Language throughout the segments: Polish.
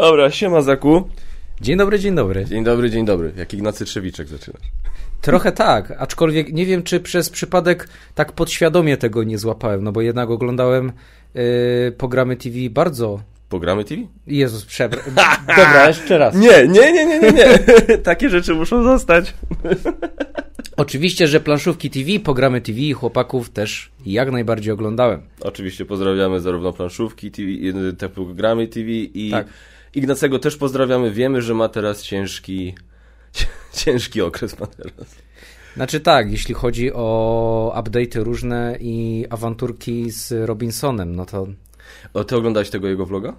Dobra, siema Zaku. Dzień dobry, dzień dobry. Dzień dobry, dzień dobry. Jak Ignacy Trzewiczek zaczynasz. Trochę tak, aczkolwiek nie wiem, czy przez przypadek tak podświadomie tego nie złapałem, no bo jednak oglądałem yy, programy TV bardzo... Programy TV? Jezus, przepraszam. Dobra, jeszcze raz. Nie, nie, nie, nie, nie, nie. Takie rzeczy muszą zostać. Oczywiście, że planszówki TV, programy TV i chłopaków też jak najbardziej oglądałem. Oczywiście pozdrawiamy zarówno planszówki TV, te programy TV i Tak. Ignacego też pozdrawiamy. Wiemy, że ma teraz ciężki, ciężki okres ma teraz. Znaczy tak, jeśli chodzi o update'y różne i awanturki z Robinsonem, no to O, ty oglądałeś tego jego vloga?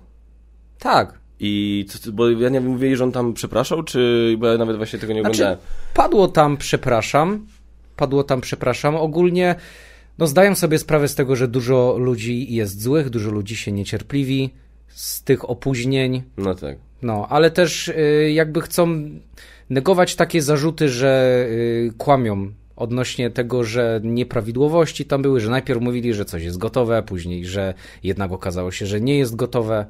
tak. I co, bo ja nie wiem, mówili, że on tam przepraszał, czy bo ja nawet właśnie tego nie Znaczy, oglądałem. padło tam przepraszam, padło tam przepraszam. Ogólnie no zdaję sobie sprawę z tego, że dużo ludzi jest złych, dużo ludzi się niecierpliwi z tych opóźnień, No tak. no, ale też y, jakby chcą negować takie zarzuty, że y, kłamią odnośnie tego, że nieprawidłowości tam były, że najpierw mówili, że coś jest gotowe, później, że jednak okazało się, że nie jest gotowe.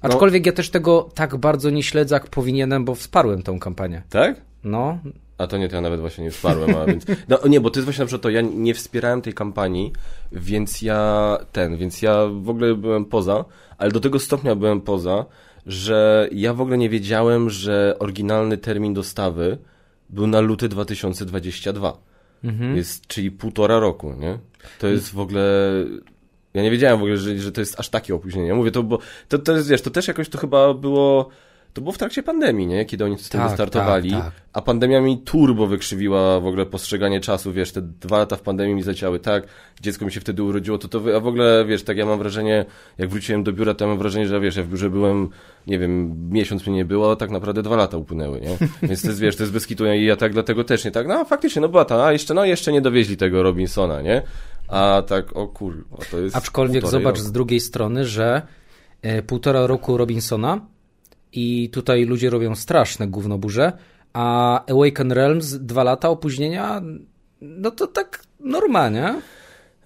Aczkolwiek ja też tego tak bardzo nie śledzę, jak powinienem, bo wsparłem tą kampanię. Tak? No, A to nie, to ja nawet właśnie nie wsparłem, a więc... No nie, bo to jest właśnie na przykład to, ja nie wspierałem tej kampanii, więc ja ten, więc ja w ogóle byłem poza, ale do tego stopnia byłem poza, że ja w ogóle nie wiedziałem, że oryginalny termin dostawy był na luty 2022. Jest, czyli półtora roku, nie? To jest w ogóle... Ja nie wiedziałem w ogóle, że, że to jest aż takie opóźnienie. Ja mówię, to, bo, to, to jest, wiesz, to też jakoś to chyba było... To było w trakcie pandemii, nie? Kiedy oni tym Tak, wystartowali. tak, tak. A pandemia mi turbo wykrzywiła w ogóle postrzeganie czasu, wiesz, te dwa lata w pandemii mi zleciały tak, dziecko mi się wtedy urodziło, to to, wy- a w ogóle, wiesz, tak ja mam wrażenie, jak wróciłem do biura, to ja mam wrażenie, że wiesz, ja w biurze byłem, nie wiem, miesiąc mnie nie było, a tak naprawdę dwa lata upłynęły, nie? Więc to jest, wiesz, to jest bez kitu i ja tak dlatego też nie tak, no faktycznie, no była ta, a jeszcze, no jeszcze nie dowieźli tego Robinsona, nie? A tak, o kurwa, to jest Aczkolwiek zobacz roku. z drugiej strony, że e, półtora roku Robinsona i tutaj ludzie robią straszne gównoburze, a Awaken Realms dwa lata opóźnienia, no to tak normalnie.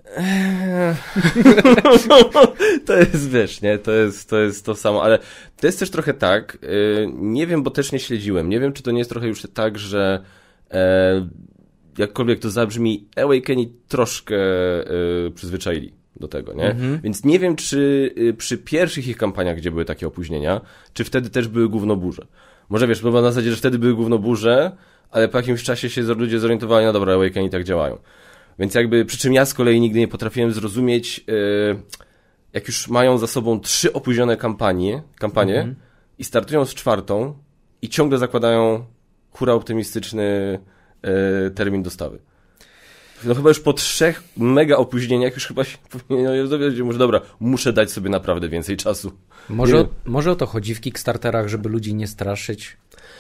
to jest, wiesz, nie, to jest, to jest to samo, ale to jest też trochę tak, yy, nie wiem, bo też nie śledziłem, nie wiem, czy to nie jest trochę już tak, że e, jakkolwiek to zabrzmi, Awakeni troszkę e, przyzwyczaili do tego, nie? Więc nie wiem, czy y, przy pierwszych ich kampaniach, gdzie były takie opóźnienia, czy wtedy też były gównoburze. Może wiesz, bo na zasadzie, że wtedy były gównoburze, ale po jakimś czasie się ludzie zorientowali, no dobra, Awakeni tak działają. Więc jakby, przy czym ja z kolei nigdy nie potrafiłem zrozumieć, yy, jak już mają za sobą trzy opóźnione kampanie, kampanie i startują z czwartą i ciągle zakładają hura optymistyczny yy, termin dostawy. No chyba już po trzech mega opóźnieniach już chyba się powinien dowiedzieć, może dobra, muszę dać sobie naprawdę więcej czasu. Może, o- może o to chodzi w Kickstarterach, żeby ludzi nie straszyć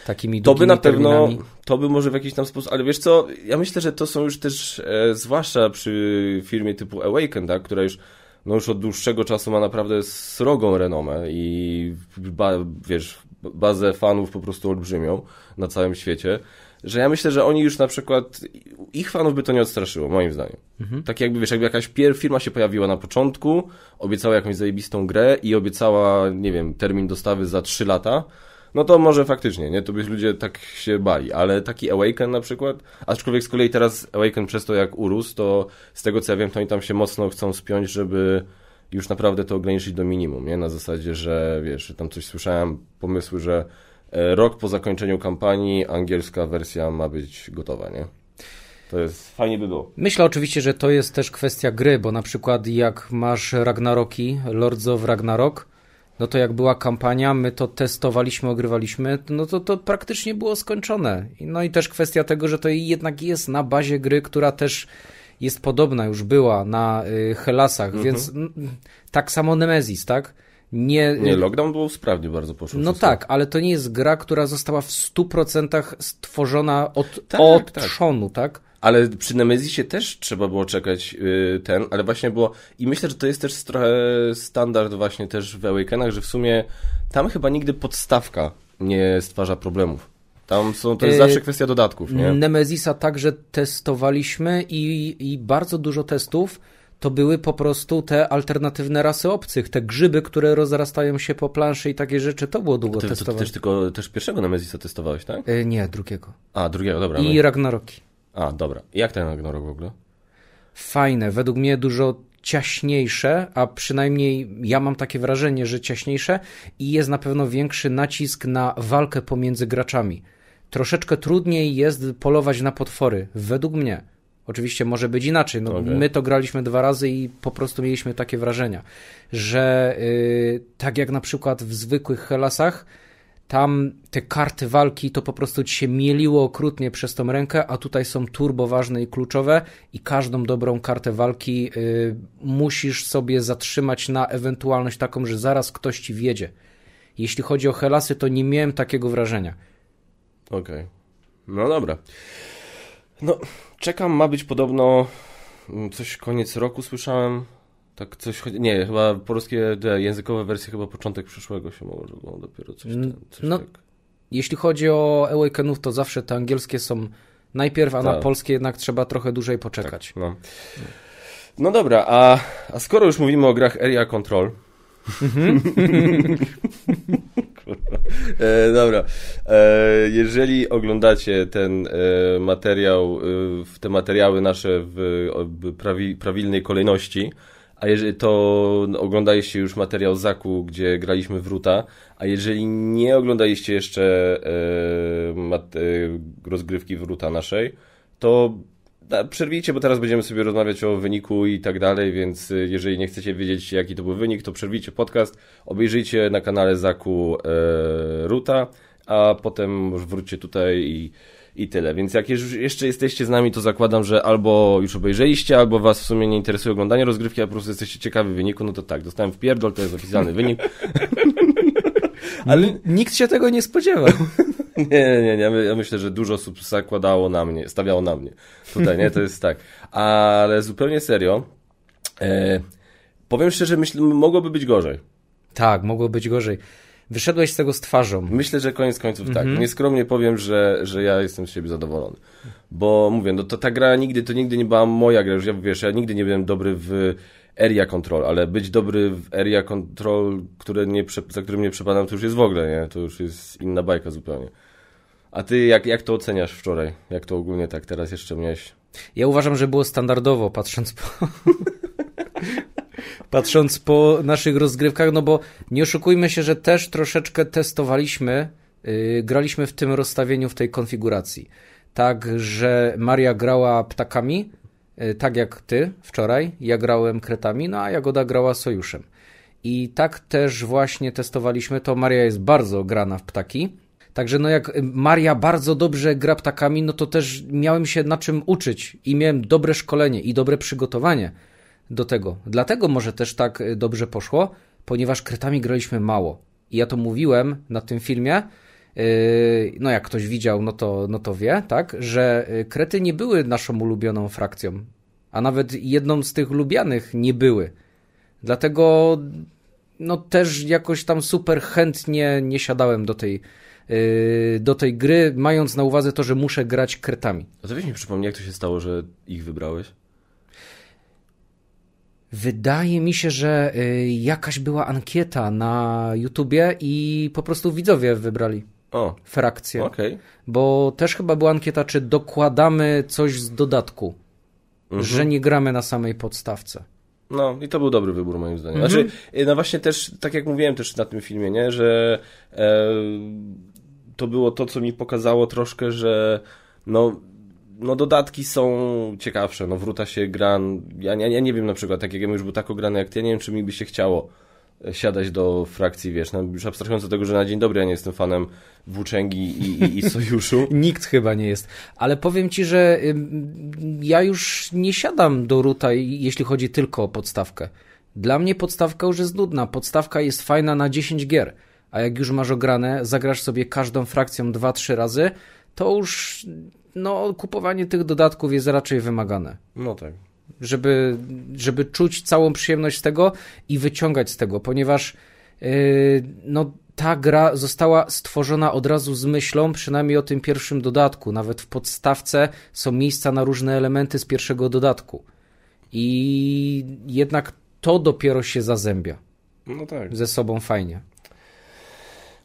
takimi To by na pewno, terminami. to by może w jakiś tam sposób, ale wiesz co, ja myślę, że to są już też, e, zwłaszcza przy firmie typu Awaken, tak, która już, no już od dłuższego czasu ma naprawdę srogą renomę i ba, wiesz, bazę fanów po prostu olbrzymią na całym świecie, że ja myślę, że oni już na przykład, ich fanów by to nie odstraszyło, moim zdaniem. Tak jakby, wiesz, jakby jakaś firma się pojawiła na początku, obiecała jakąś zajebistą grę i obiecała, nie wiem, termin dostawy za 3 lata, no to może faktycznie, nie? To by ludzie tak się bali, ale taki Awaken na przykład, aczkolwiek z kolei teraz Awaken przez to jak urósł, to z tego co ja wiem, to oni tam się mocno chcą spiąć, żeby już naprawdę to ograniczyć do minimum, nie? Na zasadzie, że wiesz, tam coś słyszałem, pomysły, że e, rok po zakończeniu kampanii angielska wersja ma być gotowa, nie? To jest, fajnie by było. Myślę oczywiście, że to jest też kwestia gry, bo na przykład jak masz Ragnaroki, Lords of Ragnarok, no to jak była kampania, my to testowaliśmy, ogrywaliśmy, no to to praktycznie było skończone. No i też kwestia tego, że to jednak jest na bazie gry, która też jest podobna, już była na y, Helasach, więc mm, tak samo Nemesis, tak? Nie, Nie, lockdown było sprawnie bardzo poszło. no tak, ale to nie jest gra, która została w 100% stworzona od, Tak, od tak. trzonu, tak? Ale przy Nemezisie też trzeba było czekać yy, ten, ale właśnie było. I myślę, że to jest też trochę standard właśnie też w Awakenach, że w sumie tam chyba nigdy podstawka nie stwarza problemów. Tam są, to jest Yy, zawsze kwestia dodatków, nie? Nemezisa także testowaliśmy i, i bardzo dużo testów to były po prostu te alternatywne rasy obcych, te grzyby, które rozrastają się po planszy i takie rzeczy, to było długo to, testowane. też tylko też pierwszego Nemezisa testowałeś, tak? E, Nie, drugiego. A, drugiego, dobra. I. Ragnaroki. A, dobra. Jak ten Ragnarok w ogóle? Fajne, według mnie dużo ciaśniejsze, a przynajmniej ja mam takie wrażenie, że ciaśniejsze i jest na pewno większy nacisk na walkę pomiędzy graczami. Troszeczkę trudniej jest polować na potwory, według mnie. Oczywiście może być inaczej. No, Okej. My to graliśmy dwa razy i po prostu mieliśmy takie wrażenia, że yy, tak jak na przykład w zwykłych Helasach, tam te karty walki to po prostu ci się mieliło okrutnie przez tą rękę, a tutaj są turbo ważne i kluczowe i każdą dobrą kartę walki y, musisz sobie zatrzymać na ewentualność taką, że zaraz ktoś ci wiedzie. Jeśli chodzi o Helasy, to nie miałem takiego wrażenia. Okej. No dobra. No, czekam, ma być podobno mm, coś koniec roku słyszałem. Tak coś, nie, chyba polskie te językowe wersje chyba początek przyszłego się może, bo dopiero coś, ten, coś No, tak. Jeśli chodzi o Awakenów, to zawsze te angielskie są najpierw, a na Tak. polskie jednak trzeba trochę dłużej poczekać. No. no dobra, a, a skoro już mówimy o grach Area Control. Kurwa. e, dobra. E, jeżeli oglądacie ten e, materiał, te materiały nasze w, w prawi, prawilnej kolejności, a jeżeli to oglądaliście już materiał Zaku, gdzie graliśmy w Ruta, a jeżeli nie oglądaliście jeszcze e, e, rozgrywki w Ruta naszej, to da, przerwijcie, bo teraz będziemy sobie rozmawiać o wyniku i tak dalej, więc y, jeżeli nie chcecie wiedzieć, jaki to był wynik, to przerwijcie podcast, obejrzyjcie na kanale Zaku e, Ruta, a potem wróćcie tutaj i, i tyle. Więc jak już jeszcze jesteście z nami, to zakładam, że albo już obejrzeliście, albo was w sumie nie interesuje oglądanie rozgrywki, a po prostu jesteście ciekawi wyniku, no to tak, dostałem w pierdol, to jest oficjalny wynik. Ale nikt się tego nie spodziewał. Nie, nie, nie. Ja my- Ja myślę, że dużo osób zakładało na mnie, stawiało na mnie. Tutaj, nie? To jest tak. Ale zupełnie serio. E, powiem szczerze, myślę, mogłoby być gorzej. tak, mogło być gorzej. Wyszedłeś z tego z twarzą. Myślę, że koniec końców tak. Nieskromnie powiem, że, że ja jestem z siebie zadowolony. Bo mówię, no to ta gra nigdy, to nigdy nie była moja gra. Już ja wiesz, ja nigdy nie byłem dobry w area control, ale być dobry w area control, które nie, za którym nie przepadam, to już jest w ogóle, nie? To już jest inna bajka zupełnie. A ty jak, jak to oceniasz wczoraj? Jak to ogólnie tak teraz jeszcze miałeś? Ja uważam, że było standardowo, patrząc po. patrząc po naszych rozgrywkach, no bo nie oszukujmy się, że też troszeczkę testowaliśmy, yy, graliśmy w tym rozstawieniu, w tej konfiguracji. Tak, że Maria grała ptakami, yy, tak jak ty wczoraj, ja grałem kretami, no a Jagoda grała sojuszem. I tak też właśnie testowaliśmy to. Maria jest bardzo grana w ptaki. Także no jak Maria bardzo dobrze gra ptakami, no to też miałem się na czym uczyć i miałem dobre szkolenie i dobre przygotowanie do tego. Dlatego może też tak y, dobrze poszło, ponieważ kretami graliśmy mało. I ja to mówiłem na tym filmie, yy, no jak ktoś widział, no to, no to wie, tak, że y, krety nie były naszą ulubioną frakcją, a nawet jedną z tych lubianych nie były. Dlatego no też jakoś tam super chętnie nie siadałem do tej, do tej gry, mając na uwadze to, że muszę grać kretami. A to weź mi przypomnij, jak to się stało, że ich wybrałeś? Wydaje mi się, że y, jakaś była ankieta na YouTubie i po prostu widzowie wybrali O, frakcję. okej. Bo też chyba była ankieta, czy dokładamy coś z dodatku, że nie gramy na samej podstawce. No i to był dobry wybór moim zdaniem. Mhm. Znaczy, no właśnie też, tak jak mówiłem też na tym filmie, nie, że e, to było to, co mi pokazało troszkę, że no, no dodatki są ciekawsze, no wróta się gra, ja, ja, ja nie wiem na przykład, tak jak ja już był tak ograny jak ty, ja nie wiem, czy mi by się chciało e, siadać do frakcji, wiesz, no, już abstrahując od tego, że na dzień dobry ja nie jestem fanem włóczęgi i, i, i sojuszu. Nikt chyba nie jest. Ale powiem ci, że ja już nie siadam do ruta, jeśli chodzi tylko o podstawkę. Dla mnie podstawka już jest nudna. Podstawka jest fajna na 10 gier. A jak już masz ograne, zagrasz sobie każdą frakcją 2-3 razy, to już no, kupowanie tych dodatków jest raczej wymagane. No tak. Żeby, żeby czuć całą przyjemność z tego i wyciągać z tego, ponieważ yy, no, ta gra została stworzona od razu z myślą, przynajmniej o tym pierwszym dodatku. Nawet w podstawce są miejsca na różne elementy z pierwszego dodatku. I jednak to dopiero się zazębia. No tak. Ze sobą fajnie.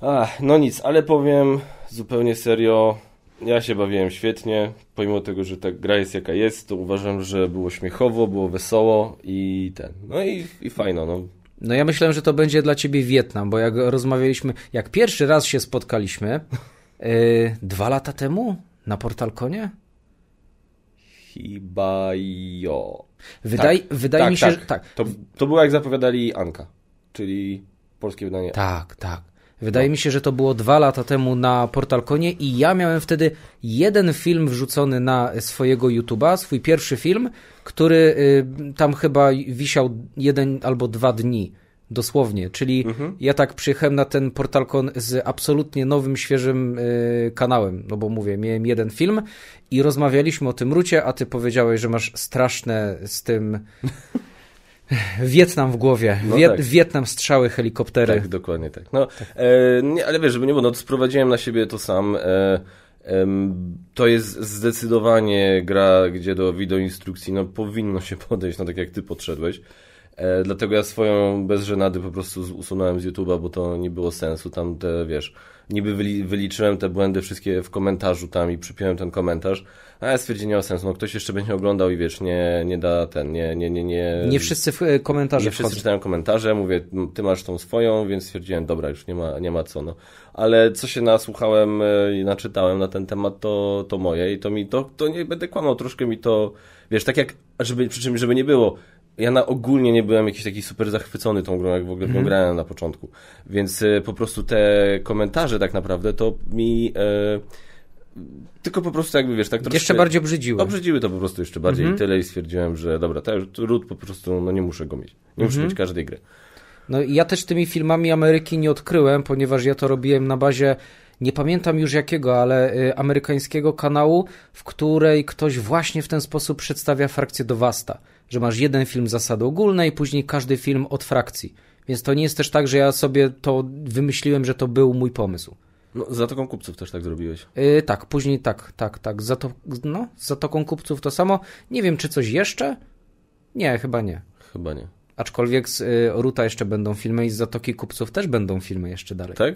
Ach, no nic, ale powiem zupełnie serio, ja się bawiłem świetnie, pomimo tego, że ta gra jest jaka jest, to uważam, że było śmiechowo, było wesoło i ten, no i, i fajno, no. No ja myślałem, że to będzie dla ciebie Wietnam, bo jak rozmawialiśmy, jak pierwszy raz się spotkaliśmy, yy, dwa lata temu na Portalkonie? Chyba jo. Wydaje, tak, wydaje tak, mi się, tak. że tak. To, to było jak zapowiadali Anka, czyli polskie wydanie. Tak, tak. Wydaje no. mi się, że to było dwa lata temu na Portalkonie i ja miałem wtedy jeden film wrzucony na swojego YouTube'a, swój pierwszy film, który y, tam chyba wisiał jeden albo dwa dni. Dosłownie, czyli mhm. ja tak przyjechałem na ten Portalkon z absolutnie nowym, świeżym y, kanałem, no bo mówię, miałem jeden film i rozmawialiśmy o tym rucie, a ty powiedziałeś, że masz straszne z tym Wietnam w głowie. No Wiet tak. Wietnam, strzały, helikoptery. Tak, dokładnie tak. No, tak. E, nie, ale wiesz, żeby nie było, no to sprowadziłem na siebie to sam. E, to jest zdecydowanie gra, gdzie do wideoinstrukcji no, powinno się podejść, no tak jak ty podszedłeś. E, dlatego ja swoją bez żenady po prostu usunąłem z YouTube'a, bo to nie było sensu. Tam te, wiesz, niby wyliczyłem te błędy wszystkie w komentarzu tam i przypiąłem ten komentarz, a ja stwierdziłem, nie ma sensu, no ktoś jeszcze będzie oglądał i wiesz, nie, nie da ten, nie, nie, nie, nie... Nie wszyscy w e, komentarze Nie wszyscy czytają komentarze, mówię, ty masz tą swoją, więc stwierdziłem, dobra, już nie ma, nie ma co, no. Ale co się nasłuchałem e, i naczytałem na ten temat, to, to moje i to mi, to, to nie będę kłamał, troszkę mi to, wiesz, tak jak, żeby, przy czym, żeby nie było, ja na ogólnie nie byłem jakiś taki super zachwycony tą grą, jak w ogóle mm. grałem na początku. Więc e, po prostu te komentarze tak naprawdę to mi... E, tylko po prostu jakby wiesz, tak troszkę... Jeszcze bardziej obrzydziły. Obrzydziły to po prostu jeszcze bardziej mm -hmm. i tyle i stwierdziłem, że dobra, to ród po prostu, no nie muszę go mieć. Nie mm -hmm. muszę mieć każdej gry. No ja też tymi filmami Ameryki nie odkryłem, ponieważ ja to robiłem na bazie nie pamiętam już jakiego, ale y, amerykańskiego kanału, w której ktoś właśnie w ten sposób przedstawia frakcję do Wasta że masz jeden film zasady ogólnej i później każdy film od frakcji. Więc to nie jest też tak, że ja sobie to wymyśliłem, że to był mój pomysł. No, z Zatoką Kupców też tak zrobiłeś. Yy, tak, później tak, tak, tak. Zato, no, z Zatoką Kupców to samo. Nie wiem, czy coś jeszcze? Nie, chyba nie. Chyba nie. Aczkolwiek z y, Ruta jeszcze będą filmy i z Zatoki Kupców też będą filmy jeszcze dalej. Tak?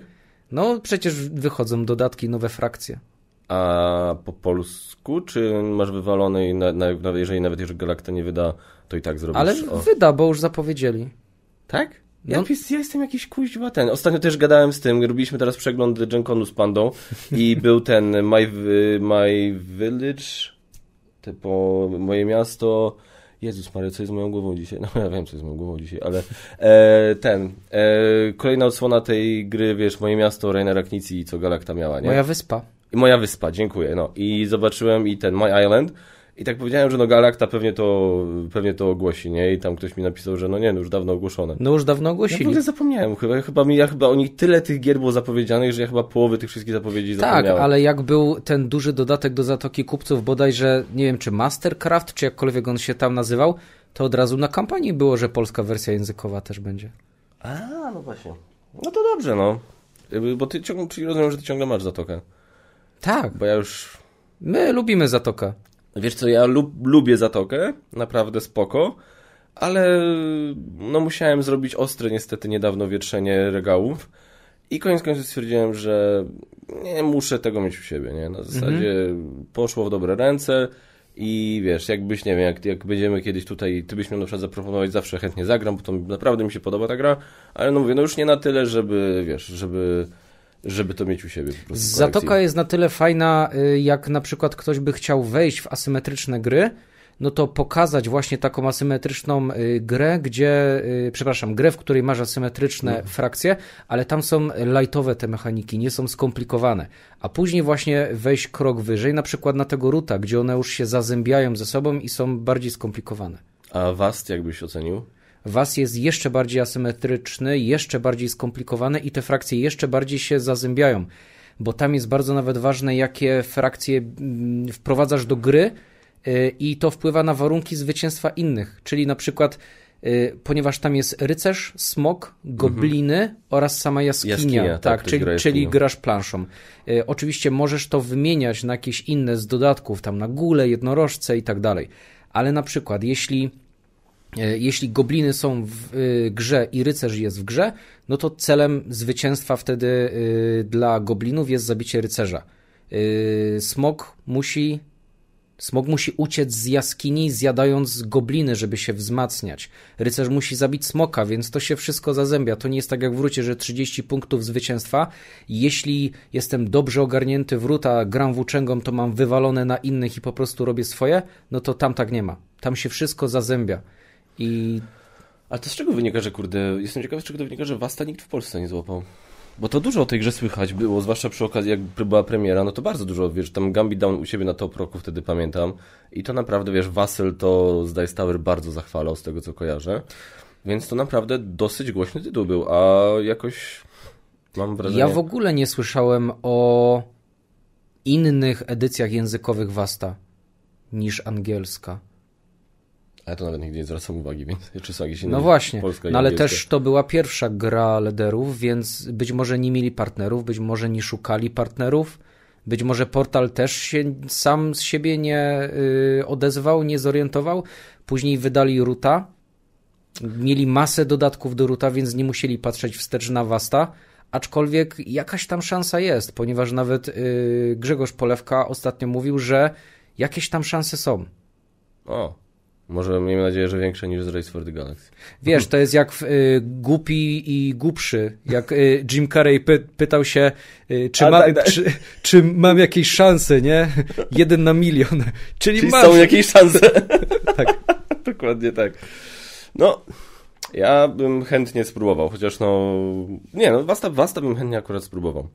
No, przecież wychodzą dodatki, nowe frakcje. A po polsku, czy masz wywalone i na, na, jeżeli nawet jeżeli Galacta nie wyda, to i tak zrobisz? Ale o... wyda, bo już zapowiedzieli. Tak? Ja, no. ja jestem jakiś kuźwa ten. Ostatnio też gadałem z tym, robiliśmy teraz przegląd Genconu z Pandą i był ten My, my Village, typo moje miasto. Jezus Maria, co jest moją głową dzisiaj? No ja wiem, co jest moją głową dzisiaj, ale e, ten, e, kolejna odsłona tej gry, wiesz, moje miasto, Rainera Knici, co Galakta miała, nie? Moja wyspa. I moja wyspa, dziękuję. No i zobaczyłem i ten My Island. I tak powiedziałem, że no Galakta pewnie to, pewnie to ogłosi, nie? I tam ktoś mi napisał, że no nie, no już dawno ogłoszone. No już dawno ogłosili. Ja w ogóle zapomniałem, chyba, chyba mi, ja chyba o nich tyle tych gier było zapowiedzianych, że ja chyba połowy tych wszystkich zapowiedzi tak, zapomniałem. Tak, ale jak był ten duży dodatek do Zatoki Kupców, bodajże, nie wiem, czy Mastercraft, czy jakkolwiek on się tam nazywał, to od razu na kampanii było, że polska wersja językowa też będzie. A, no właśnie. No to dobrze, no. Bo ty ciągle, czyli rozumiem, że ty ciągle masz Zatokę. Tak. Bo ja już... My lubimy Zatokę. Wiesz co, ja lub, lubię Zatokę, naprawdę spoko, ale no musiałem zrobić ostre niestety niedawno wietrzenie regałów i koniec końców stwierdziłem, że nie muszę tego mieć u siebie, nie? Na zasadzie mhm. poszło w dobre ręce i wiesz, jakbyś, nie wiem, jak, jak będziemy kiedyś tutaj, ty byś miał na przykład zaproponować, zawsze chętnie zagram, bo to naprawdę mi się podoba ta gra, ale no mówię, no już nie na tyle, żeby, wiesz, żeby żeby to mieć u siebie. Zatoka jest na tyle fajna, y, jak na przykład ktoś by chciał wejść w asymetryczne gry, no to pokazać właśnie taką asymetryczną y, grę, gdzie, y, przepraszam, grę, w której masz asymetryczne no. frakcje, ale tam są lightowe te mechaniki, nie są skomplikowane. A później właśnie wejść krok wyżej, na przykład na tego ruta, gdzie one już się zazębiają ze sobą i są bardziej skomplikowane. A Wast jakbyś ocenił? Was jest jeszcze bardziej asymetryczny, jeszcze bardziej skomplikowany i te frakcje jeszcze bardziej się zazębiają, bo tam jest bardzo nawet ważne, jakie frakcje mm, wprowadzasz do gry y, i to wpływa na warunki zwycięstwa innych, czyli na przykład y, ponieważ tam jest rycerz, smok, gobliny mhm. oraz sama jaskinia, jaskinia tak, tak czyli, gra czyli grasz planszą. Y, oczywiście możesz to wymieniać na jakieś inne z dodatków, tam na gule, jednorożce i tak dalej, ale na przykład jeśli jeśli gobliny są w y, grze i rycerz jest w grze, no to celem zwycięstwa wtedy y, dla goblinów jest zabicie rycerza. Smok musi Smog musi uciec z jaskini, zjadając gobliny, żeby się wzmacniać. Rycerz musi zabić smoka, więc to się wszystko zazębia. To nie jest tak jak w Rucie, że 30 punktów zwycięstwa. Jeśli jestem dobrze ogarnięty w Ruta, gram włóczęgą, to mam wywalone na innych i po prostu robię swoje, no to tam tak nie ma. Tam się wszystko zazębia. I... A to z czego wynika, że kurde, jestem ciekawy, z czego to wynika, że Wasta nikt w Polsce nie złapał? Bo to dużo o tej grze słychać było, zwłaszcza przy okazji, jak była premiera, no to bardzo dużo, wiesz, tam Gambit Down u siebie na top roku wtedy pamiętam i to naprawdę, wiesz, Wassel to z Dice Tower bardzo zachwalał z tego, co kojarzę, więc to naprawdę dosyć głośny tytuł był, a jakoś mam wrażenie... Ja w ogóle nie słyszałem o innych edycjach językowych Wasta niż angielska. Ja to nawet nigdy nie zwracam uwagi, więc czy są jakieś inne No właśnie, no ale też to była pierwsza gra lederów, więc być może nie mieli partnerów, być może nie szukali partnerów, być może portal też się sam z siebie nie y, odezwał, nie zorientował. Później wydali Ruta, mieli masę dodatków do Ruta, więc nie musieli patrzeć wstecz na Wasta, aczkolwiek jakaś tam szansa jest, ponieważ nawet y, Grzegorz Polewka ostatnio mówił, że jakieś tam szanse są. O, może miejmy nadzieję, że większe niż z Race for the Galaxy. Wiesz, to jest jak w y, Głupi i Głupszy. Jak y, Jim Carrey py, pytał się, y, czy, ma, tak, tak. Czy, czy, mam jakieś szanse, nie? Jeden na milion. Czyli, Czyli masz. są jakieś szanse. tak. Dokładnie tak. No, ja bym chętnie spróbował, chociaż no... Nie, no, Wasta, Wasta bym chętnie akurat spróbował.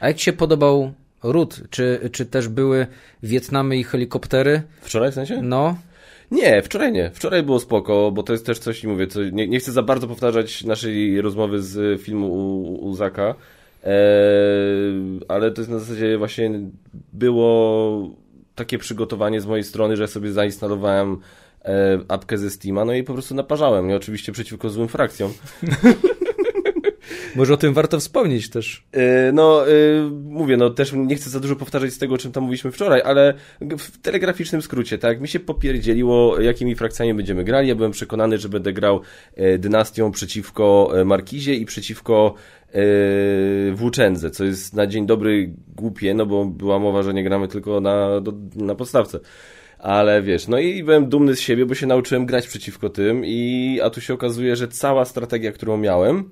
A jak Ci się podobał Ród? Czy, czy też były Wietnamy i helikoptery? Wczoraj w sensie? No. Nie, wczoraj nie. Wczoraj było spoko, bo to jest też coś, mówię, co, nie, nie chcę za bardzo powtarzać naszej rozmowy z filmu u, u Zaka, e, ale to jest na zasadzie właśnie było takie przygotowanie z mojej strony, że sobie zainstalowałem e, apkę ze Steama, no i po prostu naparzałem, nie oczywiście przeciwko złym frakcjom. Może o tym warto wspomnieć też. Yy, no, yy, mówię, no też nie chcę za dużo powtarzać z tego, o czym tam mówiliśmy wczoraj, ale w telegraficznym skrócie, tak, mi się popierdzieliło, jakimi frakcjami będziemy grali. Ja byłem przekonany, że będę grał yy, dynastią przeciwko Markizie i przeciwko Włóczędze, co jest na dzień dobry głupie, no bo była mowa, że nie gramy tylko na, na podstawce. Ale wiesz, no i byłem dumny z siebie, bo się nauczyłem grać przeciwko tym i a tu się okazuje, że cała strategia, którą miałem,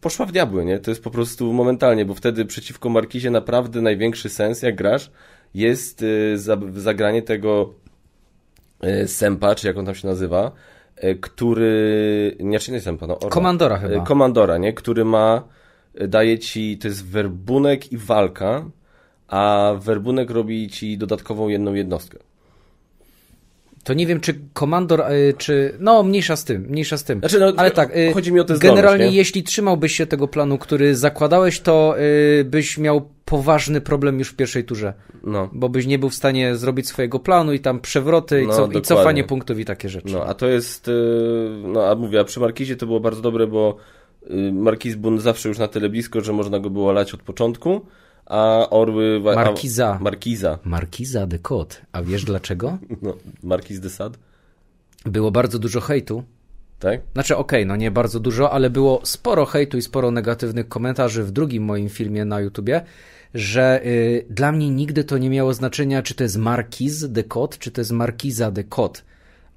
poszła w diabły, nie? To jest po prostu momentalnie, bo wtedy przeciwko Markizie naprawdę największy sens, jak grasz, jest y, za, zagranie tego y, Sempa, czy jak on tam się nazywa, y, który... Nie, czy nie Sempa, no Orla. Komandora chyba. Komandora, nie? Który ma... Daje ci... To jest werbunek i walka, a werbunek robi ci dodatkową jedną jednostkę. To nie wiem, czy komandor, y, czy. No, mniejsza z tym, mniejsza z tym. Znaczy, no, Ale tak. Y, chodzi mi o to Generalnie, zdolność, jeśli trzymałbyś się tego planu, który zakładałeś, to y, byś miał poważny problem już w pierwszej turze. No. Bo byś nie był w stanie zrobić swojego planu i tam przewroty no, i, co, i cofanie punktów i takie rzeczy. No, a to jest. No, a mówię, a przy Markizie to było bardzo dobre, bo Markiz był zawsze już na tyle blisko, że można go było lać od początku a orły... Markiza. A, Markiza. Markiza de Kot. A wiesz dlaczego? No, Markiz de Sade. Było bardzo dużo hejtu. Tak? Znaczy, okej, okay, no nie bardzo dużo, ale było sporo hejtu i sporo negatywnych komentarzy w drugim moim filmie na YouTubie, że y, dla mnie nigdy to nie miało znaczenia, czy to jest Markiz de Kot, czy to jest Markiza de Kot.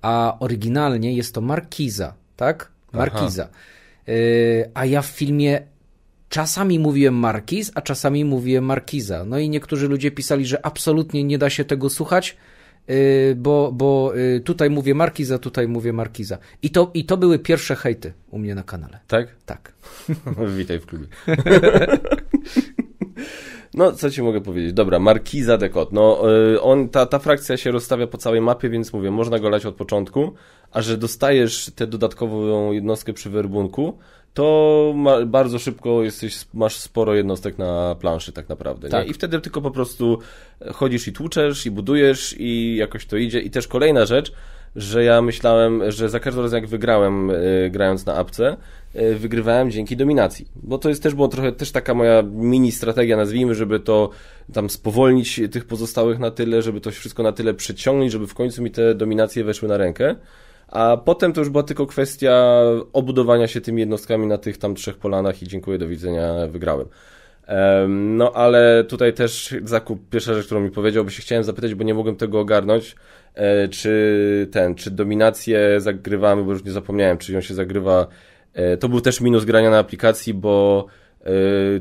A oryginalnie jest to Markiza, tak? Markiza. Y, a ja w filmie Czasami mówiłem Markiz, a czasami mówiłem Markiza. No i niektórzy ludzie pisali, że absolutnie nie da się tego słuchać, yy, bo, bo yy, tutaj mówię Markiza, tutaj mówię Markiza. I to, I to były pierwsze hejty u mnie na kanale. Tak? Tak. Witaj w klubie. No, co ci mogę powiedzieć? Dobra, Markiza Dekot. No, yy, on, ta, ta frakcja się rozstawia po całej mapie, więc mówię, można go lać od początku, a że dostajesz tę dodatkową jednostkę przy werbunku, to ma, bardzo szybko jesteś, masz sporo jednostek na planszy tak naprawdę. Tak. I wtedy tylko po prostu chodzisz i tłuczesz, i budujesz, i jakoś to idzie. I też kolejna rzecz, że ja myślałem, że za każdym razem jak wygrałem y, grając na apce, y, wygrywałem dzięki dominacji. Bo to jest też było trochę też taka moja mini strategia, nazwijmy, żeby to tam spowolnić tych pozostałych na tyle, żeby to wszystko na tyle przeciągnąć, żeby w końcu mi te dominacje weszły na rękę A potem to już była tylko kwestia obudowania się tymi jednostkami na tych tam trzech polanach i dziękuję, do widzenia, wygrałem. No ale tutaj też zakup, pierwsza rzecz, którą mi powiedział, by się chciałem zapytać, bo nie mogłem tego ogarnąć, e, czy ten, czy dominację zagrywamy, bo już nie zapomniałem, czy ją się zagrywa. E, to był też minus grania na aplikacji, bo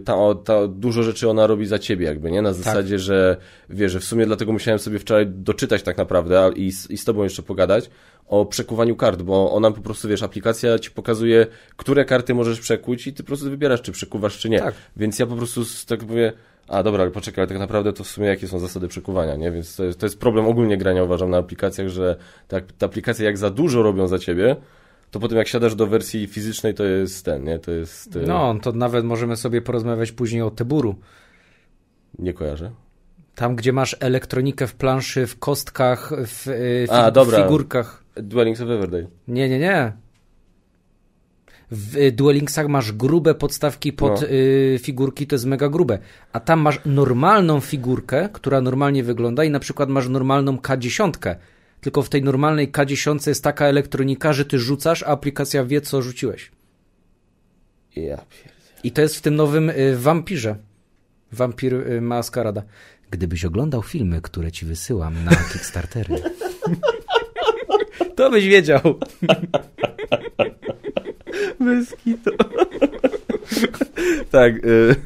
ta, ta, dużo rzeczy ona robi za ciebie, jakby, nie? Na tak. zasadzie, tak. że wiesz, że w sumie dlatego musiałem sobie wczoraj doczytać tak naprawdę i, i z tobą jeszcze pogadać, o przekuwaniu kart, bo ona po prostu, wiesz, aplikacja ci pokazuje, które karty możesz przekuć i ty po prostu wybierasz, czy przekuwasz, czy nie. Tak. Więc ja po prostu tak mówię, a dobra, ale poczekaj, ale tak naprawdę to w sumie jakie są zasady przekuwania, nie? Więc to jest, to jest problem ogólnie grania, uważam, na aplikacjach, że te, te aplikacje jak za dużo robią za ciebie, to potem jak siadasz do wersji fizycznej, to jest ten, nie? To jest... E, no, to nawet możemy sobie porozmawiać później o Teburu. Nie kojarzę. Tam, gdzie masz elektronikę w planszy, w kostkach, w, e, fi A, dobra. figurkach. Dwellings of Everdale. Nie, nie, nie. W y, Duelingsach masz grube podstawki pod no. y, figurki, to jest mega grube. A tam masz normalną figurkę, która normalnie wygląda i na przykład masz normalną K10. Tylko w tej normalnej K10 jest taka elektronika, że ty rzucasz, a aplikacja wie, co rzuciłeś. Ja I to jest w tym nowym y, Wampirze. Wampir y, Maskarada. Gdybyś oglądał filmy, które ci wysyłam na Kickstartery. To byś wiedział. Bez kitu. tak. Y,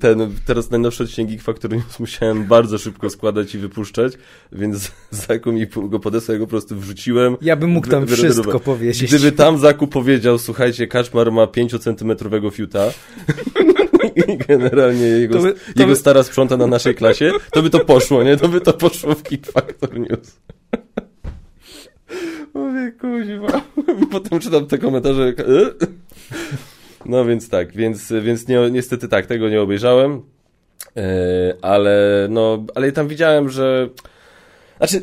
ten, teraz najnowsze odcinki Factory News musiałem bardzo szybko składać i wypuszczać, więc Zaku mi go podesłał, ja go po prostu wrzuciłem. Ja bym mógł tam wszystko powiedzieć. Gdyby tam Zaku powiedział, słuchajcie, Kaczmar ma 5-centymetrowego fiuta i generalnie jego, to by, to jego by... stara sprząta na naszej klasie, to by to poszło, nie? To by to poszło w Kick Factor News. Mówię, kuźwa. Potem czytam te komentarze. No więc tak, więc, więc nie, niestety tak, tego nie obejrzałem. E, ale no, ale tam widziałem, że znaczy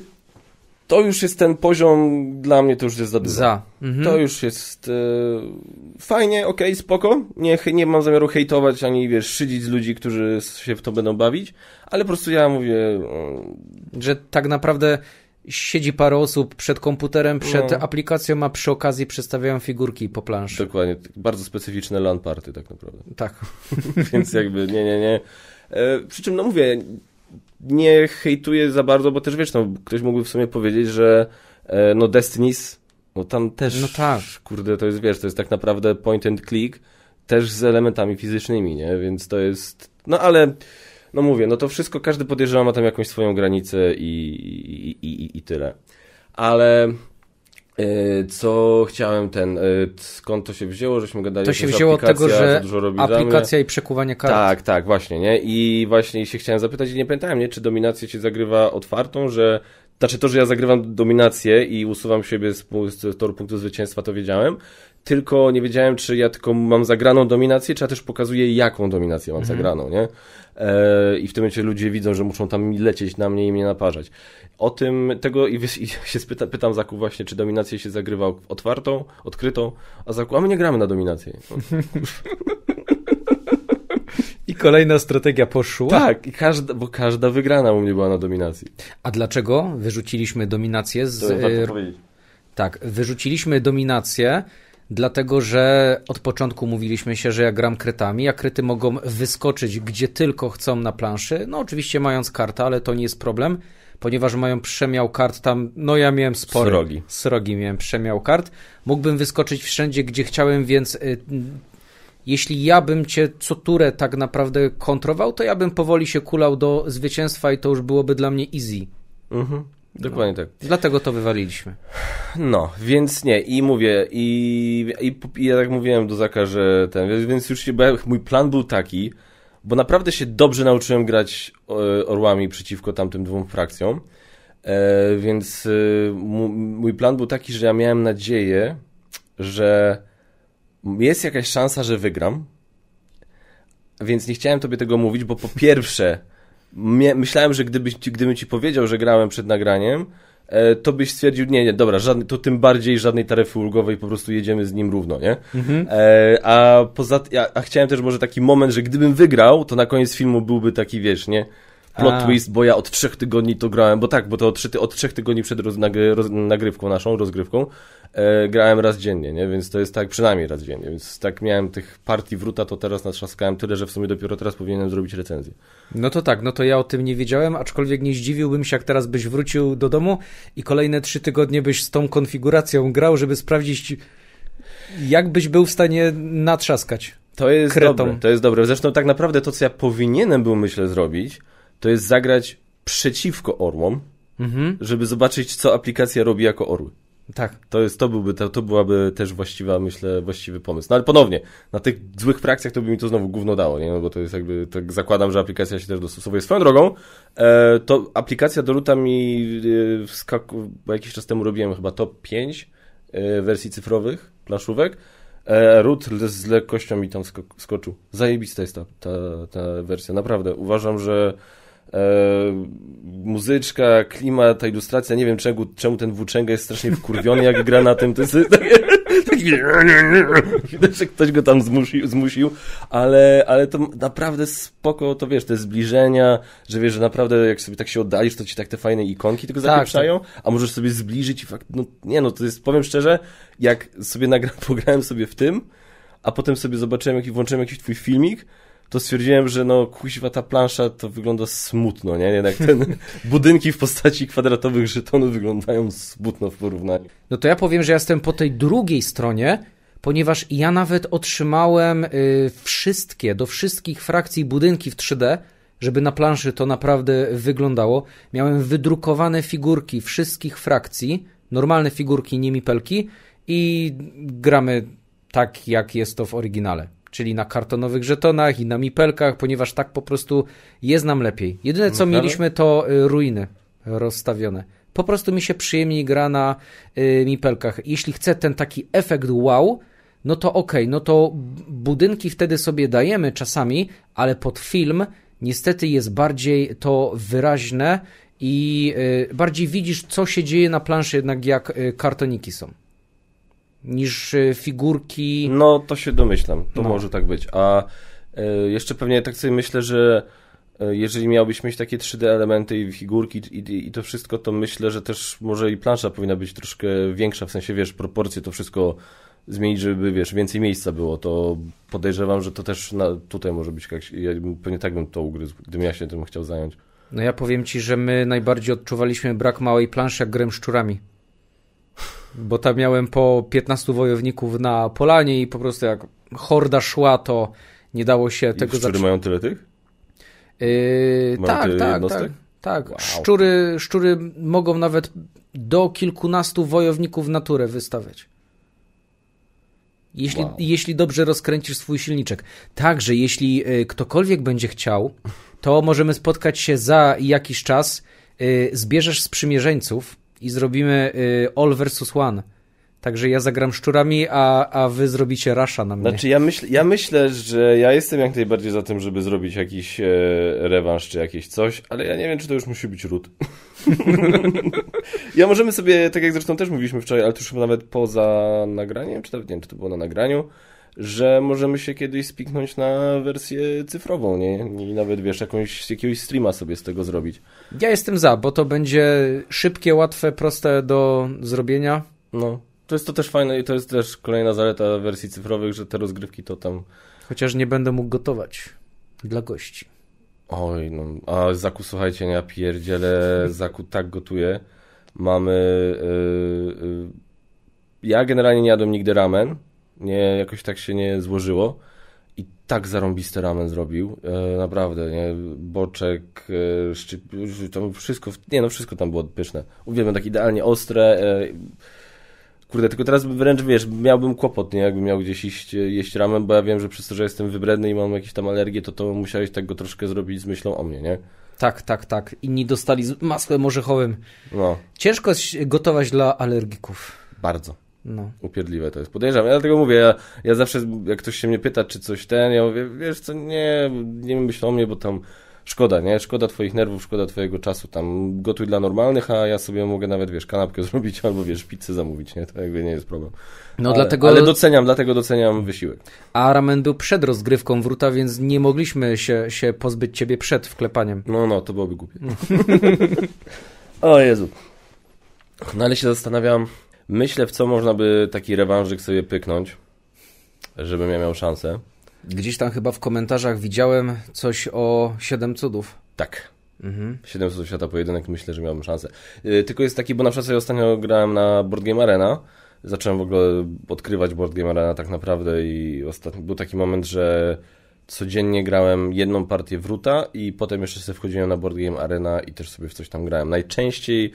to już jest ten poziom, dla mnie to już jest za dużo. Za. Mhm. To już jest e, fajnie, okej, okay, spoko. Nie, nie mam zamiaru hejtować ani, wiesz, szydzić z ludzi, którzy się w to będą bawić, ale po prostu ja mówię... Że tak naprawdę siedzi parę osób przed komputerem, przed no. aplikacją, a przy okazji przedstawiają figurki po planszy. Dokładnie. Bardzo specyficzne LAN party tak naprawdę. Tak. Więc jakby nie, nie, nie. E, przy czym, no mówię, nie hejtuję za bardzo, bo też wiesz, no, ktoś mógłby w sumie powiedzieć, że e, no Destiny's, no tam też, no tak. kurde, to jest, wiesz, to jest tak naprawdę point and click, też z elementami fizycznymi, nie? Więc to jest, no ale no mówię, no to wszystko, każdy podejrzewa ma tam jakąś swoją granicę i, i, i, i tyle. Ale e, co chciałem ten, e, skąd to się wzięło, żeśmy gadali To się wzięło od tego, że aplikacja i przekuwanie kart. Tak, tak, właśnie, nie? I właśnie się chciałem zapytać i nie pamiętałem, nie? Czy dominację się zagrywa otwartą, że znaczy to, że ja zagrywam dominację i usuwam siebie z, z toru punktu zwycięstwa, to wiedziałem, tylko nie wiedziałem, czy ja tylko mam zagraną dominację, czy ja też pokazuję, jaką dominację mam mhm. zagraną, nie? E, I w tym momencie ludzie widzą, że muszą tam lecieć na mnie i mnie naparzać. O tym, tego i, i się spyta, pytam Zaku właśnie, czy dominację się zagrywa otwartą, odkrytą, a Zaku, a my nie gramy na dominację. I kolejna strategia poszła. Tak, i każda, bo każda wygrana u mnie była na dominacji. A dlaczego wyrzuciliśmy dominację z... To warto powiedzieć. Tak, wyrzuciliśmy dominację dlatego że od początku mówiliśmy się, że ja gram krytami, a kryty mogą wyskoczyć gdzie tylko chcą na planszy, no oczywiście mając kartę, ale to nie jest problem, ponieważ mają przemiał kart tam, no ja miałem spory. Srogi. Srogi miałem przemiał kart. Mógłbym wyskoczyć wszędzie, gdzie chciałem, więc y, jeśli ja bym cię co turę tak naprawdę kontrował, to ja bym powoli się kulał do zwycięstwa i to już byłoby dla mnie easy. Mhm. Dokładnie no. tak. Dlatego to wywaliliśmy. No, więc nie. I mówię, i, i, i ja tak mówiłem do Zaka, że ten, więc już się, mój plan był taki, bo naprawdę się dobrze nauczyłem grać e, orłami przeciwko tamtym dwóm frakcjom. E, więc e, mój plan był taki, że ja miałem nadzieję, że jest jakaś szansa, że wygram. Więc nie chciałem tobie tego mówić, bo po pierwsze myślałem, że gdybyś, gdybym ci powiedział, że grałem przed nagraniem, e, to byś stwierdził, nie, nie, dobra, żadny, to tym bardziej żadnej taryfy ulgowej, po prostu jedziemy z nim równo, nie? Mhm. E, a poza a, a chciałem też może taki moment, że gdybym wygrał, to na koniec filmu byłby taki, wiesz, nie? Plot A. twist, bo ja od trzech tygodni to grałem, bo tak, bo to od, trzy, od trzech tygodni przed roz, nagry, roz, nagrywką naszą, rozgrywką, e, grałem raz dziennie, nie? Więc to jest tak przynajmniej raz dziennie, więc tak miałem tych partii wróta, to teraz natrzaskałem tyle, że w sumie dopiero teraz powinienem zrobić recenzję. No to tak, no to ja o tym nie wiedziałem, aczkolwiek nie zdziwiłbym się, jak teraz byś wrócił do domu i kolejne trzy tygodnie byś z tą konfiguracją grał, żeby sprawdzić, jak byś był w stanie natrzaskać. To jest Kretą. dobre, to jest dobre. Zresztą tak naprawdę to, co ja powinienem był, myślę, zrobić, to jest zagrać przeciwko orłom, Mhm. żeby zobaczyć, co aplikacja robi jako orły. Tak. To, jest, to, byłby, to, to byłaby też właściwa, myślę, właściwy pomysł. No ale ponownie, na tych złych frakcjach to by mi to znowu gówno dało, nie? No bo to jest jakby, tak zakładam, że aplikacja się też dostosowuje. Swoją drogą, e, to aplikacja do ruta mi e, wskaku, bo jakiś czas temu robiłem chyba top 5 e, wersji cyfrowych, planszówek. E, root z lekkością mi tam sko- skoczył. Zajebista jest ta, ta, ta wersja, naprawdę. Uważam, że muzyczka, klimat, ta ilustracja, nie wiem czemu, czemu ten włóczęga jest strasznie wkurwiony, jak gra na tym, to jest takie, taki, widać, że ktoś go tam zmusił, zmusił ale, ale to naprawdę spoko, to wiesz, te zbliżenia, że wiesz, że naprawdę jak sobie tak się oddalisz, to ci tak te fajne ikonki tylko Tak, zapieprzają, a możesz sobie zbliżyć i fakt, no nie no, to jest, powiem szczerze, jak sobie nagra, pograłem sobie w tym, a potem sobie zobaczyłem, jak włączyłem jakiś twój filmik, to stwierdziłem, że no kuźwa ta plansza to wygląda smutno, nie? Jednak ten budynki w postaci kwadratowych żetonów wyglądają smutno w porównaniu. No to ja powiem, że ja jestem po tej drugiej stronie, ponieważ ja nawet otrzymałem y, wszystkie, do wszystkich frakcji budynki w 3D, żeby na planszy to naprawdę wyglądało. Miałem wydrukowane figurki wszystkich frakcji, normalne figurki, nie mipelki i gramy tak, jak jest to w oryginale. Czyli na kartonowych żetonach i na mipelkach, ponieważ tak po prostu jest nam lepiej. Jedyne co mieliśmy to y, ruiny rozstawione. Po prostu mi się przyjemniej gra na y, mipelkach. Jeśli chcę ten taki efekt wow, no to okej, no to budynki wtedy sobie dajemy czasami, ale pod film niestety jest bardziej to wyraźne i y, bardziej widzisz, co się dzieje na planszy, jednak jak kartoniki są. Niż y, figurki. No, to się domyślam. To No. może tak być. A e, jeszcze pewnie tak sobie myślę, że e, jeżeli miałbyś mieć takie 3D elementy i figurki i, i to wszystko, to myślę, że też może i plansza powinna być troszkę większa, w sensie, wiesz, proporcje to wszystko zmienić, żeby, wiesz, więcej miejsca było, to podejrzewam, że to też na, tutaj może być jakaś, ja pewnie tak bym to ugryzł, gdybym ja się tym chciał zająć. No ja powiem ci, że my najbardziej odczuwaliśmy brak małej planszy, jak grałem szczurami. Bo tam miałem po 15 wojowników na polanie i po prostu jak horda szła, to nie dało się I tego szczury zatrzymać. mają tyle tych? Yy, Mają tak, tyle tak, jednostek? tak, tak. Wow. Szczury, szczury mogą nawet do kilkunastu wojowników naturę wystawiać. Jeśli, Wow. jeśli dobrze rozkręcisz swój silniczek. Także jeśli y, ktokolwiek będzie chciał, to możemy spotkać się za jakiś czas. Y, zbierzesz sprzymierzeńców i zrobimy y, all versus one. Także ja zagram szczurami, a, a wy zrobicie rasza na mnie. Znaczy ja, myśl, ja myślę, że ja jestem jak najbardziej za tym, żeby zrobić jakiś e, rewanż czy jakieś coś, ale ja nie wiem, czy to już musi być ród. ja możemy sobie, tak jak zresztą też mówiliśmy wczoraj, ale to już chyba nawet poza nagraniem, czy nawet nie wiem, czy to było na nagraniu, że możemy się kiedyś spiknąć na wersję cyfrową, nie? I nawet, wiesz, jakąś, jakiegoś streama sobie z tego zrobić. Ja jestem za, bo to będzie szybkie, łatwe, proste do zrobienia. No. To jest to też fajne i to jest też kolejna zaleta wersji cyfrowych, że te rozgrywki to tam Chociaż nie będę mógł gotować dla gości. Oj, no, a Zaku, słuchajcie, ja pierdzielę, Zaku tak gotuje. Mamy, yy, yy, ja generalnie nie jadłem nigdy ramen, nie, jakoś tak się nie złożyło i tak zarąbisty ramen zrobił, yy, naprawdę, nie, boczek, yy, szczyp, tam wszystko, nie no, wszystko tam było pyszne. Uwielbiam tak idealnie ostre, yy, Kurde, tylko teraz wręcz wiesz, miałbym kłopot, nie? Jakbym miał gdzieś iść, jeść ramen, bo ja wiem, że przez to, że jestem wybredny i mam jakieś tam alergie, to to musiałeś tak go troszkę zrobić z myślą o mnie, nie? Tak, tak, tak. Inni dostali z masłem orzechowym. No, Ciężko gotować dla alergików. bardzo. No. Upierdliwe to jest. Podejrzewam. Ja dlatego mówię, ja, ja zawsze, jak ktoś się mnie pyta, czy coś ten, ja mówię, wiesz co, nie, nie myśl o mnie, bo tam szkoda, nie? Szkoda twoich nerwów, szkoda twojego czasu. Tam gotuj dla normalnych, a ja sobie mogę nawet, wiesz, kanapkę zrobić albo, wiesz, pizzę zamówić, nie? To jakby nie jest problem. No ale, dlatego... Ale doceniam, dlatego doceniam wysiłek. A ramen był przed rozgrywką wróta, więc nie mogliśmy się, się pozbyć ciebie przed wklepaniem. No, no, to byłoby głupie. o Jezu. No ale się zastanawiam, myślę w co można by taki rewanżyk sobie pyknąć, żebym ja miał szansę. Gdzieś tam chyba w komentarzach widziałem coś o Siedem Cudów. Tak. Mhm. 700 świata pojedynek myślę, że miałbym szansę. Yy, tylko jest taki, bo na przykład sobie ostatnio grałem na Board Game Arena. Zacząłem w ogóle odkrywać Board Game Arena tak naprawdę i ostatni, był taki moment, że codziennie grałem jedną partię wróta i potem jeszcze sobie wchodziłem na Board Game Arena i też sobie w coś tam grałem. Najczęściej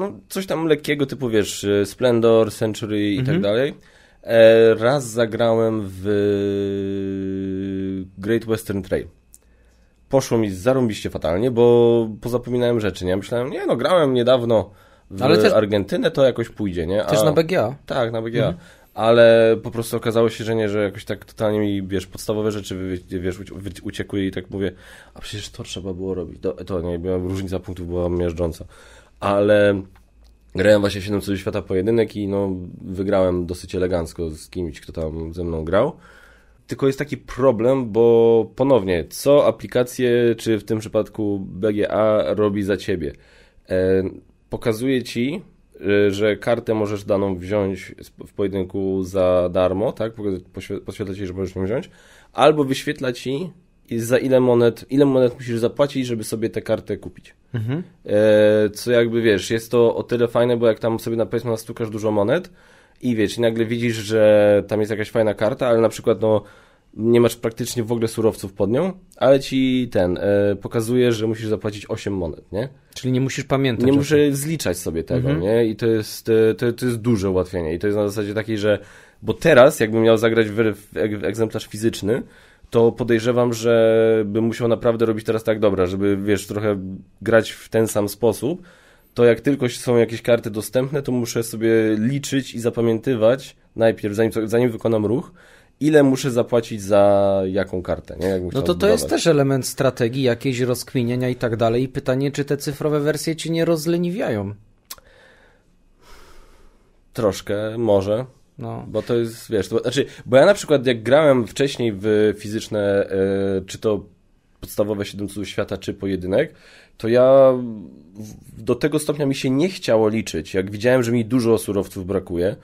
no, coś tam lekkiego typu, wiesz, Splendor, Century i tak mhm. tak dalej. E, raz zagrałem w Great Western Trail. Poszło mi zarąbiście fatalnie, bo pozapominałem rzeczy, nie? Myślałem, nie no, grałem niedawno w Ale też, Argentynę, to jakoś pójdzie, nie? A, też na BGA. Tak, na BGA. Mhm. Ale po prostu okazało się, że nie, że jakoś tak totalnie mi, wiesz, podstawowe rzeczy, wiesz, uciekły i tak mówię, a przecież to trzeba było robić. To, to nie, różnica punktów była miażdżąca. Ale grałem właśnie 7 cudów świata pojedynek i no, wygrałem dosyć elegancko z kimś, kto tam ze mną grał. Tylko jest taki problem, bo ponownie, co aplikacje, czy w tym przypadku BGA robi za ciebie? E, pokazuje ci, e, że kartę możesz daną wziąć w pojedynku za darmo, tak? Podświetla ci, że możesz ją wziąć, albo wyświetla ci za ile monet, ile monet musisz zapłacić, żeby sobie tę kartę kupić. Mhm. E, co jakby wiesz, jest to o tyle fajne, bo jak tam sobie na powiedzmy nastukasz dużo monet i wiesz, i nagle widzisz, że tam jest jakaś fajna karta, ale na przykład no nie masz praktycznie w ogóle surowców pod nią, ale ci ten e, pokazuje, że musisz zapłacić 8 monet, nie? Czyli nie musisz pamiętać. Nie muszę zliczać sobie tego, mhm. nie? I to jest, e, to, to jest duże ułatwienie. I to jest na zasadzie takiej, że bo teraz, jakbym miał zagrać w, w egzemplarz fizyczny, to podejrzewam, że bym musiał naprawdę robić teraz tak dobra, żeby, wiesz, trochę grać w ten sam sposób, to jak tylko są jakieś karty dostępne, to muszę sobie liczyć i zapamiętywać najpierw, zanim, zanim wykonam ruch, ile muszę zapłacić za jaką kartę. Nie? Jak no to to jest też element strategii, jakieś rozkminienia i tak dalej. I pytanie, czy te cyfrowe wersje ci nie rozleniwiają? Troszkę, może. No. Bo to jest, wiesz, to, znaczy, bo ja na przykład jak grałem wcześniej w fizyczne, y, czy to podstawowe 7 cudów świata, czy pojedynek, to ja do tego stopnia mi się nie chciało liczyć. Jak widziałem, że mi dużo surowców brakuje,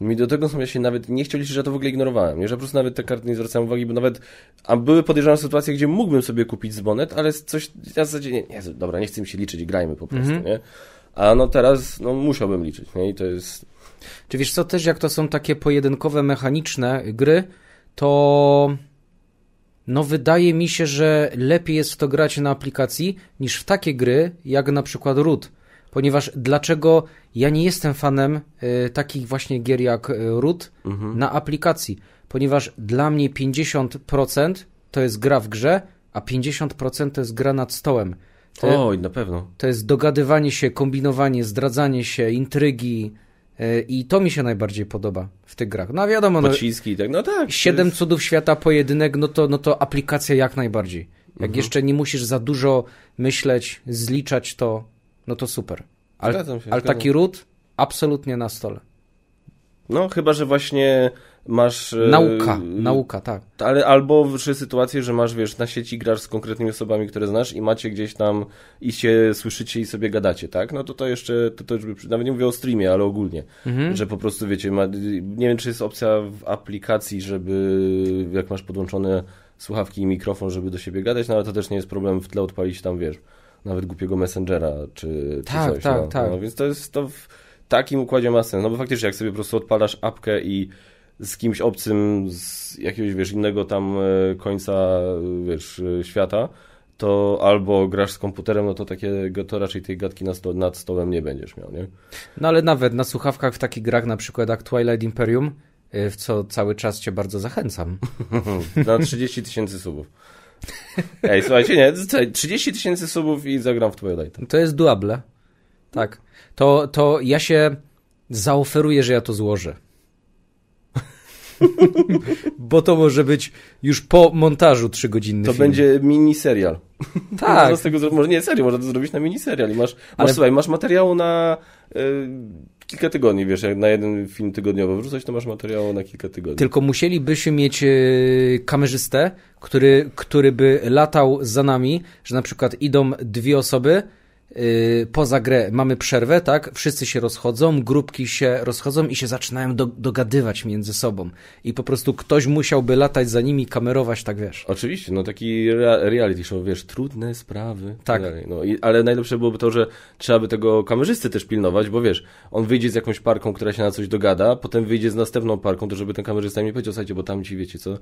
mi do tego stopnia się nawet nie chciał liczyć, że ja to w ogóle ignorowałem. Nie, że po prostu nawet te karty nie zwracałem uwagi, bo nawet, a były podejrzane sytuacje, gdzie mógłbym sobie kupić z monet, ale coś, na zasadzie, nie, nie dobra, nie chcę mi się liczyć, grajmy po prostu, mm -hmm. nie? A no teraz, no musiałbym liczyć, nie? I to jest czy wiesz co, też jak to są takie pojedynkowe, mechaniczne gry, to no wydaje mi się, że lepiej jest w to grać na aplikacji niż w takie gry, jak na przykład Root. Ponieważ dlaczego ja nie jestem fanem y, takich właśnie gier jak y, Root mhm. na aplikacji? Ponieważ dla mnie 50% to jest gra w grze, a 50% to jest gra nad stołem. To, Oj, na pewno. To jest dogadywanie się, kombinowanie, zdradzanie się, intrygi, E, I to mi się najbardziej podoba w tych grach. No wiadomo, no, Pociski, tak, no tak. Siedem jest... cudów świata, pojedynek, no to, no to aplikacja jak najbardziej. Jak mhm. jeszcze nie musisz za dużo myśleć, zliczać to, no to super. Ale, ale taki ród absolutnie na stole. No, chyba, że właśnie masz... E, nauka, yy, nauka, tak. Ale albo w sytuacje, że masz, wiesz, na sieci grasz z konkretnymi osobami, które znasz i macie gdzieś tam i się słyszycie i sobie gadacie, tak? No to to jeszcze, to, to już, nawet nie mówię o streamie, ale ogólnie, mhm. że po prostu, wiecie, ma, nie wiem, czy jest opcja w aplikacji, żeby, jak masz podłączone słuchawki i mikrofon, żeby do siebie gadać, no ale to też nie jest problem w tle odpalić tam, wiesz, nawet głupiego Messengera, czy, tak, czy coś. Tak, no. tak, no, więc to jest to w takim układzie ma sens, no bo faktycznie jak sobie po prostu odpalasz apkę i z kimś obcym z jakiegoś, wiesz, innego tam e, końca, wiesz, e, świata, to albo grasz z komputerem, no to takiego, to raczej tej gadki nad, sto, nad stołem nie będziesz miał, nie? No ale nawet na słuchawkach w takich grach, na przykład jak Twilight Imperium, e, w co cały czas cię bardzo zachęcam. na 30 tysięcy subów. Ej, słuchajcie, nie, 30 tysięcy subów i zagram w Twilight. To jest duable. Tak. To, to ja się zaoferuję, że ja to złożę. Bo to może być już po montażu trzygodzinny To film. będzie miniserial. Tak. Można z tego. Może nie, serio, można to zrobić na miniserial. I masz, masz, Ale- słuchaj, masz materiału na y, kilka tygodni, wiesz, jak na jeden film tygodniowo wrzucać, to masz materiału na kilka tygodni. Tylko musielibyśmy mieć e, kamerzystę, który, który by latał za nami, że na przykład idą dwie osoby, poza grę mamy przerwę, tak? Wszyscy się rozchodzą, grupki się rozchodzą i się zaczynają do, dogadywać między sobą. I po prostu ktoś musiałby latać za nimi, kamerować, tak wiesz. Oczywiście, no taki rea- reality show, wiesz, trudne sprawy. Tak. dalej. No, i, ale najlepsze byłoby to, że trzeba by tego kamerzysty też pilnować, bo wiesz, on wyjdzie z jakąś parką, która się na coś dogada, potem wyjdzie z następną parką, to żeby ten kamerzysta mi powiedział, słuchajcie, bo tam ci wiecie co,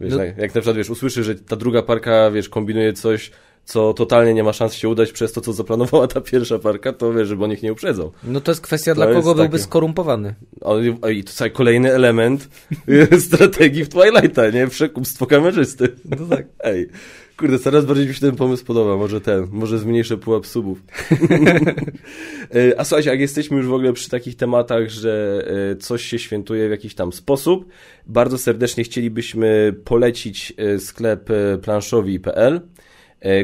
wiesz, No- jak, jak na przykład, wiesz, usłyszy, że ta druga parka, wiesz, kombinuje coś, co totalnie nie ma szans się udać przez to, co zaplanowała ta pierwsza parka, to wiesz, żeby on ich nie uprzedzał. No to jest kwestia, To dla kogo byłby takie- skorumpowany. O, I to cały kolejny element strategii w Twilighta, nie? Przekupstwo kamerzysty. No tak. Ej, kurde, coraz bardziej mi się ten pomysł podoba. Może ten, może zmniejszę pułap subów. E, A słuchajcie, jak jesteśmy już w ogóle przy takich tematach, że e, coś się świętuje w jakiś tam sposób, bardzo serdecznie chcielibyśmy polecić sklep planszowi.pl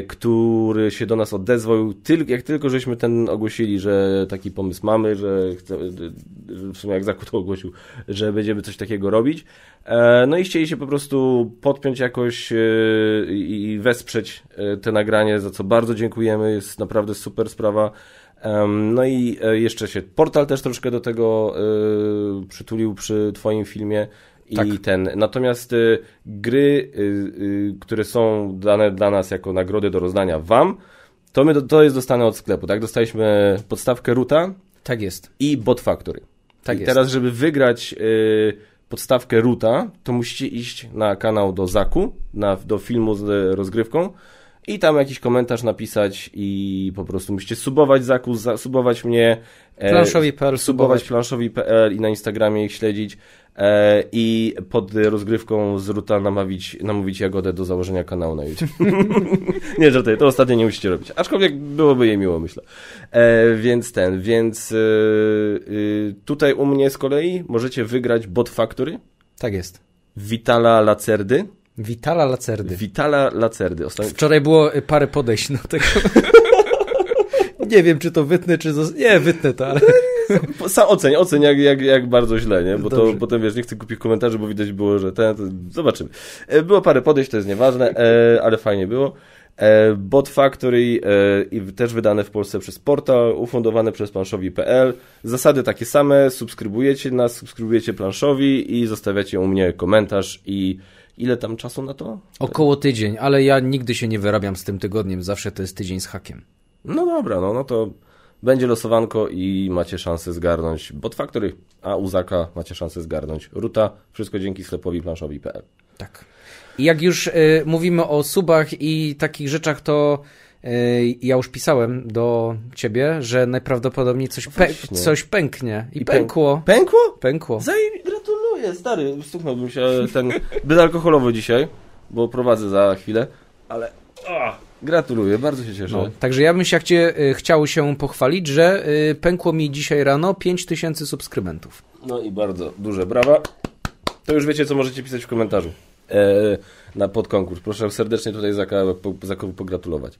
który się do nas odezwał, tyl, jak tylko żeśmy ten ogłosili, że taki pomysł mamy, że chce, w sumie jak Zaku to ogłosił, że będziemy coś takiego robić. E, No i chcieli się po prostu podpiąć jakoś e, i wesprzeć e, te nagranie, za co bardzo dziękujemy, jest naprawdę super sprawa. No i e, jeszcze się portal też troszkę do tego e, przytulił przy Twoim filmie. I Tak. ten. Natomiast y, gry, y, y, które są dane dla nas jako nagrody do rozdania Wam, to, my, to jest dostane od sklepu, tak? Dostaliśmy podstawkę Ruta Tak jest. i Bot Factory. Tak I jest. teraz, żeby wygrać y, podstawkę Ruta, to musicie iść na kanał do Zaku, na, do filmu z rozgrywką i tam jakiś komentarz napisać i po prostu musicie subować Zaku, za, subować mnie. e, Planszowi.pl subować planszowi.pl i na Instagramie ich śledzić i pod rozgrywką z Ruta namawić, namówić Jagodę do założenia kanału na YouTube. nie, żartuję, to ostatnio nie musicie robić. Aczkolwiek byłoby jej miło, myślę. E, więc ten, więc e, y, tutaj u mnie z kolei możecie wygrać Bot Factory, Tak jest. Vitala Lacerdy. Witala Lacerdy. Vitala Lacerdy. Ostatnio, Wczoraj było parę podejść do tego. nie wiem, czy to wytnę, czy... Zos... Nie, wytnę to, ale... Sam oceń, oceń jak, jak, jak bardzo źle, nie? Bo to Dobrze. potem wiesz, nie chcę kupić komentarzy, bo widać było, że ten, to zobaczymy. E, Było parę podejść, to jest nieważne, e, ale fajnie było. E, Bot Factory i też wydane w Polsce przez portal, ufundowane przez planszowi.pl. Zasady takie same, subskrybujecie nas, subskrybujecie planszowi i zostawiacie u mnie komentarz i ile tam czasu na to? Około tydzień, ale ja nigdy się nie wyrabiam z tym tygodniem, zawsze to jest tydzień z hakiem. No dobra, no, no to będzie losowanko i macie szansę zgarnąć Bot Factory, a u Zaka macie szansę zgarnąć Ruta. Wszystko dzięki sklepowi planszowi.pl. Tak. I jak już y, mówimy o subach i takich rzeczach, to y, ja już pisałem do ciebie, że najprawdopodobniej coś, pę coś pęknie. I, I pę- pękło. Pękło? Pękło. Zaj... Gratuluję, stary. Stuknąłbym się ten bezalkoholowy dzisiaj, bo prowadzę za chwilę, ale o, gratuluję, bardzo się cieszę. No, także ja bym się chcie, y, chciał się pochwalić, że y, pękło mi dzisiaj rano 5000 subskrybentów. No i bardzo duże brawa. To już wiecie, co możecie pisać w komentarzu e, na podkonkurs. Proszę serdecznie tutaj Zaka, po, Zakowi pogratulować.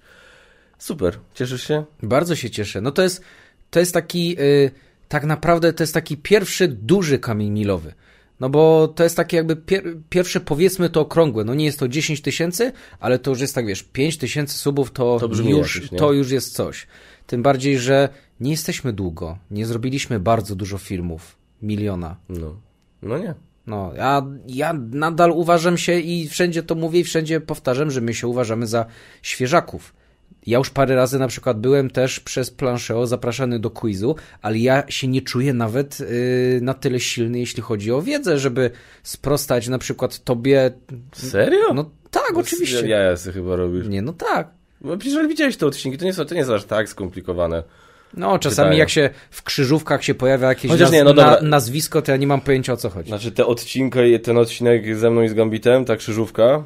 Super, cieszysz się? Bardzo się cieszę. No to jest, to jest taki, y, tak naprawdę to jest taki pierwszy duży kamień milowy. No bo to jest takie jakby pier, pierwsze powiedzmy to okrągłe. No nie jest to 10 tysięcy, ale to już jest tak, wiesz, 5 tysięcy subów to, To już, jakoś, to już jest coś. Tym bardziej, że nie jesteśmy długo. Nie zrobiliśmy bardzo dużo filmów. Miliona. No, no nie. No, ja, ja nadal uważam się i wszędzie to mówię i wszędzie powtarzam, że my się uważamy za świeżaków. Ja już parę razy na przykład byłem też przez planszeo zapraszany do quizu, ale ja się nie czuję nawet yy, na tyle silny, jeśli chodzi o wiedzę, żeby sprostać na przykład tobie. Serio? No tak, oczywiście. Ja, ja sobie chyba robisz. Nie, no tak. No przecież widziałeś te odcinki, to nie, są, to nie jest aż tak skomplikowane. No, czasami jak się w krzyżówkach się pojawia jakieś Chociaż nie, no na, nazwisko, to ja nie mam pojęcia o co chodzi. Znaczy te odcinki, ten odcinek ze mną i z Gambitem, ta krzyżówka,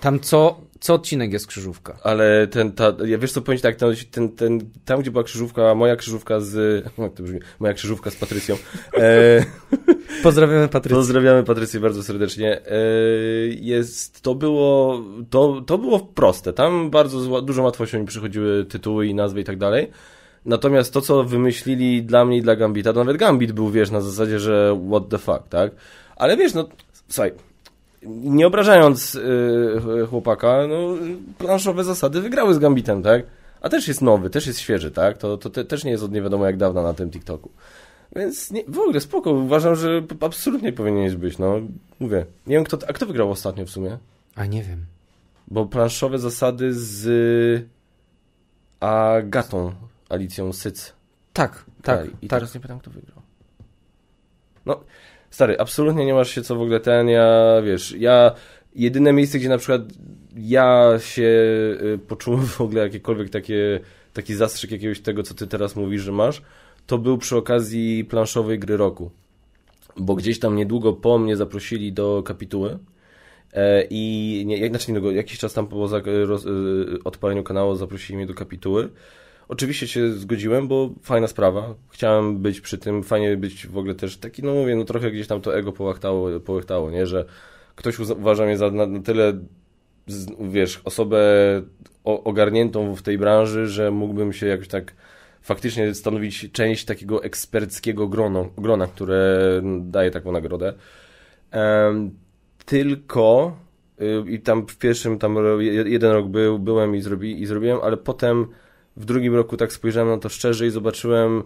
Tam co, co odcinek jest krzyżówka? ale ten, ta, ja wiesz co powiem ci tak, ten, ten, tam gdzie była krzyżówka, moja krzyżówka z, jak to brzmi, moja krzyżówka z Patrycją, e, Pozdrawiamy Patrycję. Pozdrawiamy Patrycję bardzo serdecznie. E, jest, to było, to, to było proste. Tam bardzo z dużą łatwością mi przychodziły tytuły i nazwy i tak dalej. Natomiast to, co wymyślili dla mnie i dla Gambita, to nawet Gambit był, wiesz, na zasadzie, że what the fuck, tak? Ale wiesz, no, słuchaj, nie obrażając yy, chłopaka, no, planszowe zasady wygrały z Gambitem, tak? A też jest nowy, też jest świeży, tak? To, to te, też nie jest od nie wiadomo jak dawna na tym TikToku. Więc nie, w ogóle spoko, uważam, że absolutnie powinieneś być, no. Mówię, nie wiem kto, a kto wygrał ostatnio w sumie? A nie wiem. Bo planszowe zasady z Agatą, Alicją Syc. Tak, tak. I tak. teraz nie pytam, kto wygrał. No, stary, absolutnie nie masz się co w ogóle ten, ja, wiesz, ja, jedyne miejsce, gdzie na przykład ja się y, poczułem w ogóle jakiekolwiek takie, taki zastrzyk jakiegoś tego, co ty teraz mówisz, że masz, to był przy okazji planszowej gry roku. Bo gdzieś tam niedługo po mnie zaprosili do kapituły e, i nie, znaczy niedługo, jakiś czas tam po roz, e, odpaleniu kanału zaprosili mnie do kapituły. Oczywiście się zgodziłem, bo fajna sprawa. Chciałem być przy tym, fajnie być w ogóle też taki, no mówię, no trochę gdzieś tam to ego połachtało, połachtało nie? Że ktoś uważa mnie za na, na tyle, wiesz, osobę ogarniętą w tej branży, że mógłbym się jakoś tak faktycznie stanowić część takiego eksperckiego grona, grona które daje taką nagrodę. Tylko y, i tam w pierwszym, tam jeden rok był, byłem i, zrobi, i zrobiłem, ale potem w drugim roku tak spojrzałem na to szczerze i zobaczyłem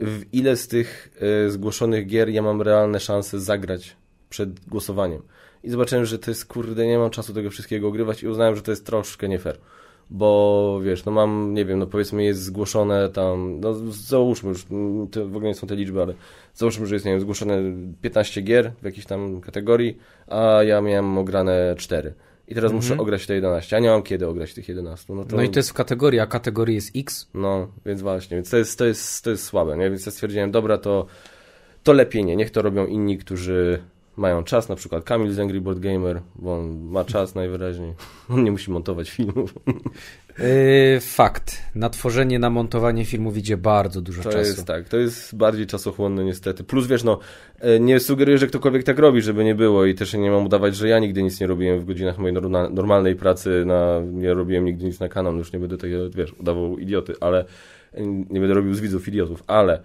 w ile z tych y, zgłoszonych gier ja mam realne szanse zagrać przed głosowaniem. I zobaczyłem, że to jest kurde, nie mam czasu tego wszystkiego ogrywać i uznałem, że to jest troszkę nie fair bo wiesz, no mam, nie wiem, no powiedzmy jest zgłoszone tam, no załóżmy już, to w ogóle nie są te liczby, ale załóżmy, że jest, nie wiem, zgłoszone 15 gier w jakiejś tam kategorii, a ja miałem ograne 4. I teraz muszę mhm. ograć te 11, a nie mam kiedy ograć tych 11. No, to... no i to jest w kategorii, a kategorii jest X. No, więc właśnie, więc to jest, to jest, to jest słabe, nie? Więc ja stwierdziłem, dobra, to, to lepiej nie, niech to robią inni, którzy mają czas, na przykład Kamil z Angry Board Gamer, bo on ma czas najwyraźniej. On nie musi montować filmów. Yy, fakt. Na tworzenie, na montowanie filmów idzie bardzo dużo to czasu. Jest, tak, to jest bardziej czasochłonne niestety. Plus wiesz, no, e, nie sugeruję, że ktokolwiek tak robi, żeby nie było i też nie mam udawać, że ja nigdy nic nie robiłem w godzinach mojej normalnej pracy, na, nie robiłem nigdy nic na kanał, już nie będę tego, wiesz, udawał idioty, ale nie będę robił z widzów idiotów, ale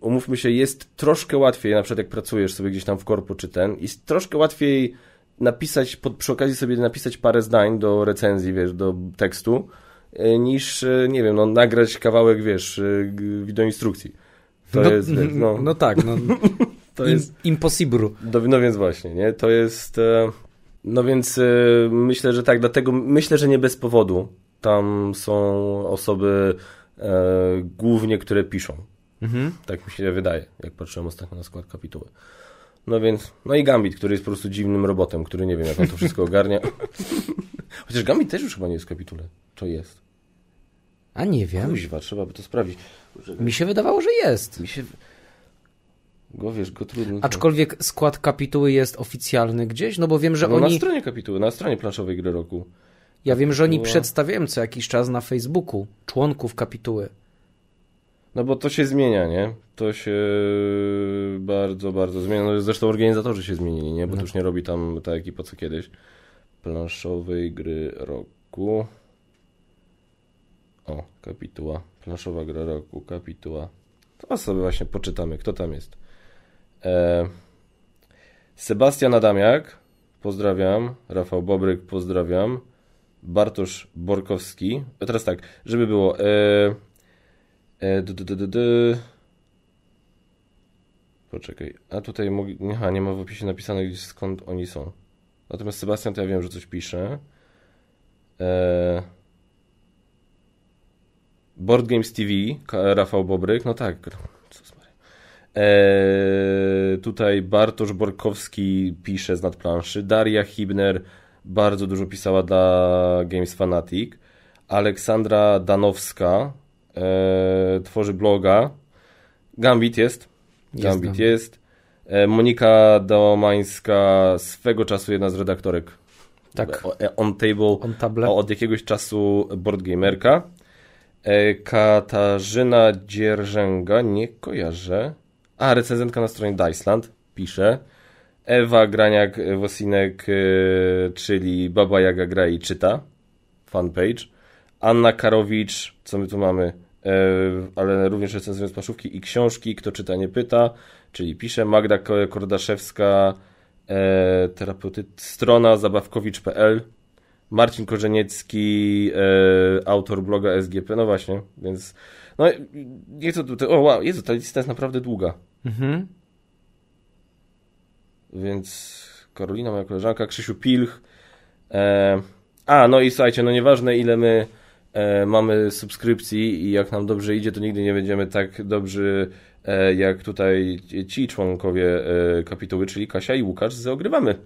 umówmy się, jest troszkę łatwiej, na przykład jak pracujesz sobie gdzieś tam w korpo czy ten, jest troszkę łatwiej napisać, pod, przy okazji sobie napisać parę zdań do recenzji, wiesz, do tekstu, e, niż, e, nie wiem, no, nagrać kawałek, wiesz, e, wideoinstrukcji. To no, jest, wiesz, no. no tak, no. to jest... Impossible. No, no więc właśnie, nie? To jest... No więc myślę, że tak, dlatego myślę, że nie bez powodu tam są osoby e, głównie, które piszą. Mhm. Tak mi się wydaje, jak patrzyłem ostatnio na skład kapituły. No więc, no i Gambit, który jest po prostu dziwnym robotem, który nie wiem, jak on to wszystko ogarnia. Chociaż Gambit też już chyba nie jest w kapitule. To jest. A nie wiem. Kuźwa, trzeba by to sprawdzić. Mi się wydawało, że jest. Mi się... Go wiesz, go trudno. Aczkolwiek skład kapituły jest oficjalny gdzieś, no bo wiem, że no, oni... na stronie kapituły, na stronie planszowej gry roku. Ja wiem, że oni przedstawiają co jakiś czas na Facebooku członków kapituły. No bo to się zmienia, nie? To się bardzo, bardzo zmienia. No zresztą organizatorzy się zmienili, nie? Bo no. to już nie robi tam ta ekipa co kiedyś. Planszowej gry roku. O, kapituła. Planszowa gra roku, kapituła. To sobie właśnie poczytamy, kto tam jest. E... Sebastian Adamiak, pozdrawiam. Rafał Bobryk, pozdrawiam. Bartosz Borkowski. A teraz tak, żeby było. E, e, Poczekaj, a tutaj nie, ma w opisie napisane skąd oni są. Natomiast Sebastian to ja wiem, że coś pisze. E... Board Games TV, Rafał Bobryk, no tak. E... Tutaj Bartosz Borkowski pisze z nadplanszy, Daria Hibner bardzo dużo pisała dla Games Fanatic. Aleksandra Danowska e, tworzy bloga. Gambit jest. Gambit jest. jest. E, Monika Domańska, swego czasu jedna z redaktorek. Tak. E, on Table. On table. Od jakiegoś czasu boardgamerka. E, Katarzyna Dzierżęga, nie kojarzę. A, recenzentka na stronie Diceland pisze. Ewa Graniak-Wosinek, y, czyli Baba Jaga gra i czyta. Fanpage. Anna Karowicz, co my tu mamy? E, ale również recenzując paszówki i książki. Kto czyta, nie pyta. Czyli pisze. Magda Kordaszewska, e, terapeuty, strona zabawkowicz.pl. Marcin Korzeniecki, e, autor bloga SGP. No właśnie, więc no, nie chcę tutaj. O, wow, Jezu, ta lista jest naprawdę długa. Mhm. Więc Karolina, moja koleżanka, Krzysiu Pilch. E, a, no i słuchajcie, no nieważne ile my e, mamy subskrypcji i jak nam dobrze idzie, to nigdy nie będziemy tak dobrzy e, jak tutaj ci członkowie e, kapituły, czyli Kasia i Łukasz z Ogrywamy.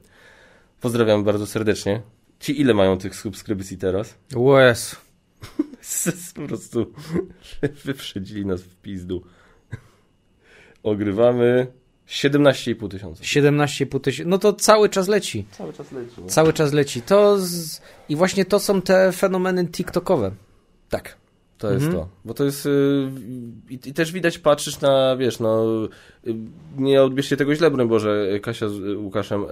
Pozdrawiam bardzo serdecznie. Ci ile mają tych subskrypcji teraz? Łez. po prostu wyprzedzili nas w pizdu. Ogrywamy 17,5 tysiąca. 17,5 tysiąca. No to cały czas leci. Cały czas leci. No. Cały czas leci. To z... I właśnie to są te fenomeny TikTokowe. Tak. To jest mhm. to. Bo to jest. Yy, i, I, też widać, patrzysz na, wiesz, no. Yy, nie odbierzcie tego źle, broń Boże, Kasia z yy, Łukaszem. Y,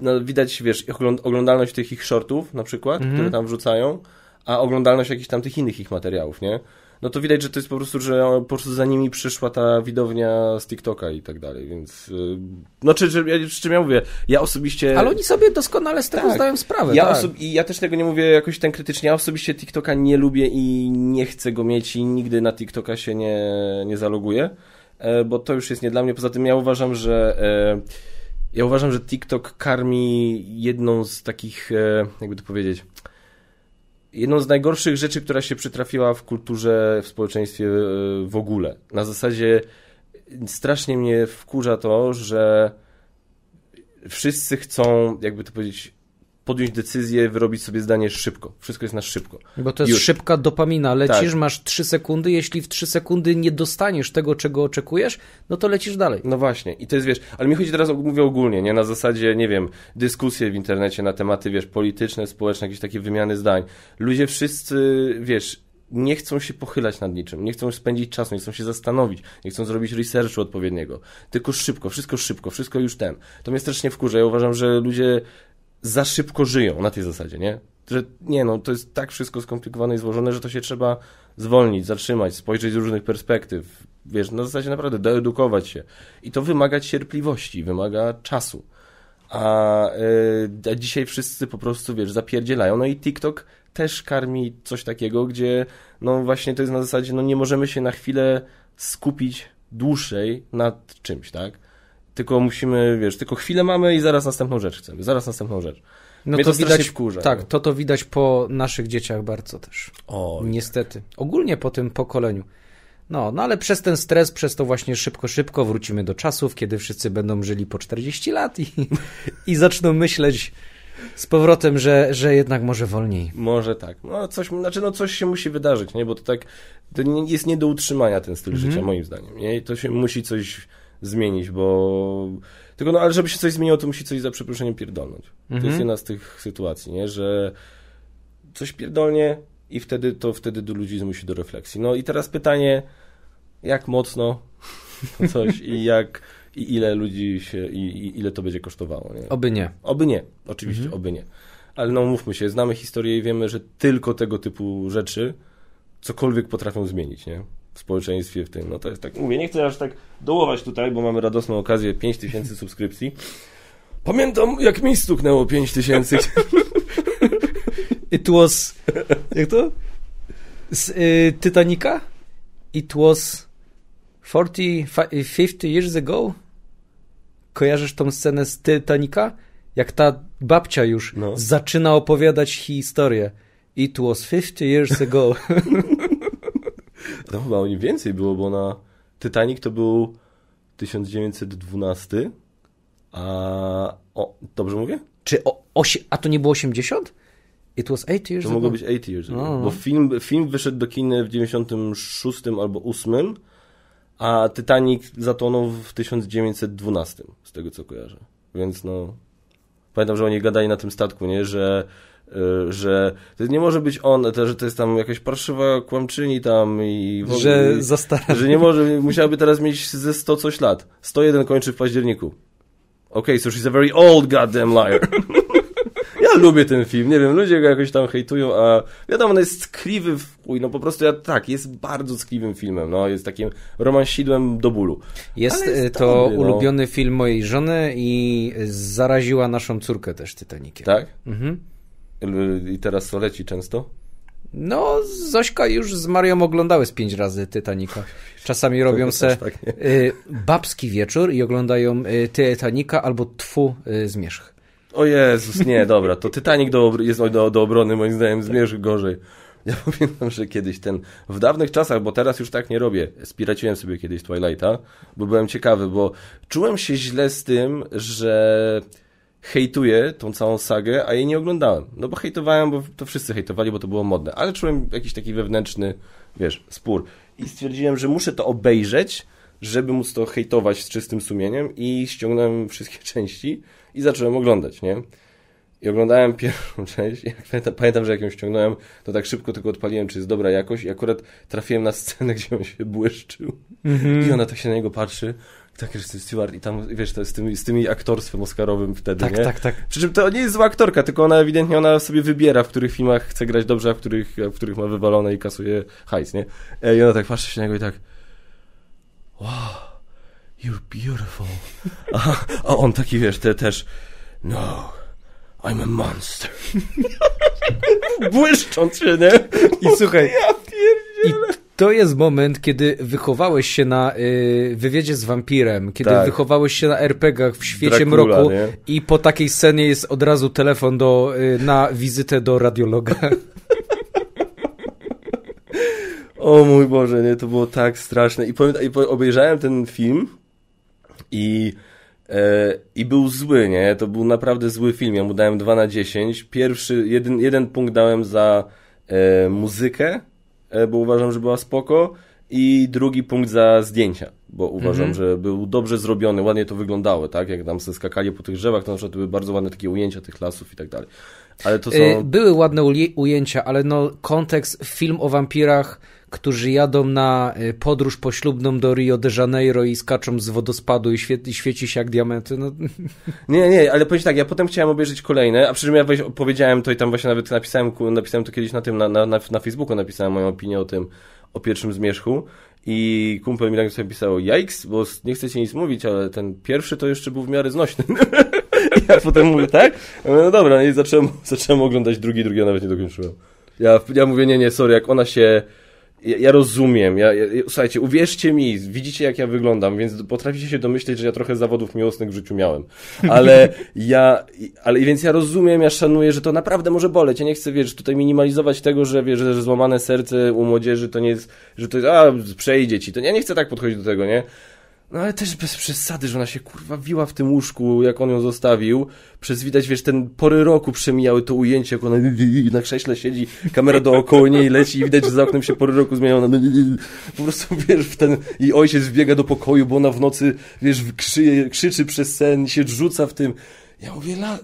no, widać, wiesz, oglądalność tych ich shortów, na przykład, mhm. które tam wrzucają, a oglądalność jakichś tam tych innych ich materiałów, nie? No to widać, że to jest po prostu, że po prostu za nimi przyszła ta widownia z TikToka i tak dalej, więc y, no czy, czy, czy, czym ja mówię, ja osobiście... Ale oni sobie doskonale z tego tak. zdają sprawę. Ja, tak. I ja też tego nie mówię jakoś ten krytycznie, ja osobiście TikToka nie lubię i nie chcę go mieć i nigdy na TikToka się nie, nie zaloguję, e, bo to już jest nie dla mnie, poza tym ja uważam, że e, ja uważam, że TikTok karmi jedną z takich, e, jakby to powiedzieć jedną z najgorszych rzeczy, która się przytrafiła w kulturze, w społeczeństwie e, w ogóle. Na zasadzie strasznie mnie wkurza to, że wszyscy chcą, jakby to powiedzieć, podjąć decyzję, wyrobić sobie zdanie szybko. Wszystko jest na szybko. Bo to jest Już. szybka dopamina. Lecisz, tak. masz 3 sekundy, jeśli w 3 sekundy nie dostaniesz tego, czego oczekujesz, no to lecisz dalej. No właśnie. I to jest, wiesz, ale mi chodzi teraz, mówię ogólnie, nie? Na zasadzie, nie wiem, dyskusje w internecie na tematy, wiesz, polityczne, społeczne, jakieś takie wymiany zdań. Ludzie wszyscy, wiesz, nie chcą się pochylać nad niczym, nie chcą spędzić czasu, nie chcą się zastanowić, nie chcą zrobić researchu odpowiedniego. Tylko szybko, wszystko szybko, wszystko już ten. To mnie strasznie wkurza. Ja uważam, że ludzie za szybko żyją na tej zasadzie, nie? Że nie, no to jest tak wszystko skomplikowane i złożone, że to się trzeba zwolnić, zatrzymać, spojrzeć z różnych perspektyw. Wiesz, na zasadzie naprawdę doedukować się. I to wymaga cierpliwości, wymaga czasu. A, yy, a dzisiaj wszyscy po prostu, wiesz, zapierdzielają. No i TikTok też karmi coś takiego, gdzie no właśnie to jest na zasadzie, no nie możemy się na chwilę skupić dłużej nad czymś, tak? Tylko musimy, wiesz, tylko chwilę mamy i zaraz następną rzecz chcemy, zaraz następną rzecz. No Mnie to, to widać, wkurza, tak, no. to to widać po naszych dzieciach bardzo też. O, Niestety. Ogólnie po tym pokoleniu. No, no ale przez ten stres, przez to właśnie szybko, szybko wrócimy do czasów, kiedy wszyscy będą żyli po 40 lat i, i zaczną myśleć z powrotem, że, że jednak może wolniej. Może tak. No coś, znaczy no coś się musi wydarzyć, nie? Bo to tak, to jest nie do utrzymania ten styl mm -hmm. życia, moim zdaniem, nie? I to się musi coś zmienić, bo... Tylko no, ale żeby się coś zmieniło, to musi coś za przeproszeniem pierdolnąć. Mhm. To jest mhm. jedna z tych sytuacji, nie? Że coś pierdolnie i wtedy to wtedy do ludzi zmusi do refleksji. No i teraz pytanie, jak mocno coś i jak i ile ludzi się, i, i ile to będzie kosztowało. Nie? Oby nie. Oby nie, oczywiście, mhm. oby nie. Ale no mówmy się, znamy historię i wiemy, że tylko tego typu rzeczy cokolwiek potrafią zmienić, nie? W społeczeństwie w tym. No to jest tak, mówię, nie chcę aż tak dołować tutaj, bo mamy radosną okazję 5000 subskrypcji. Pamiętam, jak mi stuknęło 5000. It was... Jak to? Z y, Titanica? It was 40, 50 years ago? Kojarzysz tą scenę z Titanica? Jak ta babcia już no. zaczyna opowiadać historię. It was 50 years ago. No chyba o nim więcej było, bo na Titanic to był 1912, a... O, dobrze mówię? Czy o, osi... A to nie było 80? It was 8 years To mogło być 8 years ago, no, no. bo film, film wyszedł do kin w 96 albo 8, a Titanic zatonął w 1912, z tego co kojarzę. Więc no... Pamiętam, że oni gadali na tym statku, nie? Że że to nie może być on, to, że to jest tam jakaś parszywa kłamczyni tam i w ogóle, Że za stara. że nie może, musiałaby teraz mieć ze 100 coś lat. 101 kończy w październiku. Okej, okay, so she's a very old goddamn liar. ja lubię ten film, nie wiem, ludzie go jakoś tam hejtują, a wiadomo, on jest tkliwy w chuj, no po prostu ja, tak, jest bardzo tkliwym filmem, no, jest takim romansidłem do bólu. Jest, jest to dobry, no. ulubiony film mojej żony i zaraziła naszą córkę też Titanikiem. Tak? Mhm. I teraz co leci często? No, Zośka już z Marią oglądały z pięć razy Titanica. Czasami robią se tak, y, babski wieczór i oglądają y, Titanica albo Twu y, Zmierzch. O Jezus, nie, dobra, to Titanic do, jest do, do obrony, moim zdaniem, zmierzch gorzej. Ja pamiętam, że kiedyś ten, w dawnych czasach, bo teraz już tak nie robię, spiraciłem sobie kiedyś Twilighta, bo byłem ciekawy, bo czułem się źle z tym, że hejtuję tą całą sagę, a jej nie oglądałem. No bo hejtowałem, bo to wszyscy hejtowali, bo to było modne, ale czułem jakiś taki wewnętrzny, wiesz, spór. I stwierdziłem, że muszę to obejrzeć, żeby móc to hejtować z czystym sumieniem i ściągnąłem wszystkie części i zacząłem oglądać, nie? I oglądałem pierwszą część, jak pamiętam, pamiętam, że jak ją ściągnąłem, to tak szybko tylko odpaliłem, czy jest dobra jakość i akurat trafiłem na scenę, gdzie on się błyszczył i ona tak się na niego patrzy, tak Kristen Stewart i tam, wiesz, to jest z, tymi, z tymi aktorstwem oscarowym wtedy, Tak, nie? tak, tak. Przy czym to nie jest zła aktorka, tylko ona ewidentnie ona sobie wybiera, w których filmach chce grać dobrze, a w których, a w których ma wywalone i kasuje hajs, nie? E, I ona tak patrzy się na niego i tak wow, you're beautiful. A, a on taki, wiesz, te, też no, I'm a monster. Błyszcząc się, nie? I słuchaj, Ja pierdzielę. i to jest moment, kiedy wychowałeś się na y, wywiedzie z wampirem, kiedy Tak. wychowałeś się na RPG-ach w świecie Dracula, mroku nie? i po takiej scenie jest od razu telefon do, y, na wizytę do radiologa. O mój Boże, nie, to było tak straszne. I, pamiętam, i obejrzałem ten film i, e, i był zły, nie? To był naprawdę zły film. Ja mu dałem 2 na 10. Pierwszy, jeden, jeden punkt dałem za e, muzykę, bo uważam, że była spoko. I drugi punkt za zdjęcia, bo uważam, Mhm. że był dobrze zrobiony, ładnie to wyglądało, tak? Jak tam se skakali po tych drzewach, to na przykład były bardzo ładne takie ujęcia tych lasów i tak dalej. Ale to są... Y, Były ładne ujęcia, ale no kontekst, film o wampirach, którzy jadą na y, podróż poślubną do Rio de Janeiro i skaczą z wodospadu i świe- i świeci się jak diamenty, no Nie, nie, ale powiem ci tak, ja potem chciałem obejrzeć kolejne, a przy czym ja powiedziałem to i tam właśnie nawet napisałem, napisałem to kiedyś na tym, na, na, na, Facebooku napisałem moją opinię o tym, o pierwszym zmierzchu i kumpel mi tak sobie pisał, jajks, bo nie chcę ci nic mówić, ale ten pierwszy to jeszcze był w miarę znośny. Ja potem mówię, tak? No dobra, i zacząłem, zacząłem oglądać drugi, drugi ja nawet nie dokończyłem. Ja, ja mówię, nie, nie, sorry, jak ona się... Ja, ja rozumiem, ja, ja, słuchajcie, uwierzcie mi, widzicie jak ja wyglądam, więc potraficie się domyśleć, że ja trochę zawodów miłosnych w życiu miałem. Ale ja, ale więc ja rozumiem, ja szanuję, że to naprawdę może boleć. Ja nie chcę, wiesz, tutaj minimalizować tego, że wiesz, że złamane serce u młodzieży to nie jest, że to jest, a, przejdzie ci. To ja nie chcę tak podchodzić do tego, nie? No ale też bez przesady, że ona się kurwa wiła w tym łóżku, jak on ją zostawił. Przez widać, wiesz, ten pory roku przemijały to ujęcie, jak ona na krześle siedzi, kamera dookoła niej leci i widać, że za oknem się pory roku zmienia. Ona po prostu, wiesz, w ten i ojciec wbiega do pokoju, bo ona w nocy, wiesz, krzyje, krzyczy przez sen, się rzuca w tym. Ja mówię, la,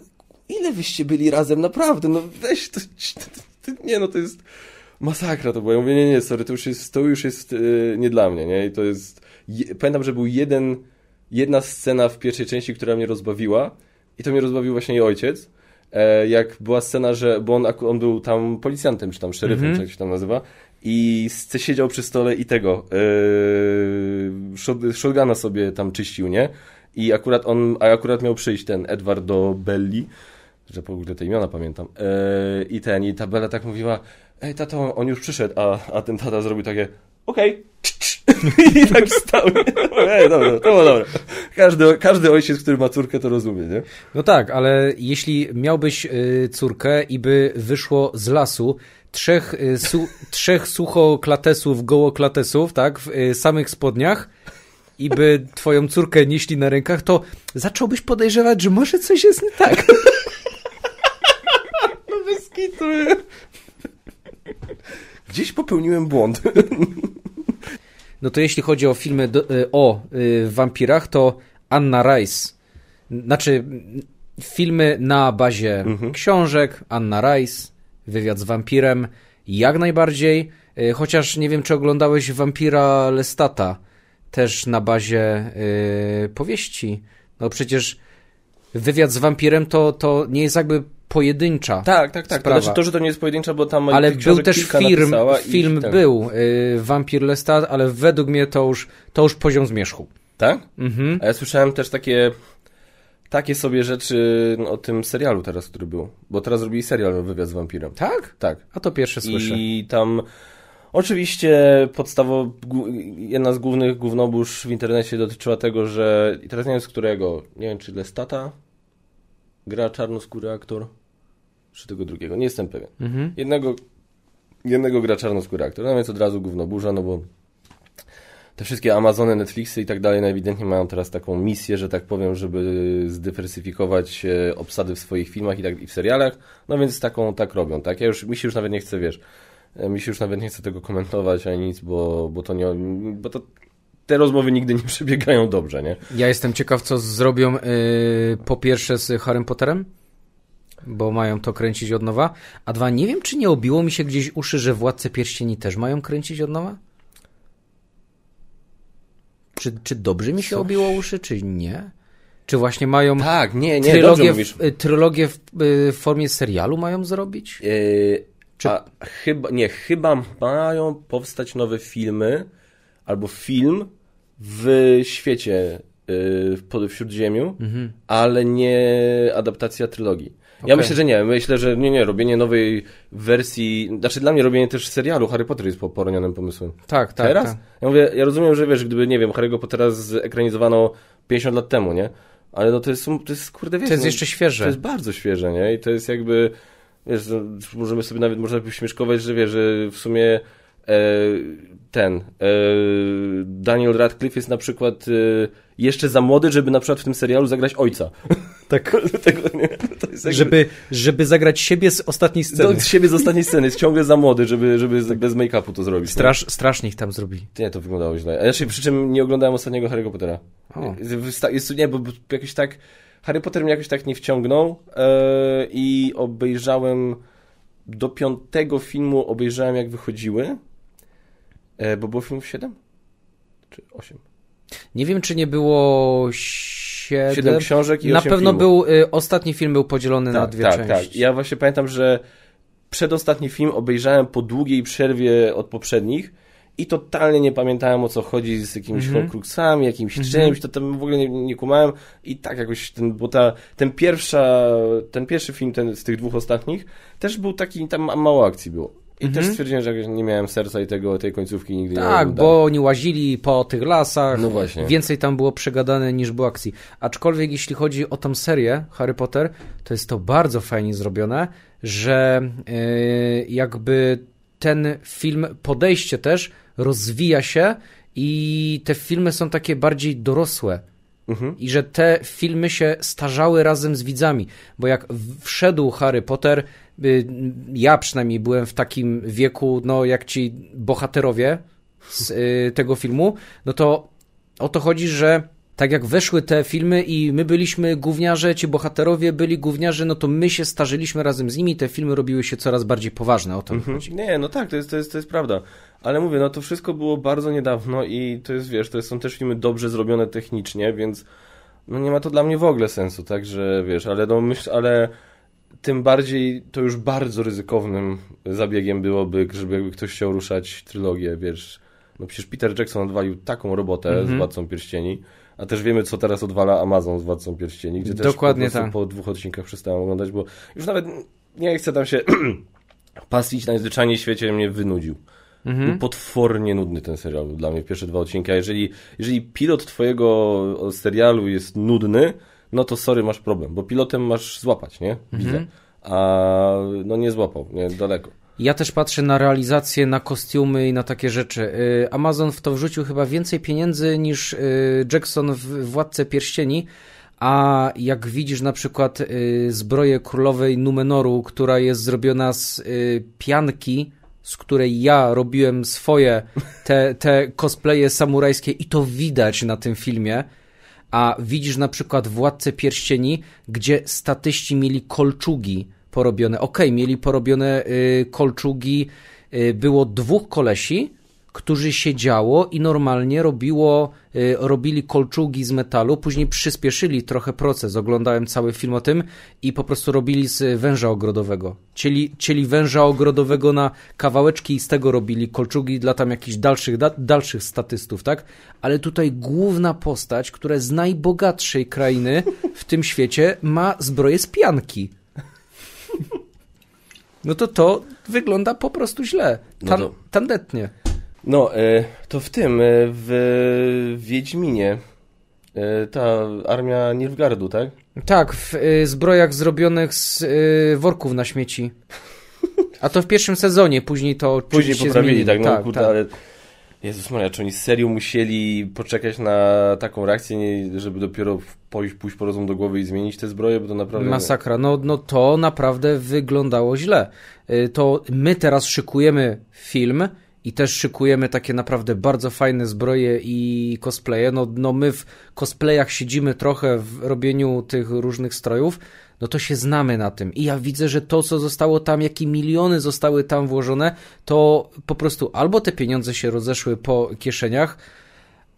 ile wyście byli razem, naprawdę, no weź to, nie no, to jest masakra to była. Ja mówię, nie, nie, sorry, to już jest, to już jest yy, nie dla mnie, nie, i to jest, je, pamiętam, że był jeden, jedna scena w pierwszej części, która mnie rozbawiła i to mnie rozbawił właśnie jej ojciec, e, jak była scena, że, bo on, on był tam policjantem, czy tam szeryfem, Mhm. czy jak się tam nazywa i siedział przy stole i tego, yy, shot, shotguna sobie tam czyścił, nie, i akurat on, a akurat miał przyjść ten Edwardo Belli, że po ogóle te imiona pamiętam. Yy, I ten, i ta Bella tak mówiła, ej tato, on już przyszedł, a, a ten tata zrobił takie, okej. I tak stał. Ej, dobra, to było dobre. Każdy, każdy ojciec, który ma córkę, to rozumie, nie? No tak, ale jeśli miałbyś y, córkę i by wyszło z lasu trzech, y, su, trzech suchoklatesów, gołoklatesów, tak, w y, samych spodniach i by twoją córkę nieśli na rękach, to zacząłbyś podejrzewać, że może coś jest nie tak. No bez kitu. Gdzieś popełniłem błąd. No to jeśli chodzi o filmy do, y, o y, wampirach, to Anna Rice. Znaczy, filmy na bazie Mhm. książek, Anna Rice, Wywiad z wampirem, jak najbardziej. Y, Chociaż nie wiem, czy oglądałeś Wampira Lestata, też na bazie y, powieści. No przecież Wywiad z wampirem to, to nie jest jakby pojedyncza. Tak, tak, tak. To, Sprawa. znaczy to, że to nie jest pojedyncza, bo tam Ale był też film, i film był, y, Vampir Lestat, ale według mnie to już, to już poziom zmierzchu. Tak? Mhm. A ja słyszałem też takie takie sobie rzeczy no, o tym serialu teraz, który był. Bo teraz zrobili serial Wywiad z wampirem. Tak? Tak. A to pierwsze słyszę. I tam oczywiście podstawowo gó- jedna z głównych gównobóż w internecie dotyczyła tego, że i teraz nie wiem z którego, nie wiem czy Lestata gra czarnoskóry aktor, czy tego drugiego, nie jestem pewien. Mhm. Jednego, jednego gra czarnoskóry aktor, no więc od razu gównoburza, no bo te wszystkie Amazony, Netflixy i tak dalej ewidentnie mają teraz taką misję, że tak powiem, żeby zdywersyfikować e, obsady w swoich filmach i, tak, i w serialach, no więc taką tak robią, tak? Ja już, mi się już nawet nie chce, wiesz, e, mi się już nawet nie chce tego komentować ani nic, bo, bo to nie, bo to te rozmowy nigdy nie przebiegają dobrze, nie? Ja jestem ciekaw, co zrobią y, po pierwsze z Harrym Potterem, bo mają to kręcić od nowa, a dwa, nie wiem, czy nie obiło mi się gdzieś uszy, że Władcy Pierścieni też mają kręcić od nowa? Czy, czy dobrze mi się Coś. obiło uszy, czy nie? Czy właśnie mają Tak, nie, nie, trylogię, w, y, trylogię w, y, w formie serialu mają zrobić? Yy, Czy- A chyba, nie, chyba mają powstać nowe filmy albo film w świecie yy, w Śródziemiu, ale nie adaptacja trylogii. Ja Okej. myślę, że nie. Myślę, że nie, nie. Robienie nowej wersji... Znaczy dla mnie robienie też serialu Harry Potter jest po- poronionym pomysłem. Tak, tak. Teraz? tak. Ja mówię, ja rozumiem, że wiesz, gdyby, nie wiem, Harry'ego Pottera zekranizowano 50 lat temu, nie? Ale no to jest, to jest kurde, wiesz... To jest no, jeszcze świeże. to jest bardzo świeże, nie? I to jest jakby, wiesz, no, możemy sobie nawet, można by śmieszkować, że wiesz, że w sumie ten e, Daniel Radcliffe jest na przykład e, jeszcze za młody, żeby na przykład w tym serialu zagrać ojca. Tak. Tego, jakby, Żeby, żeby zagrać siebie z ostatniej sceny. do siebie z ostatniej sceny, jest ciągle za młody, żeby, żeby z- bez make-upu to zrobić. nie? Strasz, strasznie ich tam zrobili. Nie, to wyglądało źle. A Znaczy, przy czym nie oglądałem ostatniego Harry'ego Pottera. O. Jest, nie, bo jakoś tak... Harry Potter mnie jakoś tak nie wciągnął e, i obejrzałem do piątego filmu obejrzałem jak wychodziły, e, bo było filmów 7? Czy 8? Nie wiem, czy nie było siedem. 7 książek i Na 8 pewno filmów. był, y, ostatni film był podzielony na dwie tak, części. Tak, Ja właśnie pamiętam, że przedostatni film obejrzałem po długiej przerwie od poprzednich i totalnie nie pamiętałem o co chodzi z jakimiś Mhm. Horcruxami, jakimś czymś, to tam w ogóle nie, nie kumałem i tak jakoś ten, bo ta, ten pierwsza, ten pierwszy film ten, z tych dwóch ostatnich też był taki, tam ma- mało akcji było. I Mhm. też stwierdziłem, że nie miałem serca i tego, tej końcówki nigdy nie Tak, bo oni łazili po tych lasach. No właśnie. Więcej tam było przegadane niż było akcji. Aczkolwiek jeśli chodzi o tą serię Harry Potter, to jest to bardzo fajnie zrobione, że yy, jakby ten film, podejście też rozwija się i te filmy są takie bardziej dorosłe. Mhm. I że te filmy się starzały razem z widzami, bo jak wszedł Harry Potter, ja przynajmniej byłem w takim wieku, no jak ci bohaterowie z y, tego filmu, no to o to chodzi, że tak jak weszły te filmy i my byliśmy gówniarze, ci bohaterowie byli gówniarze, no to my się starzyliśmy razem z nimi, te filmy robiły się coraz bardziej poważne, o to mi chodzi. Nie, no tak, to jest, to, jest, to jest prawda. Ale mówię, no to wszystko było bardzo niedawno i to jest, wiesz, to są też filmy dobrze zrobione technicznie, więc no nie ma to dla mnie w ogóle sensu, także wiesz, ale no myśl, ale tym bardziej to już bardzo ryzykownym zabiegiem byłoby, żeby ktoś chciał ruszać trylogię, wiesz. No przecież Peter Jackson odwalił taką robotę z Władcą Pierścieni, a też wiemy, co teraz odwala Amazon z Władcą Pierścieni, gdzie też Dokładnie po, prostu tak. po dwóch odcinkach przestałem oglądać, bo już nawet nie chcę tam się paslić najzwyczajniej w świecie mnie wynudził. Był potwornie nudny ten serial dla mnie, pierwsze dwa odcinki. A jeżeli, jeżeli pilot twojego serialu jest nudny, no to sorry, masz problem, bo pilotem masz złapać, nie? Widzę. A no nie złapał, nie, daleko. Ja też patrzę na realizację, na kostiumy i na takie rzeczy. Y, Amazon w to wrzucił chyba więcej pieniędzy niż y, Jackson w Władce Pierścieni, a jak widzisz na przykład y, zbroję królowej Numenoru, która jest zrobiona z pianki, z której ja robiłem swoje te, te cosplaye samurajskie i to widać na tym filmie, a widzisz na przykład Władcę Pierścieni, gdzie statyści mieli kolczugi porobione. Okej, okay, mieli porobione y, kolczugi, y, było dwóch kolesi, którzy siedziało i normalnie robiło, y, robili kolczugi z metalu, później przyspieszyli trochę proces, oglądałem cały film o tym i po prostu robili z węża ogrodowego. Cieli, cieli węża ogrodowego na kawałeczki i z tego robili kolczugi dla tam jakichś dalszych, da, dalszych statystów, tak? Ale tutaj główna postać, która z najbogatszej krainy w tym świecie ma zbroję z pianki. No to to wygląda po prostu źle. Tan, no to... Tandetnie. No, e, to w tym, e, w Wiedźminie, e, ta armia Nilfgardu, tak? Tak, w zbrojach zrobionych z worków na śmieci. A to w pierwszym sezonie, później to Później poprawili, tak, no tak, kurde, tak. ale... Jezus Maria, czy oni serio musieli poczekać na taką reakcję, żeby dopiero pójść, pójść po rozum do głowy i zmienić te zbroje, bo to naprawdę... Masakra, no, no to naprawdę wyglądało źle. To my teraz szykujemy film i też szykujemy takie naprawdę bardzo fajne zbroje i cosplaye. No, no my w cosplayach siedzimy trochę w robieniu tych różnych strojów, no to się znamy na tym. I ja widzę, że to, co zostało tam, jakie miliony zostały tam włożone, to po prostu albo te pieniądze się rozeszły po kieszeniach,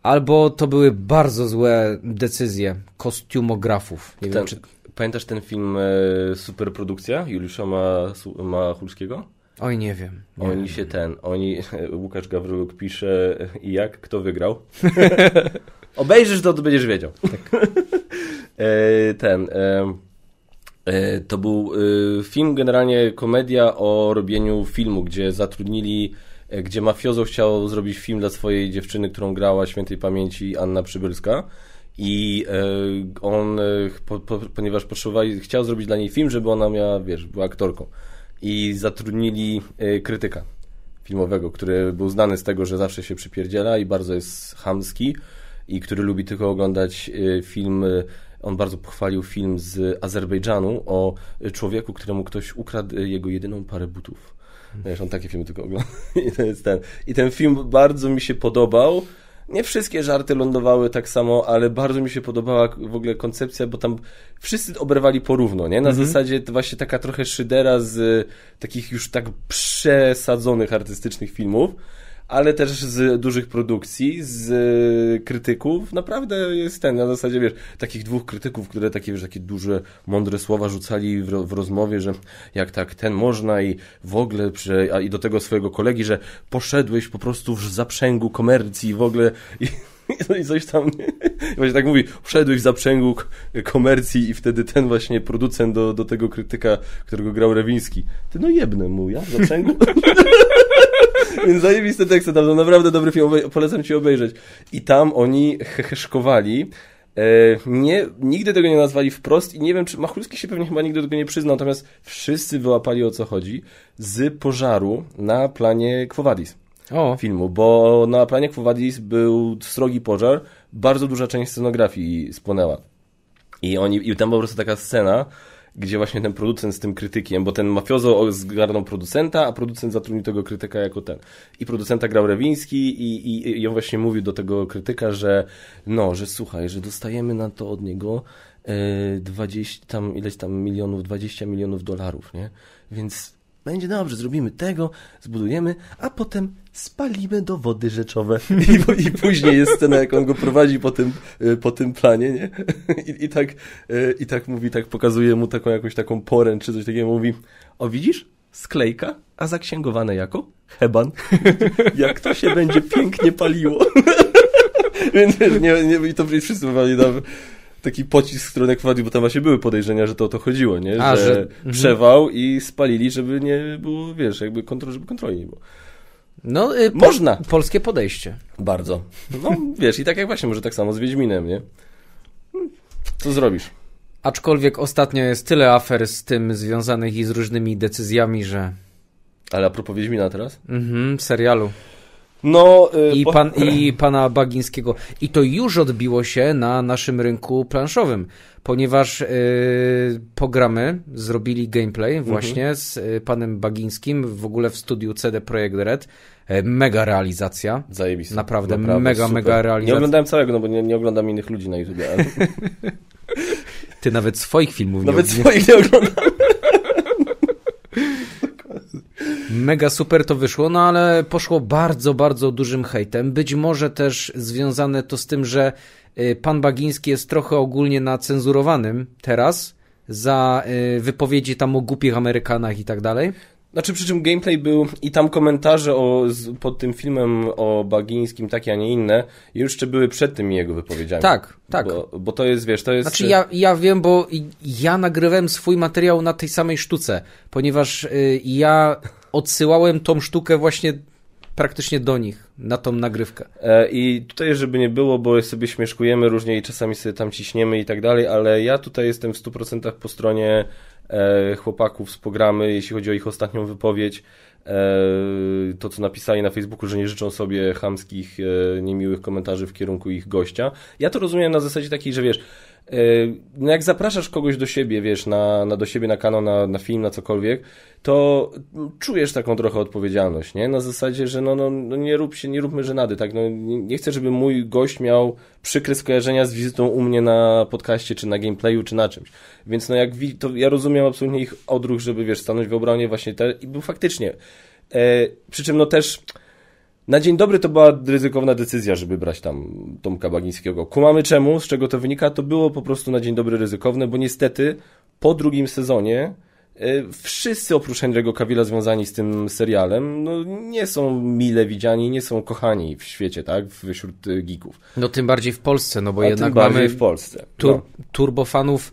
albo to były bardzo złe decyzje kostiumografów. Ten, wiem, czy... Pamiętasz ten film e, Superprodukcja Juliusza Machulskiego? Oj, nie wiem. Nie oni wiem. się ten, oni, Łukasz Gawryluk pisze i jak, kto wygrał. Obejrzysz to, to będziesz wiedział. Tak. e, ten, e, e, to był film, generalnie komedia o robieniu filmu, gdzie zatrudnili, gdzie mafiozo chciał zrobić film dla swojej dziewczyny, którą grała świętej pamięci Anna Przybylska. I on, po, po, ponieważ potrzebowali, chciał zrobić dla niej film, żeby ona miała, wiesz, była aktorką i zatrudnili e, krytyka filmowego, który był znany z tego, że zawsze się przypierdziela i bardzo jest chamski i który lubi tylko oglądać e, film on bardzo pochwalił film z Azerbejdżanu o człowieku, któremu ktoś ukradł jego jedyną parę butów. Wiesz, on takie filmy tylko ogląda. I, ten. I ten film bardzo mi się podobał nie wszystkie żarty lądowały tak samo, ale bardzo mi się podobała w ogóle koncepcja, bo tam wszyscy oberwali porówno, nie? Na mhm. zasadzie właśnie taka trochę szydera z takich już tak przesadzonych artystycznych filmów ale też z dużych produkcji, z krytyków. Naprawdę jest ten, na zasadzie, wiesz, takich dwóch krytyków, które takie, wiesz, takie duże, mądre słowa rzucali w, w rozmowie, że jak tak, ten można i w ogóle, a i do tego swojego kolegi, że poszedłeś po prostu w zaprzęgu komercji w ogóle i, i coś tam, I właśnie tak mówi, wszedłeś w zaprzęgu komercji i wtedy ten właśnie producent do, do tego krytyka, którego grał Rewiński, ty no jebnę mu, ja w zaprzęgu? Więc zajebiste teksty tam, to naprawdę dobry film, polecam ci obejrzeć. I tam oni heheszkowali, e, nie, nigdy tego nie nazwali wprost i nie wiem, czy Machulski się pewnie chyba nigdy do tego nie przyznał, natomiast wszyscy wyłapali o co chodzi z pożaru na planie o. filmu, bo na planie Quo był srogi pożar, bardzo duża część scenografii spłonęła. I oni, i tam po prostu taka scena, gdzie właśnie ten producent z tym krytykiem, bo ten mafiozo zgarnął producenta, a producent zatrudnił tego krytyka jako ten. I producenta grał Rewiński i, i, i on właśnie mówił do tego krytyka, że no, że słuchaj, że dostajemy na to od niego 20 e, tam, ileś tam milionów, 20 milionów dolarów, nie? Więc będzie dobrze, zrobimy tego, zbudujemy, a potem spalimy do wody rzeczowe. I, I, później jest scena, jak on go prowadzi po tym, y, po tym planie, nie? I, I, tak, y, I tak mówi, tak pokazuje mu taką jakąś taką poręcz, czy coś takiego, mówi, o widzisz? Sklejka, a zaksięgowane jako heban. jak to się będzie pięknie paliło. Więc nie, nie, i to wszyscy mówili, taki pocisk, który nakładli, bo tam właśnie były podejrzenia, że to o to chodziło, nie? A, że, że... Mhm. przewał i spalili, żeby nie było, wiesz, jakby kontroli, żeby kontroli nie było. No, y, można. polskie podejście. Bardzo. No, wiesz, i tak jak właśnie, może tak samo z Wiedźminem, nie? Co zrobisz? Aczkolwiek ostatnio jest tyle afer z tym związanych i z różnymi decyzjami, że... Ale a propos Wiedźmina teraz? Mhm, serialu. No, y, I, pan, I pana Bagińskiego. I to już odbiło się na naszym rynku planszowym, ponieważ yy, programy zrobili gameplay mhm. właśnie mhm. z y, panem Bagińskim w ogóle w studiu CD Projekt Red. E, mega realizacja. Zajebista. Naprawdę, Naprawdę mega, super. mega realizacja. Nie oglądałem całego, no bo nie, nie oglądam innych ludzi na YouTube. Ale... Ty nawet swoich filmów nawet nie Nawet swoich nie oglądam. Mega super to wyszło, no ale poszło bardzo, bardzo dużym hejtem. Być może też związane to z tym, że y, pan Bagiński jest trochę ogólnie nacenzurowanym teraz za y, wypowiedzi tam o głupich Amerykanach i tak dalej. Znaczy, przy czym gameplay był i tam komentarze o, pod tym filmem o Bagińskim takie, a nie inne, już jeszcze były przed tymi jego wypowiedziami. Tak, tak. Bo, bo to jest, wiesz, to jest... Znaczy, ja, ja wiem, bo ja nagrywałem swój materiał na tej samej sztuce, ponieważ y, ja odsyłałem tą sztukę właśnie praktycznie do nich, na tą nagrywkę. E, I tutaj, żeby nie było, bo sobie śmieszkujemy różnie i czasami sobie tam ciśniemy i tak dalej, ale ja tutaj jestem w 100% po stronie e, chłopaków z programy, jeśli chodzi o ich ostatnią wypowiedź. E, to, co napisali na Facebooku, że nie życzą sobie chamskich, niemiłych komentarzy w kierunku ich gościa. Ja to rozumiem na zasadzie takiej, że wiesz, no jak zapraszasz kogoś do siebie, wiesz, na, na do siebie na kanał, na, na film, na cokolwiek, to czujesz taką trochę odpowiedzialność, nie? Na zasadzie, że no, no, no nie rób się, nie róbmy żenady, tak? No, nie, nie chcę, żeby mój gość miał przykre skojarzenia z wizytą u mnie na podcaście, czy na gameplayu, czy na czymś. Więc no jak to ja rozumiem absolutnie ich odruch, żeby, wiesz, stanąć w obronie właśnie te, i był faktycznie. E, przy czym no też na dzień dobry to była ryzykowna decyzja, żeby brać tam Tomka Bagińskiego. Kumamy czemu, z czego to wynika, to było po prostu na dzień dobry ryzykowne, bo niestety po drugim sezonie e, wszyscy oprócz Henry'ego Cavilla związani z tym serialem no, nie są mile widziani, nie są kochani w świecie, tak, wśród e, geeków. No tym bardziej w Polsce, no bo A jednak tym mamy w Polsce. Tur no. turbofanów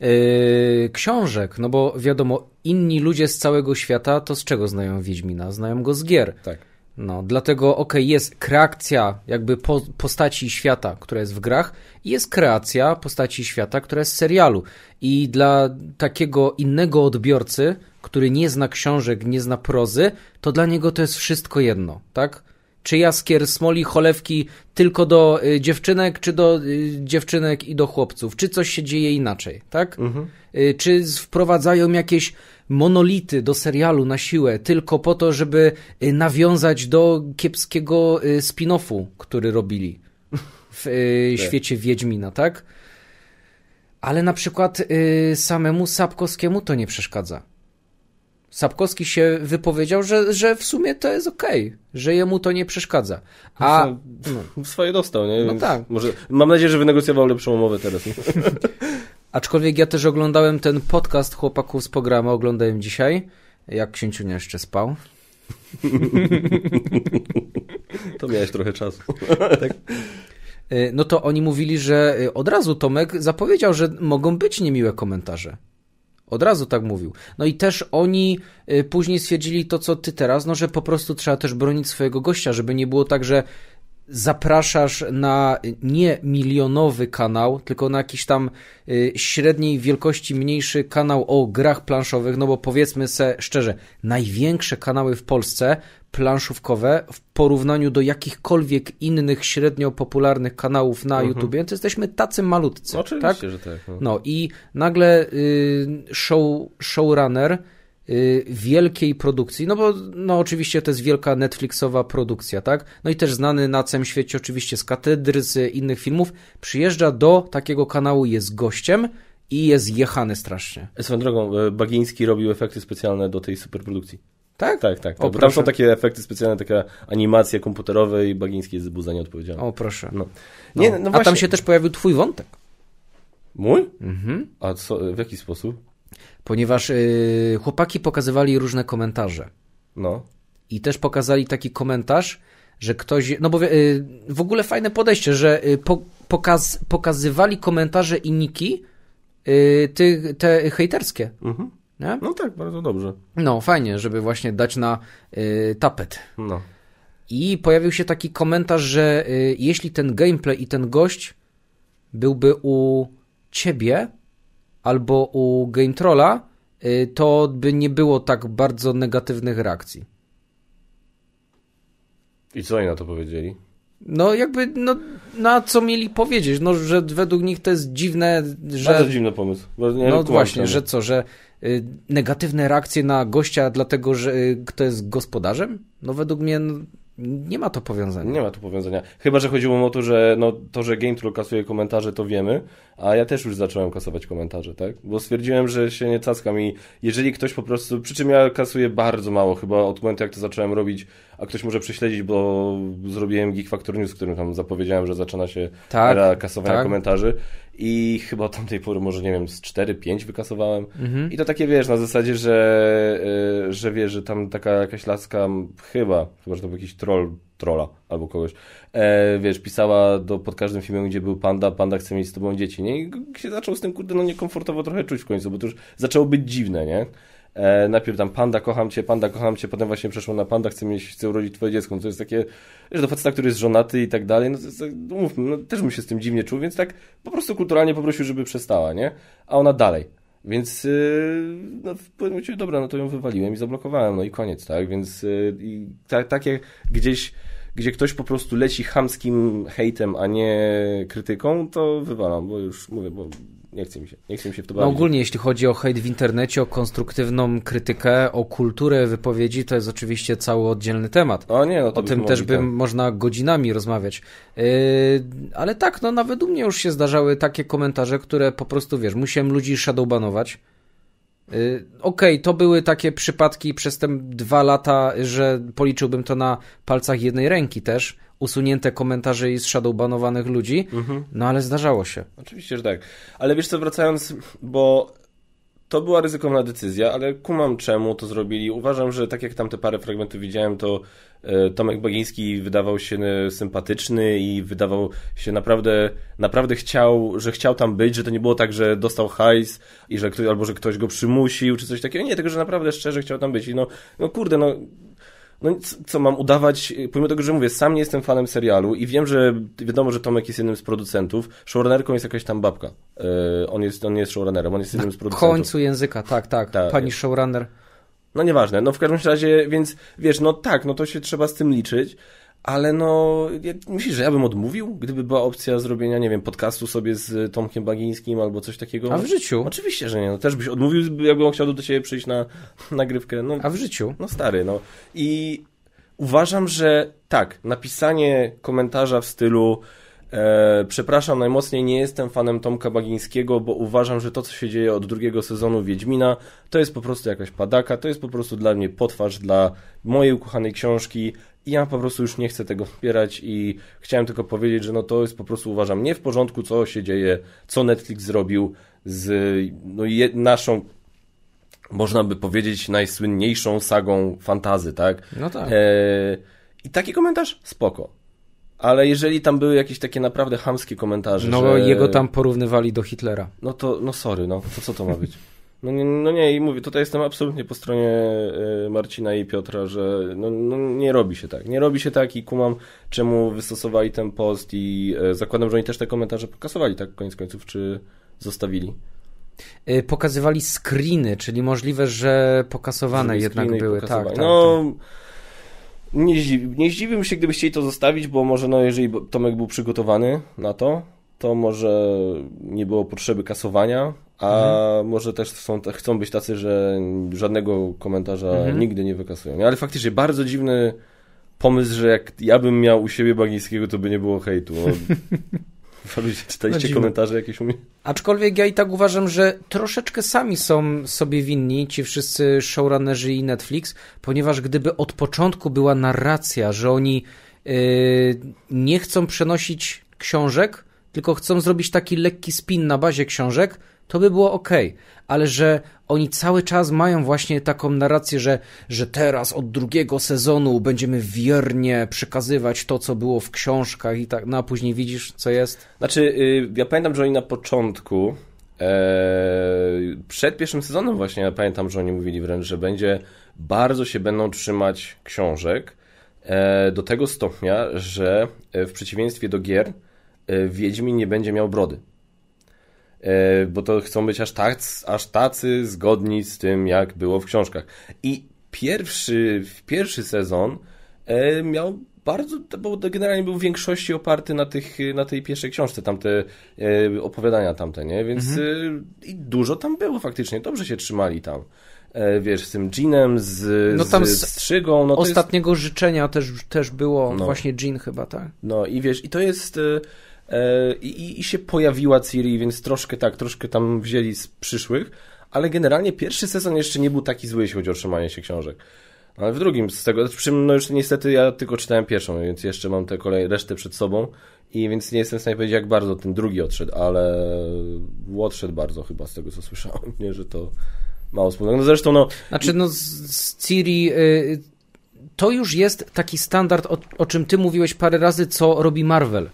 yy, książek, no bo wiadomo, inni ludzie z całego świata to z czego znają Wiedźmina? Znają go z gier. Tak. No, dlatego ok, jest kreacja jakby po, postaci świata, która jest w grach i jest kreacja postaci świata, która jest w serialu. I dla takiego innego odbiorcy, który nie zna książek, nie zna prozy, to dla niego to jest wszystko jedno, tak? Czy jaskier, smoli, cholewki tylko do y, dziewczynek, czy do y, dziewczynek i do chłopców? Czy coś się dzieje inaczej, tak? Mhm. Y, czy wprowadzają jakieś monolity do serialu na siłę, tylko po to, żeby y, nawiązać do kiepskiego y, spin-offu, który robili w y, tak. świecie Wiedźmina, tak? Ale na przykład samemu Sapkowskiemu to nie przeszkadza. Sapkowski się wypowiedział, że, że w sumie to jest okej, okay, że jemu to nie przeszkadza. A no. swoje dostał, nie? No tak. Może, mam nadzieję, że wynegocjował lepszą umowę teraz. Aczkolwiek ja też oglądałem ten podcast chłopaków z programu, oglądałem dzisiaj, jak księciunia jeszcze spał. To miałeś trochę czasu. tak. Y, no to oni mówili, że y, od razu Tomek zapowiedział, że mogą być niemiłe komentarze. Od razu tak mówił. No i też oni y, później stwierdzili to, co ty teraz, no że po prostu trzeba też bronić swojego gościa, żeby nie było tak, że zapraszasz na nie milionowy kanał, tylko na jakiś tam y, średniej wielkości mniejszy kanał o grach planszowych, no bo powiedzmy se szczerze, największe kanały w Polsce planszówkowe w porównaniu do jakichkolwiek innych średnio popularnych kanałów na mhm. YouTubie, to jesteśmy tacy malutcy. Oczywiście, tak? że tak. No. no i nagle y, show, showrunner wielkiej produkcji, no bo no oczywiście to jest wielka Netflixowa produkcja, tak? No i też znany na całym świecie oczywiście z katedry, z innych filmów, przyjeżdża do takiego kanału, jest gościem i jest jechany strasznie. Swoją drogą, e, Bagiński robił efekty specjalne do tej superprodukcji. Tak? Tak, tak. O, tam są takie efekty specjalne, taka animacja komputerowa i Bagiński jest za nie odpowiedzialny. O, proszę. No. no. Nie, no. A tam się też pojawił twój wątek. Mój? Mhm. A co, w jaki sposób? Ponieważ yy, chłopaki pokazywali różne komentarze. No. I też pokazali taki komentarz, że ktoś. No bo yy, w ogóle fajne podejście, że yy, po, pokaz, pokazywali komentarze i niki yy, ty, te hejterskie. Mhm. Nie? No tak, bardzo dobrze. No, fajnie, żeby właśnie dać na yy, tapet. No. I pojawił się taki komentarz, że jeśli ten gameplay i ten gość byłby u ciebie, albo u Game Trolla, y, to by nie było tak bardzo negatywnych reakcji. I co oni na to powiedzieli? No jakby, no na co mieli powiedzieć? No, że według nich to jest dziwne, że... Bardzo dziwny pomysł. Nie no właśnie, że co, że y, negatywne reakcje na gościa dlatego, że y, kto jest gospodarzem? No według mnie no, nie ma to powiązania. Nie ma tu powiązania. Chyba, że chodziło o to, że no, to, że GameTroll kasuje komentarze, to wiemy, a ja też już zacząłem kasować komentarze, tak? Bo stwierdziłem, że się nie cackam i jeżeli ktoś po prostu, przy czym ja kasuję bardzo mało, chyba od momentu jak to zacząłem robić, a ktoś może prześledzić, bo zrobiłem Geek Factor News, w którym tam zapowiedziałem, że zaczyna się tak, era kasowania tak. komentarzy i chyba od tamtej pory może, nie wiem, z 4-5 wykasowałem mhm. i to takie, wiesz, na zasadzie, że, yy, że wiesz, że tam taka jakaś laska, chyba, chyba, że to był jakiś troll, trolla albo kogoś, e, wiesz, pisała do, pod każdym filmem, gdzie był panda, panda chce mieć z tobą dzieci, nie? I się zaczął z tym, kurde, no niekomfortowo trochę czuć w końcu, bo to już zaczęło być dziwne, nie? E, najpierw tam panda, kocham cię, panda, kocham cię, potem właśnie przeszło na panda, chcę mieć, chcę urodzić twoje dziecko. No to jest takie, że do faceta, który jest żonaty i tak dalej, no, to jest, no mówmy, no też bym się z tym dziwnie czuł, więc tak po prostu kulturalnie poprosił, żeby przestała, nie? A ona dalej. Więc yy, no, w dobra, no to ją wywaliłem i zablokowałem, no i koniec, tak? Więc yy, ta, takie gdzieś gdzie ktoś po prostu leci chamskim hejtem, a nie krytyką, to wywalam, bo już mówię, bo nie chce mi się, nie chce mi się w to bawić. No ogólnie, jeśli chodzi o hejt w internecie, o konstruktywną krytykę, o kulturę wypowiedzi, to jest oczywiście cały oddzielny temat. O nie, no to o tym też by można godzinami rozmawiać. Yy, ale tak, no nawet u mnie już się zdarzały takie komentarze, które po prostu, wiesz, musiałem ludzi shadowbanować. Yy, okej, okay, to były takie przypadki przez te dwa lata, że policzyłbym to na palcach jednej ręki też, usunięte komentarze i z shadowbanowanych ludzi, mhm. no ale zdarzało się. Oczywiście, że tak. Ale wiesz co, wracając, bo to była ryzykowna decyzja, ale kumam czemu to zrobili. Uważam, że tak jak tam te parę fragmentów widziałem, to e, Tomek Bagiński wydawał się e, sympatyczny i wydawał się naprawdę, naprawdę chciał, że chciał tam być, że to nie było tak, że dostał hajs i że ktoś, albo że ktoś go przymusił, czy coś takiego. Nie, tylko że naprawdę szczerze chciał tam być. I no, no kurde, no no co mam udawać, pomimo tego, że mówię, sam nie jestem fanem serialu i wiem, że wiadomo, że Tomek jest jednym z producentów, showrunnerką jest jakaś tam babka. Yy, on, jest, on nie jest showrunnerem, on jest jednym z producentów. W końcu języka, tak, tak, Ta, pani showrunner. No nieważne, no w każdym razie, więc wiesz, no tak, no to się trzeba z tym liczyć, ale no, myślisz, że ja bym odmówił, gdyby była opcja zrobienia, nie wiem, podcastu sobie z Tomkiem Bagińskim albo coś takiego? A w życiu? Oczywiście, że nie. No, też byś odmówił, jakbym chciał do ciebie przyjść na nagrywkę. No, A w życiu? No stary, no. I uważam, że tak, napisanie komentarza w stylu E, przepraszam najmocniej, nie jestem fanem Tomka Bagińskiego, bo uważam, że to, co się dzieje od drugiego sezonu Wiedźmina, to jest po prostu jakaś padaka, to jest po prostu dla mnie potwarz dla mojej ukochanej książki ja po prostu już nie chcę tego wspierać i chciałem tylko powiedzieć, że no to jest po prostu uważam nie w porządku, co się dzieje, co Netflix zrobił z no, je, naszą można by powiedzieć najsłynniejszą sagą fantazy, tak? No tak. E, I taki komentarz spoko. Ale jeżeli tam były jakieś takie naprawdę hamskie komentarze, No że... jego tam porównywali do Hitlera. No to, no sorry, no to co to ma być? No nie, no nie, i mówię, tutaj jestem absolutnie po stronie e, Marcina i Piotra, że no, no, nie robi się tak. Nie robi się tak i kumam, czemu wystosowali ten post i e, zakładam, że oni też te komentarze pokasowali, tak koniec końców, czy zostawili. E, pokazywali screeny, czyli możliwe, że pokasowane jednak były. Tak, tak, no, tak. Nie, nie zdziwiłbym się, gdyby chcieli to zostawić, bo może no, jeżeli Tomek był przygotowany na to, to może nie było potrzeby kasowania, a mhm. może też są, chcą być tacy, że żadnego komentarza mhm. nigdy nie wykasują. Ale faktycznie bardzo dziwny pomysł, że jak ja bym miał u siebie Bagińskiego, to by nie było hejtu. Czytaliście no komentarze jakieś u mnie? Aczkolwiek ja i tak uważam, że troszeczkę sami są sobie winni ci wszyscy showrunnerzy i Netflix, ponieważ gdyby od początku była narracja, że oni yy, nie chcą przenosić książek, tylko chcą zrobić taki lekki spin na bazie książek, to by było ok, ale że oni cały czas mają właśnie taką narrację, że, że teraz od drugiego sezonu będziemy wiernie przekazywać to, co było w książkach i tak, no a później widzisz, co jest. Znaczy, yy, ja pamiętam, że oni na początku, e, przed pierwszym sezonem właśnie, ja pamiętam, że oni mówili wręcz, że będzie, bardzo się będą trzymać książek, e, do tego stopnia, że e, w przeciwieństwie do gier, Wiedźmin nie będzie miał brody. E, bo to chcą być aż, tacy, aż tacy zgodni z tym, jak było w książkach. I pierwszy, pierwszy sezon e, miał bardzo, bo generalnie był w większości oparty na, tych, na tej pierwszej książce, tamte e, opowiadania tamte, nie? Więc mhm. i dużo tam było faktycznie, dobrze się trzymali tam. Wiesz, z tym Jeanem, z, no tam z, z Strzygą. No ostatniego jest... życzenia też, też było no. właśnie Jean chyba, tak? No i wiesz, i to jest... E, i, I się pojawiła Ciri, więc troszkę tak, troszkę tam wzięli z przyszłych, ale generalnie pierwszy sezon jeszcze nie był taki zły, jeśli chodzi o trzymanie się książek. Ale w drugim z tego, przy no już niestety ja tylko czytałem pierwszą, więc jeszcze mam tę kolej, resztę przed sobą i więc nie jestem w stanie powiedzieć jak bardzo ten drugi odszedł, ale odszedł bardzo chyba z tego co słyszałem, nie, że to mało wspólnego. No zresztą no... Znaczy no z, z Ciri... Y, to już jest taki standard, o, o czym ty mówiłeś parę razy, co robi Marvel,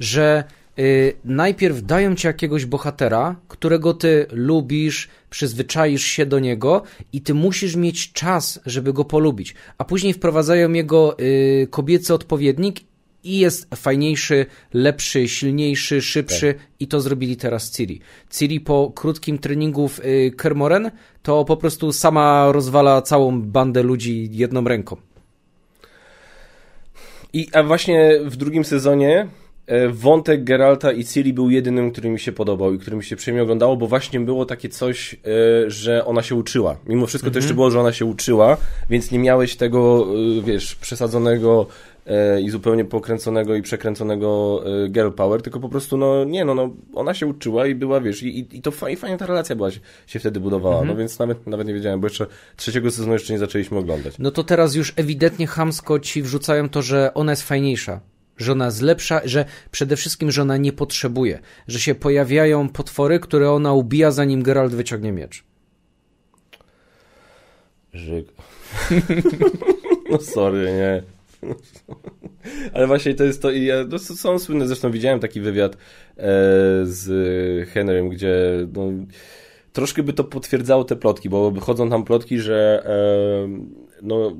że y, najpierw dają ci jakiegoś bohatera, którego ty lubisz, przyzwyczaisz się do niego i ty musisz mieć czas, żeby go polubić, a później wprowadzają jego y, kobiecy odpowiednik i jest fajniejszy, lepszy, silniejszy, szybszy tak. i to zrobili teraz Ciri. Ciri po krótkim treningu w y, Kermoren to po prostu sama rozwala całą bandę ludzi jedną ręką. I a właśnie w drugim sezonie wątek Geralta i Ciri był jedynym, który mi się podobał i który mi się przyjemnie oglądało, bo właśnie było takie coś, e, że ona się uczyła. Mimo wszystko to jeszcze mhm. było, że ona się uczyła, więc nie miałeś tego, e, wiesz, przesadzonego E, i zupełnie pokręconego i przekręconego e, girl power, tylko po prostu, no nie, no, no ona się uczyła i była, wiesz, i, i to fajnie, fajnie ta relacja była, się, się wtedy budowała, no mhm. no więc nawet, nawet nie wiedziałem, bo jeszcze trzeciego sezonu jeszcze nie zaczęliśmy oglądać. No to teraz już ewidentnie hamsko ci wrzucają to, że ona jest fajniejsza że ona jest lepsza, że przede wszystkim, że ona nie potrzebuje, że się pojawiają potwory, które ona ubija, zanim Geralt wyciągnie miecz. Żyk. no sorry, nie. Ale właśnie to jest to i ja, no, są słynne, zresztą widziałem taki wywiad e, z Henrym, gdzie no, troszkę by to potwierdzało te plotki, bo chodzą tam plotki, że e, no,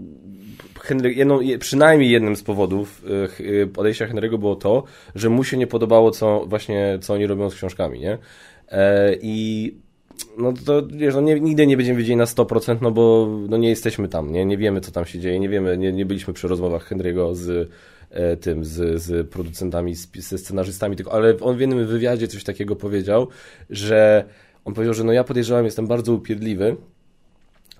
Henry, jedną, przynajmniej jednym z powodów e, odejścia Henry'ego było to, że mu się nie podobało, co właśnie co oni robią z książkami, nie? E, I no to wiesz, no nie, nigdy nie będziemy wiedzieli na 100%, no bo no nie jesteśmy tam, nie, nie wiemy co tam się dzieje, nie wiemy, nie, nie byliśmy przy rozmowach Henry'ego z e, tym, z, z producentami, z, ze scenarzystami, tylko, ale on w jednym wywiadzie coś takiego powiedział, że on powiedział, że no ja podejrzewam, jestem bardzo upierdliwy,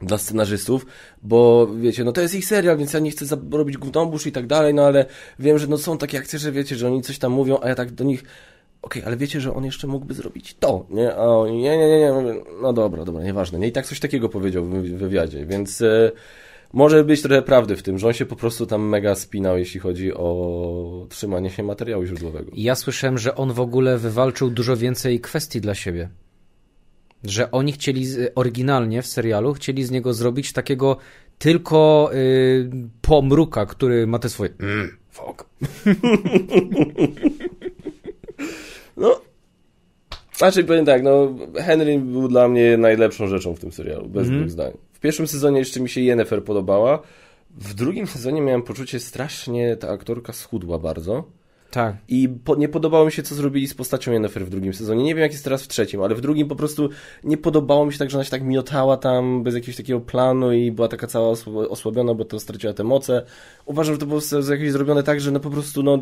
dla scenarzystów, bo wiecie, no to jest ich serial, więc ja nie chcę robić gównombusz i tak dalej, no ale wiem, że no są takie akcje, że wiecie, że oni coś tam mówią, a ja tak do nich okej, okay, ale wiecie, że on jeszcze mógłby zrobić to, nie? A oni, nie, nie, nie, nie, no dobra, dobra, nieważne, nie? I tak coś takiego powiedział w wywiadzie, więc e, może być trochę prawdy w tym, że on się po prostu tam mega spinał, jeśli chodzi o trzymanie się materiału źródłowego. Ja słyszałem, że on w ogóle wywalczył dużo więcej kwestii dla siebie. Że oni chcieli, oryginalnie w serialu, chcieli z niego zrobić takiego tylko y, pomruka, który ma te swoje mm, fuck. No, znaczy powiem tak, no Henry był dla mnie najlepszą rzeczą w tym serialu, bez mm. dwóch zdań. W pierwszym sezonie jeszcze mi się Yennefer podobała, w drugim sezonie miałem poczucie strasznie, ta aktorka schudła bardzo. Tak. I po, nie podobało mi się, co zrobili z postacią Yennefer w drugim sezonie. Nie wiem, jak jest teraz w trzecim, ale w drugim po prostu nie podobało mi się tak, że ona się tak miotała tam bez jakiegoś takiego planu i była taka cała osłabiona, bo to straciła te moce. Uważam, że to było jakieś zrobione tak, że no po prostu no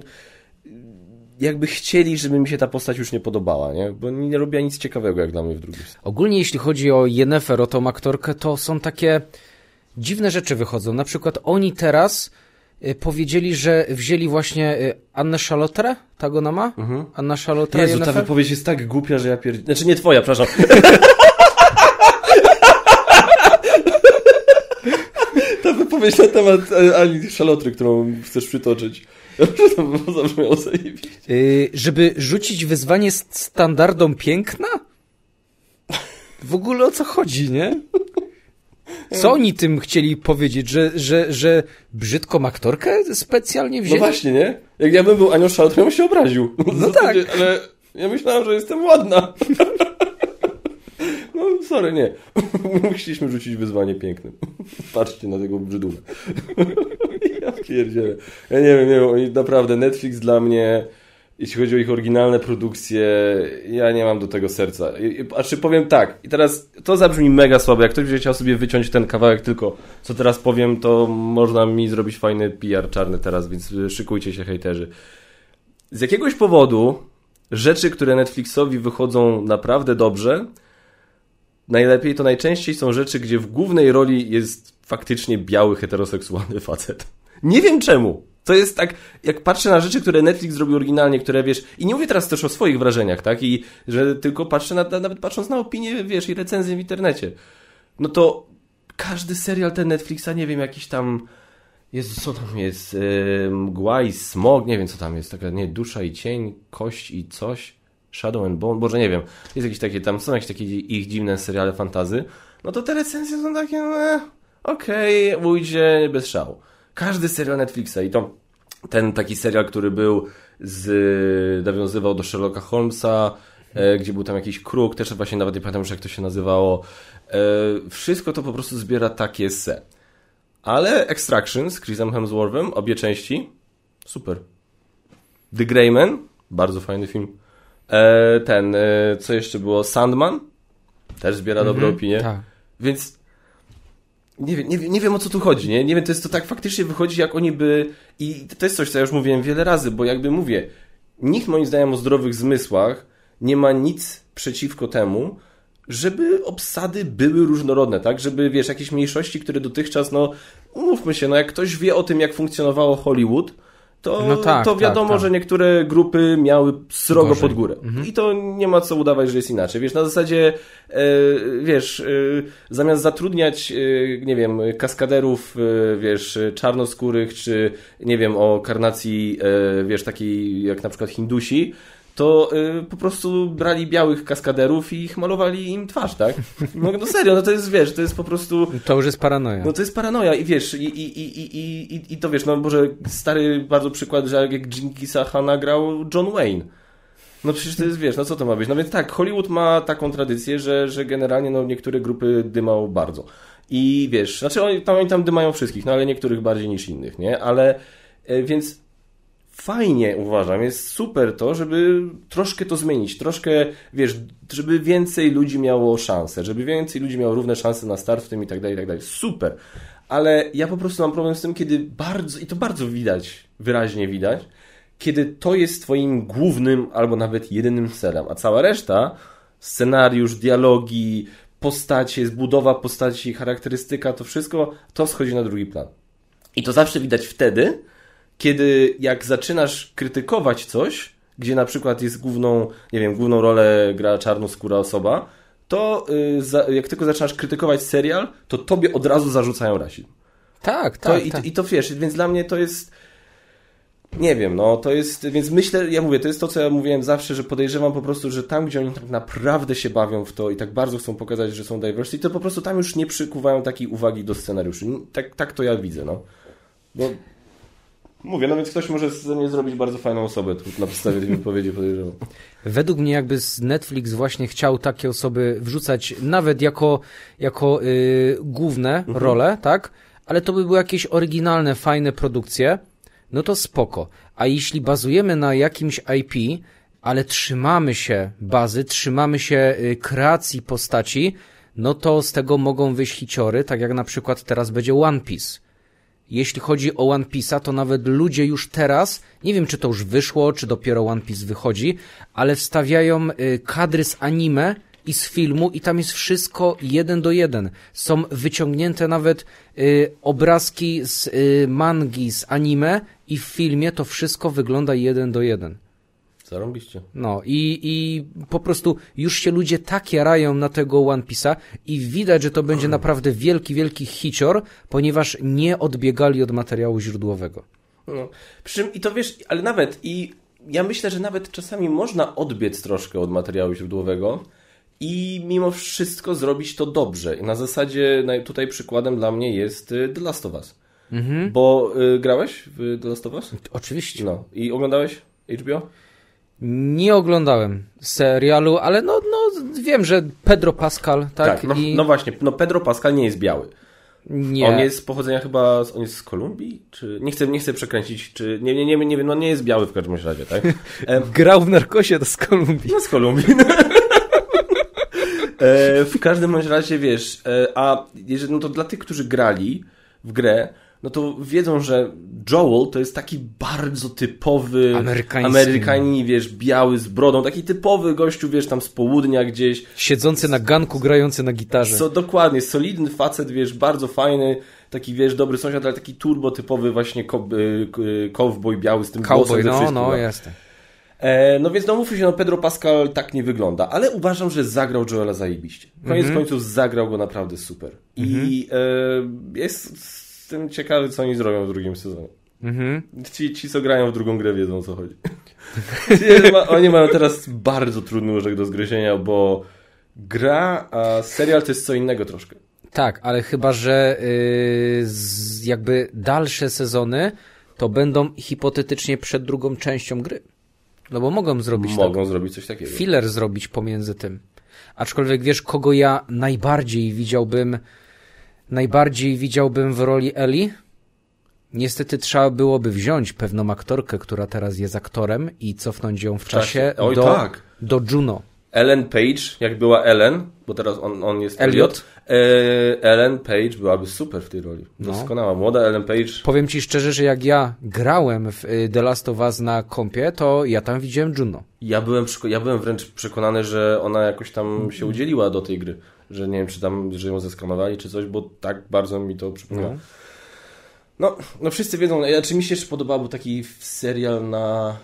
jakby chcieli, żeby mi się ta postać już nie podobała, nie? Bo nie robiła nic ciekawego jak dla mnie w drugim. Ogólnie jeśli chodzi o Yennefer, o tą aktorkę, to są takie dziwne rzeczy wychodzą. Na przykład oni teraz powiedzieli, że wzięli właśnie y, Annę Szalotrę, tak ona ma? Mhm. Anna Szalotra Jezu, ta wypowiedź jest tak głupia, że ja pierd... Znaczy nie twoja, przepraszam. ta wypowiedź na temat e, Ani Szalotry, którą chcesz przytoczyć. zabrzmiało zajebiście. Yy, żeby rzucić wyzwanie standardom piękna? W ogóle o co chodzi, nie? Co oni tym chcieli powiedzieć, że, że, że brzydką aktorkę specjalnie wzięli? No właśnie, nie? Jak ja bym był Anią Szalot, to bym się obraził. No tak. Ale ja myślałem, że jestem ładna. No, sorry, nie. Musieliśmy rzucić wyzwanie pięknym. Patrzcie na tego brzydula. Ja pierdzielę. Ja nie wiem, nie wiem, naprawdę Netflix dla mnie jeśli chodzi o ich oryginalne produkcje, ja nie mam do tego serca. A czy powiem tak, i teraz to zabrzmi mega słabo. Jak ktoś będzie chciał sobie wyciąć ten kawałek, tylko co teraz powiem, to można mi zrobić fajny PR czarny teraz, więc szykujcie się, hejterzy. Z jakiegoś powodu rzeczy, które Netflixowi wychodzą naprawdę dobrze, najlepiej to najczęściej są rzeczy, gdzie w głównej roli jest faktycznie biały, heteroseksualny facet. Nie wiem czemu. To jest tak, jak patrzę na rzeczy, które Netflix zrobił oryginalnie, które wiesz, i nie mówię teraz też o swoich wrażeniach, tak, i że tylko patrzę na, nawet patrząc na opinie, wiesz, i recenzje w internecie, no to każdy serial ten Netflixa, nie wiem, jakiś tam, Jezu, co tam jest, yy, mgła i smog, nie wiem, co tam jest, taka, nie, dusza i cień, kość i coś, Shadow and Bone, Boże, nie wiem, jest jakieś takie, tam są jakieś takie ich dziwne seriale fantazy, no to te recenzje są takie, e, okej, okay, ujdzie bez szału każdy serial Netflixa i to ten taki serial, który był z, nawiązywał do Sherlocka Holmesa, e, gdzie był tam jakiś kruk, też właśnie nawet nie pamiętam już jak to się nazywało. E, wszystko to po prostu zbiera takie se. Ale Extraction z Chrisem Hemsworthem, obie części, super. The Greyman, bardzo fajny film. E, ten, e, co jeszcze było, Sandman, też zbiera mm -hmm, dobre opinie. Tak. Więc nie wiem, nie, nie wiem o co tu chodzi, nie? Nie wiem, to jest to tak faktycznie wychodzi, jak oni by. I to jest coś, co ja już mówiłem wiele razy, bo jakby mówię, nikt moim zdaniem o zdrowych zmysłach nie ma nic przeciwko temu, żeby obsady były różnorodne, tak? Żeby, wiesz, jakieś mniejszości, które dotychczas, no, umówmy się, no jak ktoś wie o tym, jak funkcjonowało Hollywood, to, no tak, to tak, wiadomo, tak, że niektóre grupy miały srogo Gorzej. pod górę. Mhm. I to nie ma co udawać, że jest inaczej. Wiesz, na zasadzie, e, wiesz, e, zamiast zatrudniać, e, nie wiem, kaskaderów, e, wiesz, czarnoskórych, czy nie wiem, o karnacji, e, wiesz, takiej jak na przykład Hindusi, to y, po prostu brali białych kaskaderów i ich malowali im twarz, tak? No, no serio, no to jest, wiesz, to jest po prostu... To już jest paranoja. No to jest paranoja i wiesz, i, i, i, i, i, i to wiesz, no może stary bardzo przykład, że jak Jinkisa Hanna grał John Wayne. No przecież to jest, wiesz, no co to ma być? No więc tak, Hollywood ma taką tradycję, że, że generalnie no niektóre grupy dymał bardzo. I wiesz, znaczy oni tam, oni tam dymają wszystkich, no ale niektórych bardziej niż innych, nie? Ale, e, więc fajnie uważam, jest super to, żeby troszkę to zmienić, troszkę, wiesz, żeby więcej ludzi miało szansę, żeby więcej ludzi miało równe szanse na start w tym i tak dalej, i tak dalej. Super. Ale ja po prostu mam problem z tym, kiedy bardzo, i to bardzo widać, wyraźnie widać, kiedy to jest twoim głównym albo nawet jedynym celem, a cała reszta, scenariusz, dialogi, postacie, zbudowa postaci, charakterystyka, to wszystko, to schodzi na drugi plan. I to zawsze widać wtedy, kiedy jak zaczynasz krytykować coś, gdzie na przykład jest główną, nie wiem, główną rolę gra czarnoskóra osoba, to yy, jak tylko zaczynasz krytykować serial, to tobie od razu zarzucają rasizm. Tak, tak. To, i, tak. I to wiesz, więc dla mnie to jest. Nie wiem, no to jest, więc myślę, ja mówię, to jest to, co ja mówiłem zawsze, że podejrzewam po prostu, że tam, gdzie oni tak naprawdę się bawią w to i tak bardzo chcą pokazać, że są diversity, to po prostu tam już nie przykuwają takiej uwagi do scenariuszy. Tak, tak to ja widzę, no. Bo Mówię, no więc ktoś może ze mnie zrobić bardzo fajną osobę tu na podstawie tej wypowiedzi podejrzewam. Według mnie jakby Netflix właśnie chciał takie osoby wrzucać nawet jako, jako yy, główne mhm. role, tak? Ale to by były jakieś oryginalne, fajne produkcje, no to spoko. A jeśli bazujemy na jakimś IP, ale trzymamy się bazy, trzymamy się y, kreacji postaci, no to z tego mogą wyjść hiciory, tak jak na przykład teraz będzie One Piece jeśli chodzi o One Piece'a, to nawet ludzie już teraz, nie wiem czy to już wyszło, czy dopiero One Piece wychodzi, ale wstawiają y, kadry z anime i z filmu i tam jest wszystko jeden do jeden. Są wyciągnięte nawet y, obrazki z y, mangi, z anime i w filmie to wszystko wygląda jeden do jeden. Zarąbiście. No i, i po prostu już się ludzie tak jarają na tego One Piece'a i widać, że to będzie naprawdę wielki, wielki hicior, ponieważ nie odbiegali od materiału źródłowego. No. Przy czym, i to wiesz, ale nawet, i ja myślę, że nawet czasami można odbiec troszkę od materiału źródłowego i mimo wszystko zrobić to dobrze. I na zasadzie, tutaj przykładem dla mnie jest y, The Last of Us. Mhm. Bo y, grałeś w The Last of Us? Oczywiście. No. I oglądałeś HBO? Nie oglądałem serialu, ale no, no wiem, że Pedro Pascal, tak? tak no, I... no właśnie, no Pedro Pascal nie jest biały. Nie. On jest z pochodzenia chyba, z- on jest z Kolumbii? Czy, nie chcę, nie chcę przekręcić, czy, nie, nie, nie, nie wiem, no nie jest biały w każdym razie, tak? E, Grał w narkosie, to z Kolumbii. No z Kolumbii. e, w każdym razie wiesz, e, a jeżeli, no to dla tych, którzy grali w grę, no to wiedzą, że Joel to jest taki bardzo typowy Amerykański. Amerykanin, wiesz, biały z brodą, taki typowy gościu, wiesz, tam z południa gdzieś. Siedzący na ganku, grający na gitarze. So, dokładnie, solidny facet, wiesz, bardzo fajny, taki, wiesz, dobry sąsiad, ale taki turbo typowy właśnie y, y, cowboy biały z tym Cowboy, głosem ze no, wszystkim, no, jest. E, no więc no mówmy się, no Pedro Pascal tak nie wygląda, ale uważam, że zagrał Joela zajebiście. Koniec Mhm. końców zagrał go naprawdę super. I e, jest z tym ciekawy, co oni zrobią w drugim sezonie. Mhm. Ci, ci co grają w drugą grę, wiedzą o co chodzi. Oni mają teraz bardzo trudny łóżek do zgryzienia, bo gra, a serial to jest co innego troszkę. Tak, ale chyba, że yy, z, jakby dalsze sezony to będą hipotetycznie przed drugą częścią gry. No bo mogą zrobić Mogą zrobić coś takiego. tak, filler zrobić pomiędzy tym. Aczkolwiek wiesz, kogo ja najbardziej widziałbym, najbardziej widziałbym w roli Eli? Niestety trzeba byłoby wziąć pewną aktorkę, która teraz jest aktorem i cofnąć ją w czasie, Oj, do, tak. do Juno. Ellen Page, jak była Ellen, bo teraz on, on jest Elliot. Elliot. E, Ellen Page byłaby super w tej roli. No. Doskonała. Młoda Ellen Page. Powiem ci szczerze, że jak ja grałem w y, The Last of Us na kompie, to ja tam widziałem Juno. Ja byłem, ja byłem wręcz przekonany, że ona jakoś tam się udzieliła do tej gry. Że nie wiem, czy tam, że ją zeskanowali, czy coś, bo tak bardzo mi to przypomina. No. No, no wszyscy wiedzą, ja, czy mi się jeszcze podobał był taki serial na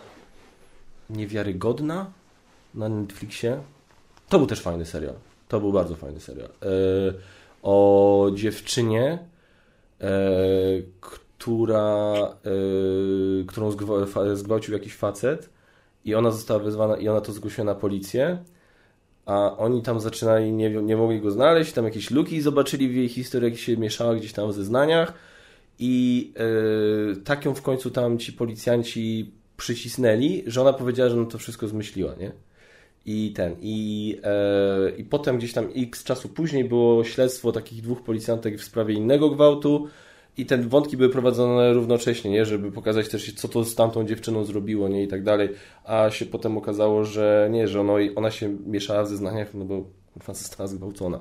Niewiarygodna na Netflixie. To był też fajny serial. To był bardzo fajny serial. E, o dziewczynie, e, która, e, którą zgwa, zgwałcił jakiś facet i ona została wezwana i ona to zgłosiła na policję. A oni tam zaczynali, nie, nie mogli go znaleźć, tam jakieś luki zobaczyli w jej historii, jak się mieszała gdzieś tam w zeznaniach i e, tak ją w końcu tam ci policjanci przycisnęli, że ona powiedziała, że no to wszystko zmyśliła, nie? I ten, i, e, i potem gdzieś tam x czasu później było śledztwo takich dwóch policjantek w sprawie innego gwałtu i te wątki były prowadzone równocześnie, nie? Żeby pokazać też, co to z tamtą dziewczyną zrobiło, nie? I tak dalej. A się potem okazało, że nie, że ono, ona się mieszała w zeznaniach, no bo kurwa została zgwałcona.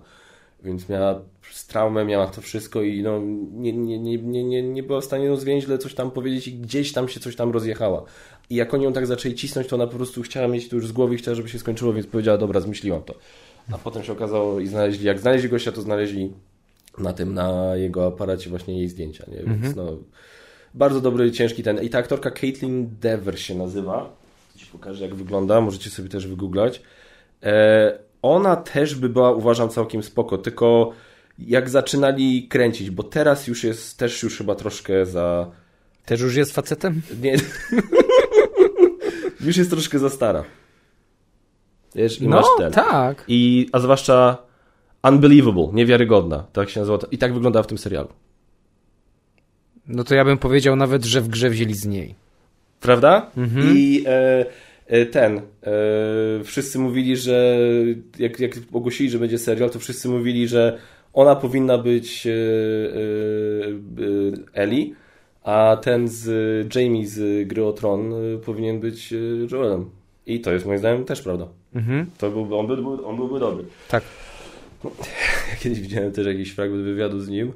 Więc miała traumę, miała to wszystko i no, nie, nie, nie, nie, nie, nie była w stanie no, zwięźle coś tam powiedzieć i gdzieś tam się coś tam rozjechała. I jak oni ją tak zaczęli cisnąć, to ona po prostu chciała mieć to już z głowy i chciała, żeby się skończyło, więc powiedziała, dobra, zmyśliłam to. A potem się okazało i znaleźli, jak znaleźli gościa, to znaleźli na tym, na jego aparacie właśnie jej zdjęcia, nie? Więc no, bardzo dobry, ciężki ten. I ta aktorka Caitlin Dever się nazywa. Ci pokażę, jak wygląda, możecie sobie też wygooglać. E, ona też by była, uważam, całkiem spoko, tylko jak zaczynali kręcić, bo teraz już jest też już chyba troszkę za... Też już jest facetem? Nie. już jest troszkę za stara. Wiesz, i No, masz ten. tak. I, a zwłaszcza unbelievable, niewiarygodna, tak się nazywa. I tak wygląda w tym serialu. No to ja bym powiedział nawet, że w grze wzięli z niej. Prawda? Mhm. I e, e, ten, e, wszyscy mówili, że jak, jak ogłosili, że będzie serial, to wszyscy mówili, że ona powinna być e, e, Ellie, a ten z Jamie z Gry o Tron e, powinien być Joelem. I to jest moim zdaniem też prawda. Mhm. To byłby, on, byłby, on byłby dobry. Tak. Ja kiedyś widziałem też jakiś fragment wywiadu z nim,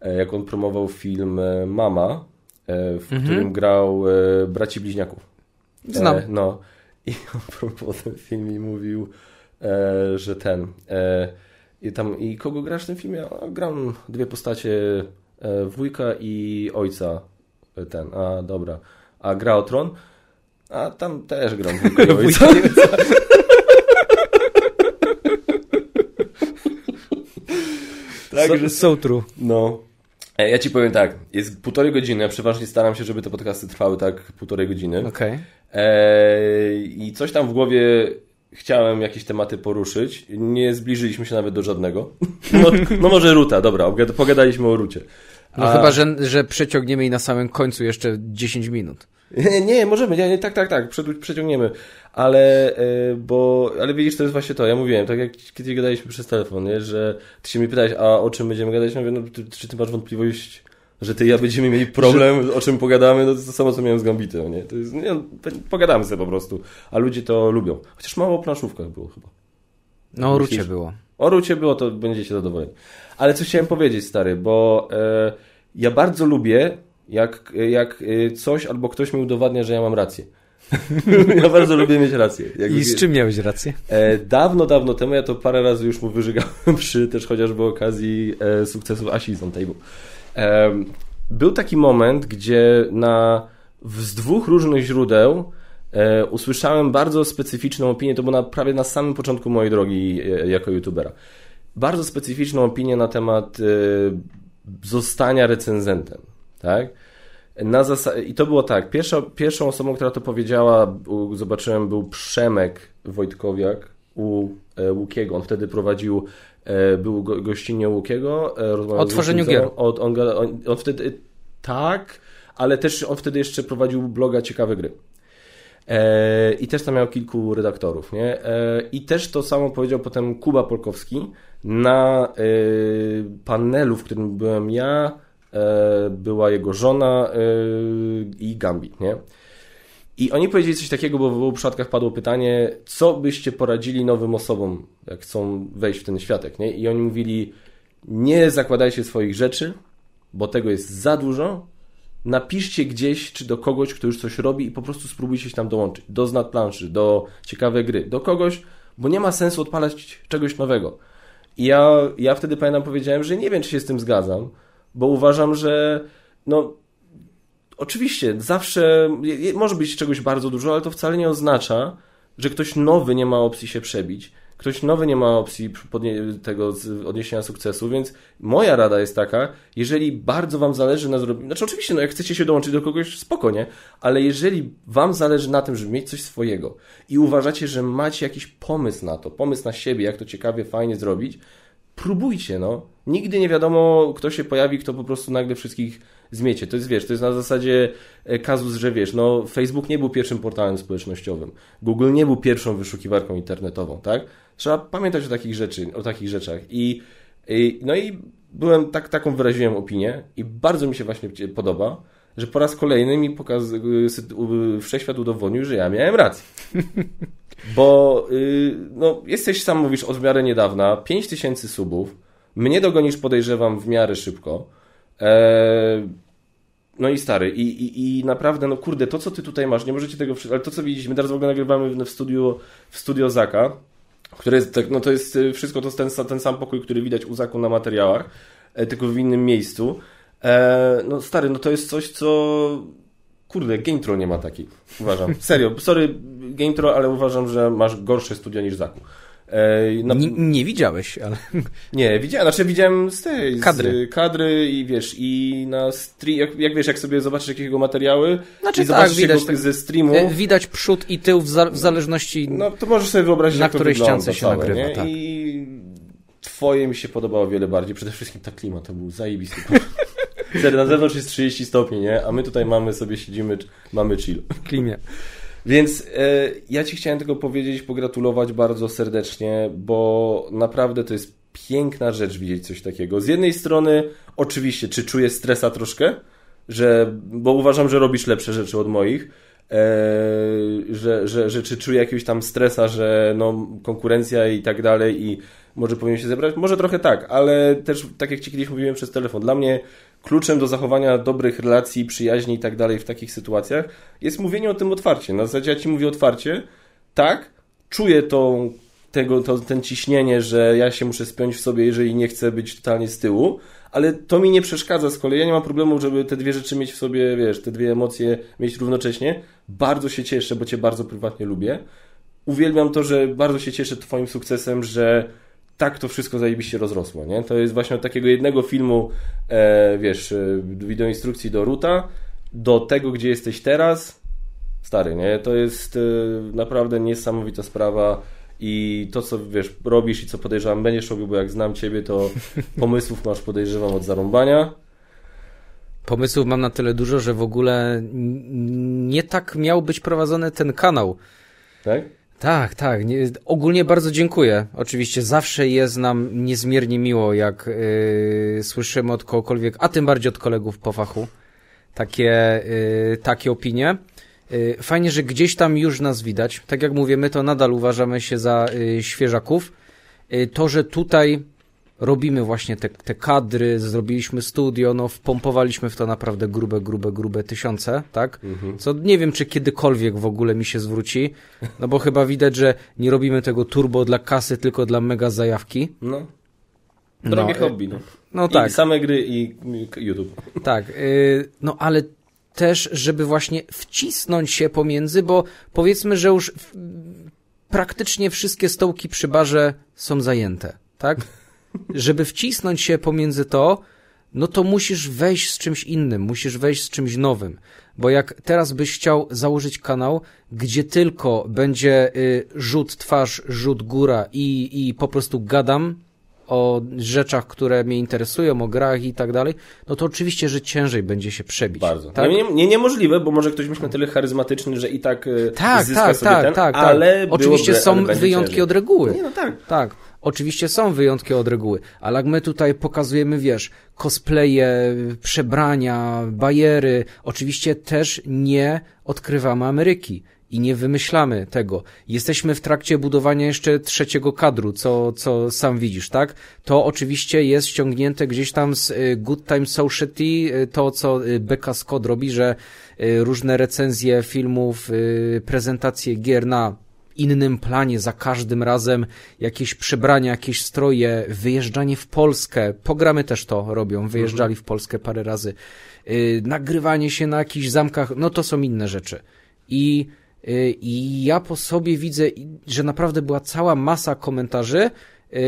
e, jak on promował film e, Mama, e, w Mhm. którym grał braci bliźniaków. Znam. No. I on promował ten film i mówił, że ten. I, tam, I kogo grasz w tym filmie? A, gram dwie postacie, wujka i ojca. Ten, a dobra. A gra o tron? A tam też gram wujka i ojca. So, so true. No. E, Ja ci powiem tak, jest półtorej godziny, ja przeważnie staram się, żeby te podcasty trwały tak półtorej godziny. Okej. Eee, I coś tam w głowie chciałem jakieś tematy poruszyć. Nie zbliżyliśmy się nawet do żadnego. No, no może Ruta, dobra, pogadaliśmy o Rucie. No A- chyba, że, że przeciągniemy i na samym końcu jeszcze 10 minut. Nie, możemy, nie, nie, tak, tak, tak, przeciągniemy. Ale, e, bo, ale widzisz, to jest właśnie to, ja mówiłem, tak jak kiedyś gadaliśmy przez telefon, nie, że ty się mi pytałeś, a o czym będziemy gadać? Ja mówię, no, ty, czy ty masz wątpliwość, że ty i ja będziemy mieli problem, że... o czym pogadamy? No to to samo, co miałem z Gambitem, nie? To jest, nie, pogadamy sobie po prostu, a ludzie to lubią. Chociaż mało o planszówkach było chyba. No, o Rucie było. O Rucie było, to będziecie zadowoleni. Ale coś chciałem powiedzieć, stary, bo e, ja bardzo lubię, jak, jak e, coś albo ktoś mi udowadnia, że ja mam rację. ja bardzo lubię mieć rację. Jak I z czym miałeś rację? E, dawno, dawno temu, ja to parę razy już mu wyżygałem przy też chociażby okazji e, sukcesu Asi z Table. E, był taki moment, gdzie na, z dwóch różnych źródeł e, usłyszałem bardzo specyficzną opinię, to było na, prawie na samym początku mojej drogi e, jako youtubera. Bardzo specyficzną opinię na temat e, zostania recenzentem. Tak? Na zas- I to było tak. Pierwsza, pierwszą osobą, która to powiedziała, zobaczyłem, był Przemek Wojtkowiak u e, Łukiego. On wtedy prowadził, e, był go, gościnnie Łukiego. E, o tworzeniu gier. On, on, on, on, wtedy, tak, ale też on wtedy jeszcze prowadził bloga Ciekawe Gry. E, I też tam miał kilku redaktorów. Nie? E, I też to samo powiedział potem Kuba Polkowski na e, panelu, w którym byłem ja, była jego żona e, i Gambit, nie? I oni powiedzieli coś takiego, bo w obu przypadkach padło pytanie, co byście poradzili nowym osobom, jak chcą wejść w ten światek, nie? I oni mówili, nie zakładajcie swoich rzeczy, bo tego jest za dużo, napiszcie gdzieś, czy do kogoś, kto już coś robi i po prostu spróbujcie się tam dołączyć. Do znad planszy, do ciekawej gry, do kogoś, bo nie ma sensu odpalać czegoś nowego. I ja, ja wtedy pamiętam powiedziałem, że nie wiem, czy się z tym zgadzam, bo uważam, że no oczywiście zawsze może być czegoś bardzo dużo, ale to wcale nie oznacza, że ktoś nowy nie ma opcji się przebić. Ktoś nowy nie ma opcji tego odniesienia sukcesu, więc moja rada jest taka, jeżeli bardzo Wam zależy na zrobieniu, znaczy oczywiście, no jak chcecie się dołączyć do kogoś, spokojnie, ale jeżeli Wam zależy na tym, żeby mieć coś swojego i uważacie, że macie jakiś pomysł na to, pomysł na siebie, jak to ciekawie, fajnie zrobić, próbujcie, no. Nigdy nie wiadomo, kto się pojawi, kto po prostu nagle wszystkich zmiecie. To jest, wiesz, to jest na zasadzie e, kazus, że wiesz, no Facebook nie był pierwszym portalem społecznościowym. Google nie był pierwszą wyszukiwarką internetową, tak? Trzeba pamiętać o takich rzeczy, o takich rzeczach. I, i no i byłem, tak, taką wyraziłem opinię i bardzo mi się właśnie podoba, że po raz kolejny mi pokaz, wszechświat udowodnił, że ja miałem rację. Bo yy, no, jesteś sam, mówisz, od w miarę niedawna, 5000 subów, mnie dogonisz, podejrzewam, w miarę szybko. Eee, no i stary, i, i, i naprawdę, no kurde, to co ty tutaj masz, nie możecie tego, ale to co widzieliśmy, teraz w ogóle nagrywamy w studio, w studio Zaka, które jest, tak, no to jest y, wszystko, to jest ten, ten sam pokój, który widać u Zaku na materiałach, e, tylko w innym miejscu. E, no stary, no to jest coś, co Kurde, GameTro nie ma takiej, uważam. Serio, sorry GameTro, ale uważam, że masz gorsze studia niż Zaku. E, na... nie, nie, widziałeś, ale... Nie, widziałem, znaczy widziałem z tej... Kadry. Z kadry i wiesz, i na stream, jak, jak, wiesz, jak sobie zobaczysz jakiego materiały znaczy, i tak, zobaczysz widać, tak, ze streamu... E, widać przód i tył w, za, w zależności... No, to możesz sobie wyobrazić, na której ściance się całe, nagrywa, tak. I twoje mi się podobało wiele bardziej, przede wszystkim ta klima, to był zajebisty na zewnątrz jest 30 stopni, nie? A my tutaj mamy sobie, siedzimy, mamy chill. W klimie. Więc e, ja Ci chciałem tylko powiedzieć, pogratulować bardzo serdecznie, bo naprawdę to jest piękna rzecz widzieć coś takiego. Z jednej strony, oczywiście, czy czuję stresa troszkę, że, bo uważam, że robisz lepsze rzeczy od moich, e, że, że, że czy czuję jakiegoś tam stresa, że no, konkurencja i tak dalej i może powinien się zebrać? Może trochę tak, ale też tak jak Ci kiedyś mówiłem przez telefon, dla mnie kluczem do zachowania dobrych relacji, przyjaźni i tak dalej w takich sytuacjach jest mówienie o tym otwarcie. Na zasadzie ja Ci mówię otwarcie, tak, czuję tą, tego, to, ten ciśnienie, że ja się muszę spiąć w sobie, jeżeli nie chcę być totalnie z tyłu, ale to mi nie przeszkadza z kolei. Ja nie mam problemu, żeby te dwie rzeczy mieć w sobie, wiesz, te dwie emocje mieć równocześnie. Bardzo się cieszę, bo Cię bardzo prywatnie lubię. Uwielbiam to, że bardzo się cieszę Twoim sukcesem, że tak to wszystko zajebiście rozrosło, nie? To jest właśnie od takiego jednego filmu, e, wiesz, e, wideoinstrukcji do Ruta, do tego, gdzie jesteś teraz, stary, nie? To jest e, naprawdę niesamowita sprawa i to, co, wiesz, robisz i co podejrzewam będziesz robił, bo jak znam Ciebie, to pomysłów masz, podejrzewam, od zarąbania. Pomysłów mam na tyle dużo, że w ogóle nie tak miał być prowadzony ten kanał. Tak? Tak, tak. Nie, ogólnie bardzo dziękuję. Oczywiście zawsze jest nam niezmiernie miło, jak yy, słyszymy od kogokolwiek, a tym bardziej od kolegów po fachu, takie, yy, takie opinie. Yy, fajnie, że gdzieś tam już nas widać. Tak jak mówię, my to nadal uważamy się za yy, świeżaków. Yy, to, że tutaj robimy właśnie te, te kadry, zrobiliśmy studio, no wpompowaliśmy w to naprawdę grube, grube, grube tysiące, tak? Mhm. Co nie wiem, czy kiedykolwiek w ogóle mi się zwróci, no bo chyba widać, że nie robimy tego turbo dla kasy, tylko dla mega zajawki. No. Drogie no, hobby, no. No I tak. same gry i YouTube. Tak, yy, no ale też, żeby właśnie wcisnąć się pomiędzy, bo powiedzmy, że już praktycznie wszystkie stołki przy barze są zajęte, tak? Żeby wcisnąć się pomiędzy to, no to musisz wejść z czymś innym, musisz wejść z czymś nowym. Bo jak teraz byś chciał założyć kanał, gdzie tylko będzie y, rzut twarz, rzut góra i, i po prostu gadam o rzeczach, które mnie interesują, o grach i tak dalej, no to oczywiście, że ciężej będzie się przebić. Bardzo. Tak? Nie, nie, niemożliwe, bo może ktoś być na tyle charyzmatyczny, że i tak y, tak, zyska tak, sobie tak, ten, tak, ale tak. Oczywiście byłoby, są ale wyjątki ciężej. od reguły. Nie, no tak. Tak. Oczywiście są wyjątki od reguły, ale jak my tutaj pokazujemy, wiesz, cosplaye, przebrania, bajery, oczywiście też nie odkrywamy Ameryki i nie wymyślamy tego. Jesteśmy w trakcie budowania jeszcze trzeciego kadru, co, co sam widzisz, tak? To oczywiście jest ściągnięte gdzieś tam z y, Good Time Society, y, to co y, Becca Scott robi, że różne recenzje filmów, prezentacje gier na innym planie za każdym razem, jakieś przebrania, jakieś stroje, wyjeżdżanie w Polskę. Programy też to robią, wyjeżdżali w Polskę parę razy. Yy, nagrywanie się na jakichś zamkach, no to są inne rzeczy. I, yy, I ja po sobie widzę, że naprawdę była cała masa komentarzy yy,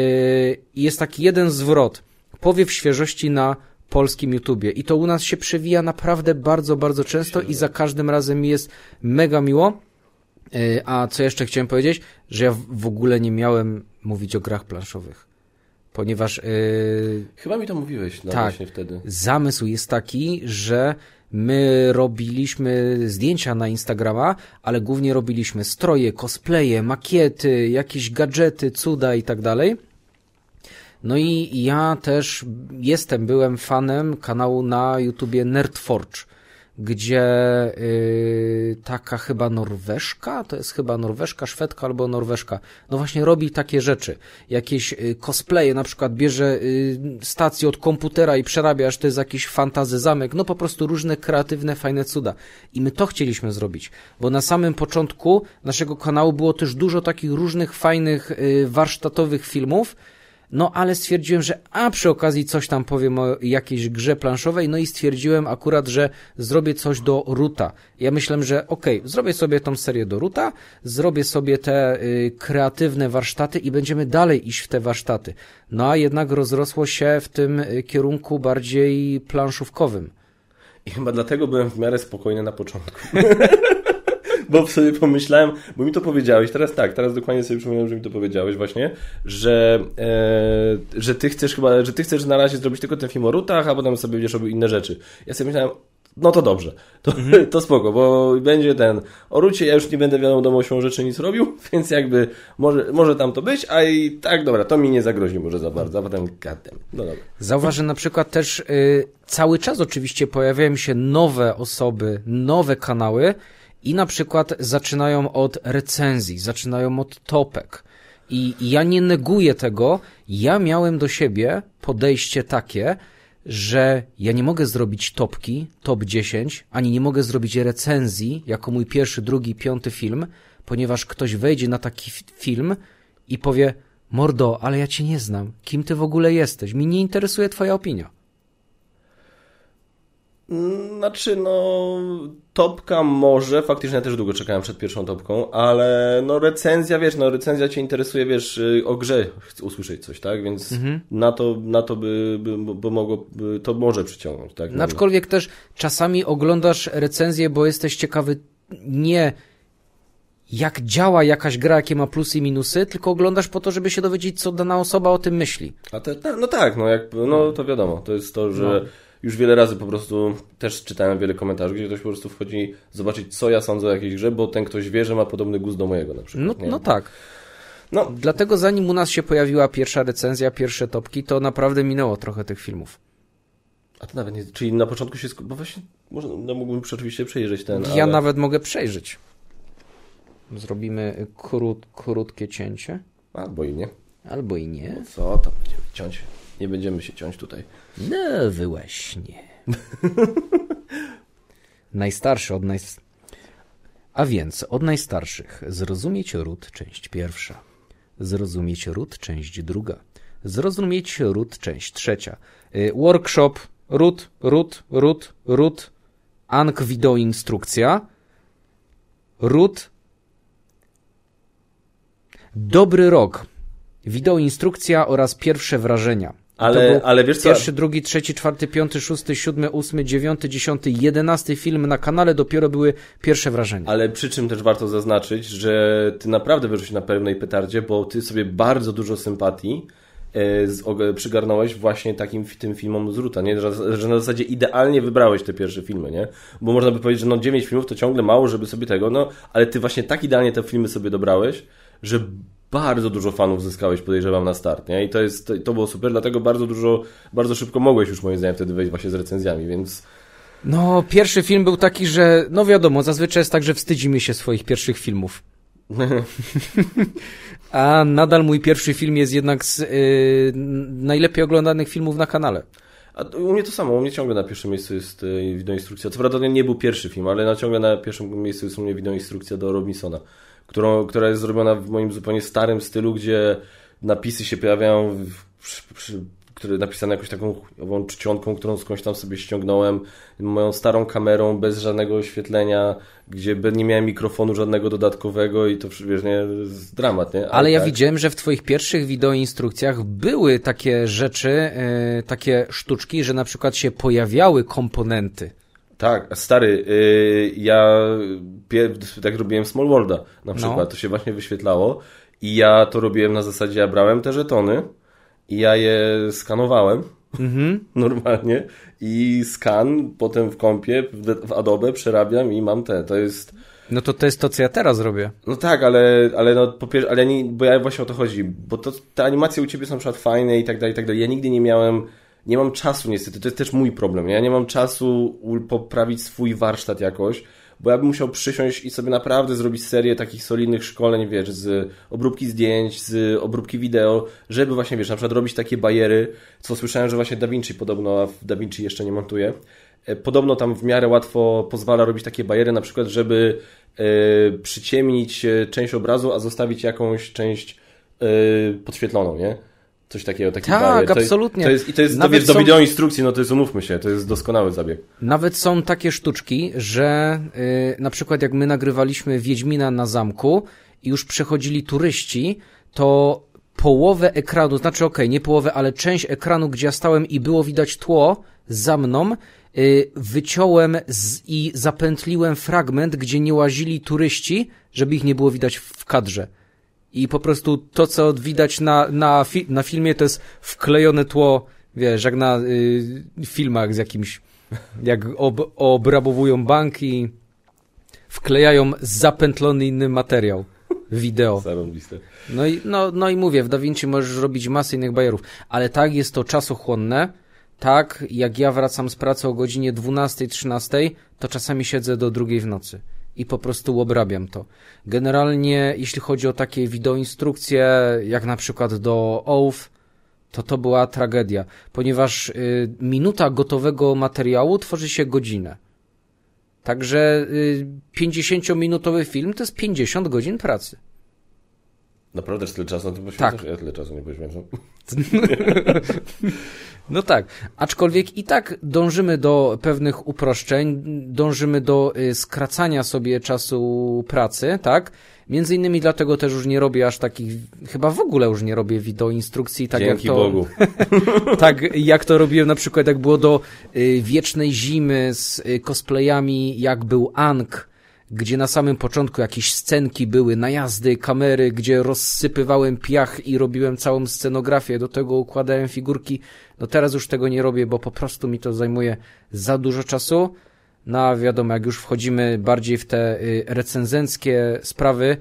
i jest taki jeden zwrot. Powiew świeżości na polskim YouTubie. I to u nas się przewija naprawdę bardzo, bardzo często i za każdym razem jest mega miło. A co jeszcze chciałem powiedzieć, że ja w ogóle nie miałem mówić o grach planszowych. Ponieważ. Yy, Chyba mi to mówiłeś no tak, właśnie wtedy. Zamysł jest taki, że my robiliśmy zdjęcia na Instagrama, ale głównie robiliśmy stroje, cosplaye, makiety, jakieś gadżety, cuda i tak dalej. No i ja też jestem, byłem fanem kanału na YouTubie Nerdforge gdzie yy, taka chyba Norweszka, to jest chyba Norweszka, Szwedka albo Norweszka, no właśnie robi takie rzeczy. Jakieś yy, cosplaye, na przykład bierze yy, stację od komputera i przerabia, aż to jest jakiś fantazy zamek, no po prostu różne kreatywne, fajne cuda. I my to chcieliśmy zrobić, bo na samym początku naszego kanału było też dużo takich różnych fajnych yy, warsztatowych filmów, no ale stwierdziłem, że a przy okazji coś tam powiem o jakiejś grze planszowej, no i stwierdziłem akurat, że zrobię coś do Ruta. Ja myślałem, że okej, okay, zrobię sobie tą serię do Ruta, zrobię sobie te y, kreatywne warsztaty i będziemy dalej iść w te warsztaty. No a jednak rozrosło się w tym y, kierunku bardziej planszówkowym. I chyba dlatego byłem w miarę spokojny na początku. bo sobie pomyślałem, bo mi to powiedziałeś, teraz tak, teraz dokładnie sobie przypomniałem, że mi to powiedziałeś właśnie, że, e, że ty chcesz chyba, że ty chcesz na razie zrobić tylko ten film o rutach, a potem sobie będziesz robił inne rzeczy. Ja sobie myślałem, no to dobrze, to, mhm. to spoko, bo będzie ten, o rucie ja już nie będę wiadomo siłą rzeczy nic robił, więc jakby może, może tam to być, a i tak, dobra, to mi nie zagrozi może za bardzo, a potem gadem. No dobra. Zauważ, że na przykład też y, cały czas oczywiście pojawiają się nowe osoby, nowe kanały, i na przykład zaczynają od recenzji, zaczynają od topek. I, ja nie neguję tego. Ja miałem do siebie podejście takie, że ja nie mogę zrobić topki, top 10, ani nie mogę zrobić recenzji jako mój pierwszy, drugi, piąty film, ponieważ ktoś wejdzie na taki film i powie: Mordo, ale ja cię nie znam. Kim ty w ogóle jesteś? Mi nie interesuje twoja opinia. Znaczy, no, topka może, faktycznie ja też długo czekałem przed pierwszą topką, ale no recenzja, wiesz, no recenzja cię interesuje, wiesz, y, o grze usłyszeć coś, tak? Więc mhm. na to, na to by, by, by mogło, by, to może przyciągnąć, tak? No, aczkolwiek też czasami oglądasz recenzję, bo jesteś ciekawy nie jak działa jakaś gra, jakie ma plusy i minusy, tylko oglądasz po to, żeby się dowiedzieć, co dana osoba o tym myśli. A te, no tak, no jak, no to wiadomo, to jest to, że no już wiele razy po prostu też czytałem wiele komentarzy, gdzie ktoś po prostu wchodzi zobaczyć, co ja sądzę o jakiejś grze, bo ten ktoś wie, że ma podobny gust do mojego na przykład. No, no tak. No. Dlatego zanim u nas się pojawiła pierwsza recenzja, pierwsze topki, to naprawdę minęło trochę tych filmów. A to nawet nie, czyli na początku się, bo właśnie, może, no mógłbym oczywiście przejrzeć ten, Ja ale... nawet mogę przejrzeć. Zrobimy krót, krótkie cięcie. Albo i nie. Albo i nie. No co tam będziemy ciąć? Nie będziemy się ciąć tutaj. No, wyłaśnie. Najstarszy od naj... A więc od najstarszych zrozumieć ród, część pierwsza. Zrozumieć ród, część druga. Zrozumieć ród, część trzecia. Y, workshop, ród, ród, ród, ród. Ank wideo instrukcja. Ród. Dobry rok. Wideo instrukcja oraz pierwsze wrażenia. Ale, ale wiesz co? Pierwszy, drugi, trzeci, czwarty, piąty, szósty, siódmy, ósmy, dziewiąty, dziesiąty, jedenasty film na kanale dopiero były pierwsze wrażenia. Ale przy czym też warto zaznaczyć, że ty naprawdę wyszłeś na pełnej petardzie, bo ty sobie bardzo dużo sympatii e, przygarnąłeś właśnie takim tym filmom z Ruta, nie? Że, że, na zasadzie idealnie wybrałeś te pierwsze filmy, nie? Bo można by powiedzieć, że no 9 filmów to ciągle mało, żeby sobie tego, no, ale ty właśnie tak idealnie te filmy sobie dobrałeś, że bardzo dużo fanów zyskałeś, podejrzewam, na start, nie? I to, jest, to, było super, dlatego bardzo dużo, bardzo szybko mogłeś już moim zdaniem wtedy wejść właśnie z recenzjami, więc... No, pierwszy film był taki, że, no wiadomo, zazwyczaj jest tak, że wstydzimy się swoich pierwszych filmów. A nadal mój pierwszy film jest jednak z yy, najlepiej oglądanych filmów na kanale. A u mnie to samo, u mnie ciągle na pierwszym miejscu jest yy, wideoinstrukcja. Co prawda to nie był pierwszy film, ale na ciągle na pierwszym miejscu jest u mnie wideoinstrukcja do Robinsona którą, która jest zrobiona w moim zupełnie starym stylu, gdzie napisy się pojawiają, w, przy, przy, które napisane jakąś taką chujową czcionką, którą skądś tam sobie ściągnąłem, moją starą kamerą, bez żadnego oświetlenia, gdzie nie miałem mikrofonu żadnego dodatkowego i to wiesz, nie, jest dramat, nie? Ale, Ale ja tak. widziałem, że w twoich pierwszych wideoinstrukcjach były takie rzeczy, yy, takie sztuczki, że na przykład się pojawiały komponenty. Tak, stary, yy, ja tak robiłem Small Worlda na no. przykład, no. to się właśnie wyświetlało i ja to robiłem na zasadzie, ja brałem te żetony i ja je skanowałem mhm. normalnie i skan potem w kompie, w Adobe przerabiam i mam te, to jest... No to to jest to, co ja teraz robię. No tak, ale, ale no po pierwsze, ale nie, bo ja właśnie o to chodzi, bo to, te animacje u Ciebie są na przykład fajne i tak dalej, i tak dalej. Ja nigdy nie miałem nie mam czasu niestety, to jest też mój problem. Ja nie mam czasu poprawić swój warsztat jakoś, bo ja bym musiał przysiąść i sobie naprawdę zrobić serię takich solidnych szkoleń, wiesz, z obróbki zdjęć, z obróbki wideo, żeby właśnie, wiesz, na przykład robić takie bajery, co słyszałem, że właśnie DaVinci podobno, a w DaVinci jeszcze nie montuje, e, podobno tam w miarę łatwo pozwala robić takie bajery, na przykład, żeby e, przyciemnić e, część obrazu, a zostawić jakąś część podświetloną, nie? Coś takiego, taki Tak, absolutnie. To jest, I to jest Nawet do, są... wideo instrukcji, no to jest, umówmy się, to jest doskonały zabieg. Nawet są takie sztuczki, że yy, na przykład jak my nagrywaliśmy Wiedźmina na zamku i już przechodzili turyści, to połowę ekranu, znaczy okej, okay, nie połowę, ale część ekranu, gdzie ja stałem i było widać tło za mną, yy, wyciąłem z, i zapętliłem fragment, gdzie nie łazili turyści, żeby ich nie było widać w kadrze. I po prostu to, co widać na, na, fi na filmie, to jest wklejone tło, wiesz, jak na y, filmach z jakimś, jak ob obrabowują bank i wklejają zapętlony inny materiał wideo. No i, no, no i mówię, w DaVinci możesz robić masę innych bajerów, ale tak jest to czasochłonne, tak jak ja wracam z pracy o godzinie 12-13, to czasami siedzę do drugiej w nocy i po prostu obrabiam to. Generalnie, jeśli chodzi o takie wideoinstrukcje, jak na przykład do OAF, to to była tragedia, ponieważ y, minuta gotowego materiału tworzy się godzinę. Także y, 50-minutowy film to jest 50 godzin pracy. Naprawdę tyle czasu na to poświęcasz? Tak. Ja tyle czasu nie poświęcam. No tak, aczkolwiek i tak dążymy do pewnych uproszczeń, dążymy do y, skracania sobie czasu pracy, tak? Między innymi dlatego też już nie robię aż takich, chyba w ogóle już nie robię wideo instrukcji, tak Dzięki jak to. Bogu. tak jak to robiłem na przykład, jak było do y, wiecznej zimy z y, cosplayami, jak był Ank, gdzie na samym początku jakieś scenki były, najazdy, kamery, gdzie rozsypywałem piach i robiłem całą scenografię, do tego układałem figurki. No teraz już tego nie robię, bo po prostu mi to zajmuje za dużo czasu. No wiadomo, jak już wchodzimy bardziej w te y, recenzenckie sprawy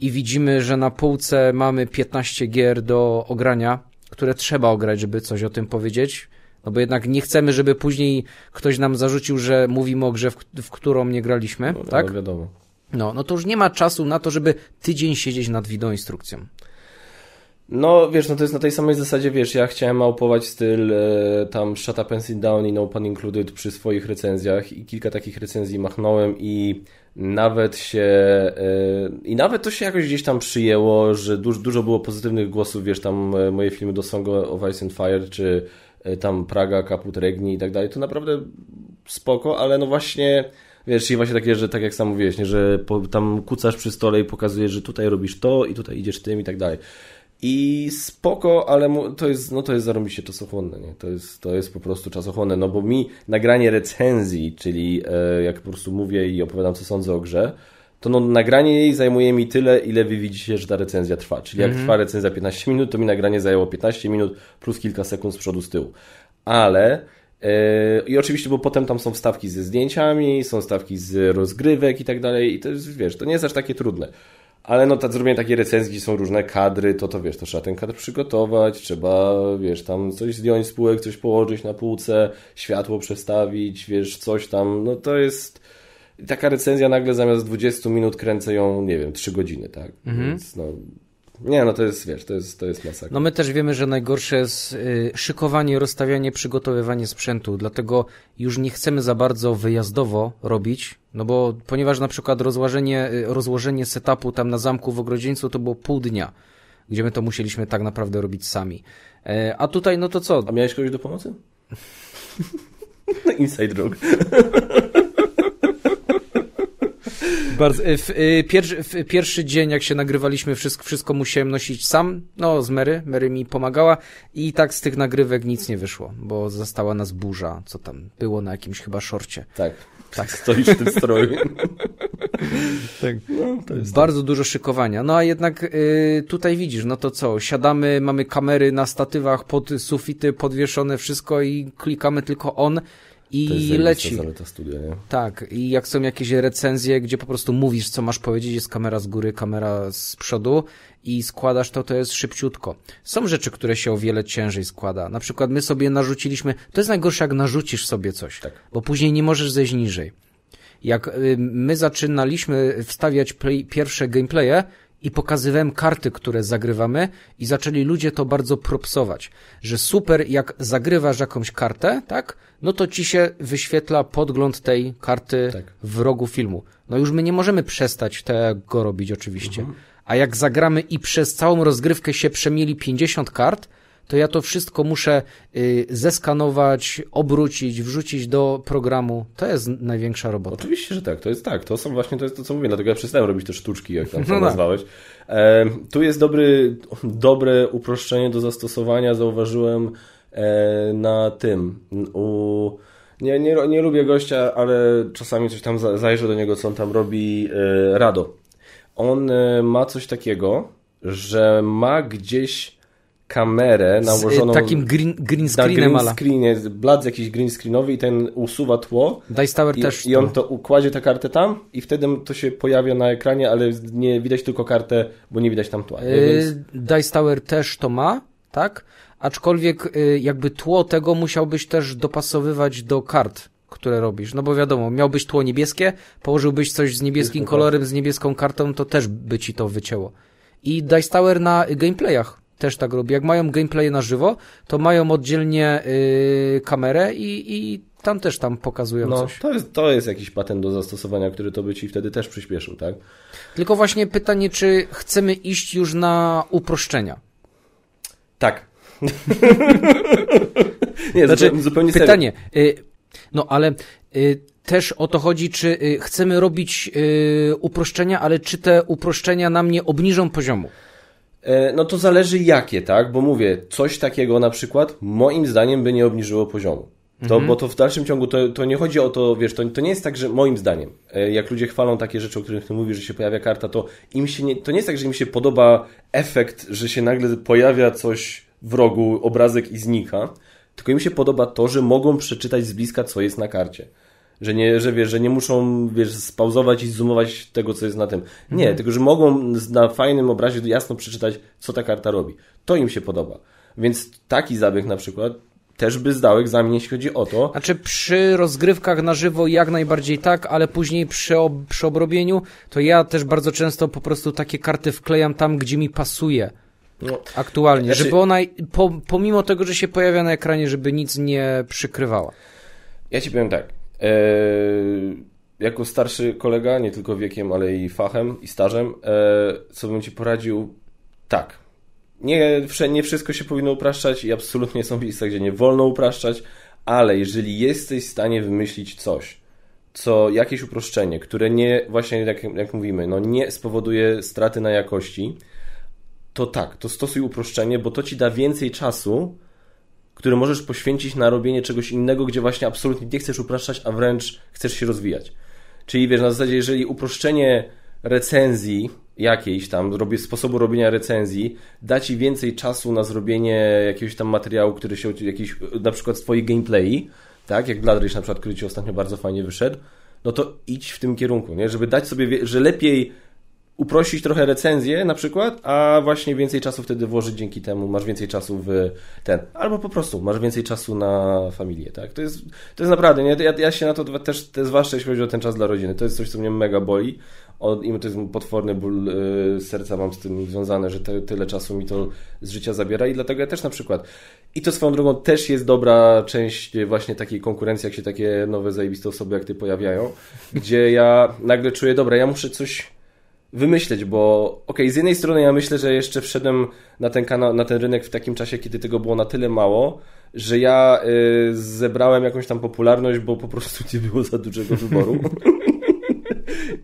i widzimy, że na półce mamy 15 gier do ogrania, które trzeba ograć, żeby coś o tym powiedzieć, no bo jednak nie chcemy, żeby później ktoś nam zarzucił, że mówimy o grze, w, w którą nie graliśmy, no, tak? No, wiadomo. No, no to już nie ma czasu na to, żeby tydzień siedzieć nad wideoinstrukcją. No, wiesz, no to jest na tej samej zasadzie, wiesz, ja chciałem małpować styl e, tam Shut Up and Sit Down i No Pun Included przy swoich recenzjach i kilka takich recenzji machnąłem i nawet się e, i nawet to się jakoś gdzieś tam przyjęło, że dużo, dużo było pozytywnych głosów, wiesz, tam e, moje filmy do Song of Ice and Fire, czy tam Praga, Kaput Regni i tak dalej, to naprawdę spoko, ale no właśnie wiesz, i właśnie takie, że tak jak sam mówiłeś, nie, że po, tam kucasz przy stole i pokazujesz, że tutaj robisz to i tutaj idziesz tym i tak dalej. I spoko, ale to jest, no to jest zarobiście czasochłonne, nie? To jest, to jest po prostu czasochłonne, no bo mi nagranie recenzji, czyli e, jak po prostu mówię i opowiadam, co sądzę o grze, to no, nagranie jej zajmuje mi tyle, ile wy widzicie, że ta recenzja trwa. Czyli jak mm -hmm. trwa recenzja 15 minut, to mi nagranie zajęło 15 minut plus kilka sekund z przodu, z tyłu. Ale e, i oczywiście, bo potem tam są wstawki ze zdjęciami, są wstawki z rozgrywek i tak dalej, i to jest, wiesz, to nie jest aż takie trudne. Ale no tak zrobienie takiej recenzji, są różne kadry, to to wiesz, to trzeba ten kadr przygotować, trzeba, wiesz, tam coś zdjąć z półek, coś położyć na półce, światło przestawić, wiesz, coś tam, no to jest taka recenzja nagle zamiast 20 minut kręcę ją, nie wiem, 3 godziny, tak? Mhm. Więc no nie, no to jest, wiesz, to jest, to jest masakra. No my też wiemy, że najgorsze jest y, szykowanie, rozstawianie, przygotowywanie sprzętu, dlatego już nie chcemy za bardzo wyjazdowo robić, no bo ponieważ na przykład rozłożenie, y, rozłożenie setupu tam na zamku w Ogrodzieńcu to było pół dnia, gdzie my to musieliśmy tak naprawdę robić sami. E, a tutaj, no to co? A miałeś kogoś do pomocy? Inside joke. Bardzo, w, y, pierwszy, w pierwszy dzień, jak się nagrywaliśmy, wszystko, wszystko musiałem nosić sam, no z Mary, Mary mi pomagała i tak z tych nagrywek nic nie wyszło, bo została nas burza, co tam było na jakimś chyba szorcie. Tak, tak. Stoisz w tym stroju. tak. No, Bardzo dużo szykowania. No a jednak y, tutaj widzisz, no to co, siadamy, mamy kamery na statywach pod sufity podwieszone, wszystko i klikamy tylko on i leci. Studia, nie? Tak, i jak są jakieś recenzje, gdzie po prostu mówisz, co masz powiedzieć, jest kamera z góry, kamera z przodu i składasz to, to jest szybciutko. Są rzeczy, które się o wiele ciężej składa. Na przykład my sobie narzuciliśmy, to jest najgorsze, jak narzucisz sobie coś, tak. bo później nie możesz zejść niżej. Jak y, my zaczynaliśmy wstawiać play, pierwsze gameplaye, i pokazywałem karty, które zagrywamy i zaczęli ludzie to bardzo propsować, że super jak zagrywasz jakąś kartę, tak, no to ci się wyświetla podgląd tej karty tak. w rogu filmu. No już my nie możemy przestać tego robić oczywiście. Mhm. A jak zagramy i przez całą rozgrywkę się przemieli 50 kart, to ja to wszystko muszę y, zeskanować, obrócić, wrzucić do programu. To jest największa robota. Oczywiście, że tak. To jest tak. To są właśnie to jest to, co mówię. Dlatego ja przestałem robić te sztuczki, jak tam to no tak. nazwałeś. E, tu jest dobry, dobre uproszczenie do zastosowania. Zauważyłem e, na tym. U, nie, nie, nie lubię gościa, ale czasami coś tam zajrzę do niego, co on tam robi. E, Rado. On e, ma coś takiego, że ma gdzieś kamerę nałożoną... Z takim green, green screenem na green screenie, blad jakiś green screenowy i ten usuwa tło. Dice Tower i, też. I on to układzie tę kartę tam i wtedy to się pojawia na ekranie, ale nie widać tylko kartę, bo nie widać tam tła. Yy, Więc... Dice Tower też to ma, tak? Aczkolwiek yy, jakby tło tego musiałbyś też dopasowywać do kart które robisz. No bo wiadomo, miałbyś tło niebieskie, położyłbyś coś z niebieskim kolorem, z niebieską kartą, to też by ci to wycięło. I Dice Tower na gameplayach też tak robi. Jak mają gameplay na żywo, to mają oddzielnie yy, kamerę i, i tam też tam pokazują no, coś. To jest, to jest jakiś patent do zastosowania, który to by ci wtedy też przyspieszył, tak? Tylko właśnie pytanie, czy chcemy iść już na uproszczenia? Tak. Nie, znaczy, zupełnie. Pytanie, y, no ale y, też o to chodzi, czy y, chcemy robić uproszczenia, ale czy te uproszczenia nam nie obniżą poziomu? E, no to zależy jakie, tak? Bo mówię, coś takiego na przykład moim zdaniem by nie obniżyło poziomu. To, mhm. Bo to w dalszym ciągu to, to nie chodzi o to, wiesz, to, to nie jest tak, że moim zdaniem, e, jak ludzie chwalą takie rzeczy, o których ty mówisz, że się pojawia karta, to im się nie, to nie jest tak, że im się podoba efekt, że się nagle pojawia coś w rogu, obrazek i znika, tylko im się podoba to, że mogą przeczytać z bliska, co jest na karcie. Że nie, że wiesz, że nie muszą, wiesz, spauzować i zoomować tego, co jest na tym. Nie, mhm. tylko że mogą na fajnym obrazie jasno przeczytać, co ta karta robi. To im się podoba. Więc taki zabieg na przykład też by zdał egzamin, jeśli chodzi o to. Znaczy przy rozgrywkach na żywo jak najbardziej tak, ale później przy, ob przy obrobieniu to ja też bardzo często po prostu takie karty wklejam tam, gdzie mi pasuje. No. Aktualnie, znaczy... żeby ona, po, pomimo tego, że się pojawia na ekranie, żeby nic nie przykrywała. Ja ci powiem tak. Eee, jako starszy kolega, nie tylko wiekiem, ale i fachem i stażem, eee, co bym ci poradził? Tak nie, nie wszystko się powinno upraszczać i absolutnie są miejsca, gdzie nie wolno upraszczać, ale jeżeli jesteś w stanie wymyślić coś, co jakieś uproszczenie, które nie, właśnie jak, jak mówimy, no nie spowoduje straty na jakości, to tak, to stosuj uproszczenie, bo to ci da więcej czasu, który możesz poświęcić na robienie czegoś innego, gdzie właśnie absolutnie nie chcesz upraszczać, a wręcz chcesz się rozwijać. Czyli wiesz, na zasadzie, jeżeli uproszczenie recenzji jakiejś tam, sposobu robienia recenzji, da Ci więcej czasu na zrobienie jakiegoś tam materiału, który się, jakiś, na przykład z Twojej gameplay, tak, jak Blood na przykład, który Ci ostatnio bardzo fajnie wyszedł, no to idź w tym kierunku, nie, żeby dać sobie, że lepiej uprościć trochę recenzję na przykład, a właśnie więcej czasu wtedy włożyć dzięki temu, masz więcej czasu w ten, albo po prostu masz więcej czasu na familię, tak? To jest, to jest naprawdę, nie? Ja, ja się na to też, zwłaszcza jeśli chodzi o ten czas dla rodziny, to jest coś, co mnie mega boli, od, i to jest potworny ból y, serca mam z tym związane, że te, tyle czasu mi to z życia zabiera i dlatego ja też na przykład i to swoją drogą też jest dobra część właśnie takiej konkurencji, jak się takie nowe zajebiste osoby jak ty pojawiają, gdzie ja nagle czuję, dobra, ja muszę coś wymyśleć, bo okej, okay, z jednej strony ja myślę, że jeszcze wszedłem na ten kanał, na ten rynek w takim czasie, kiedy tego było na tyle mało, że ja y, zebrałem jakąś tam popularność, bo po prostu nie było za dużego wyboru.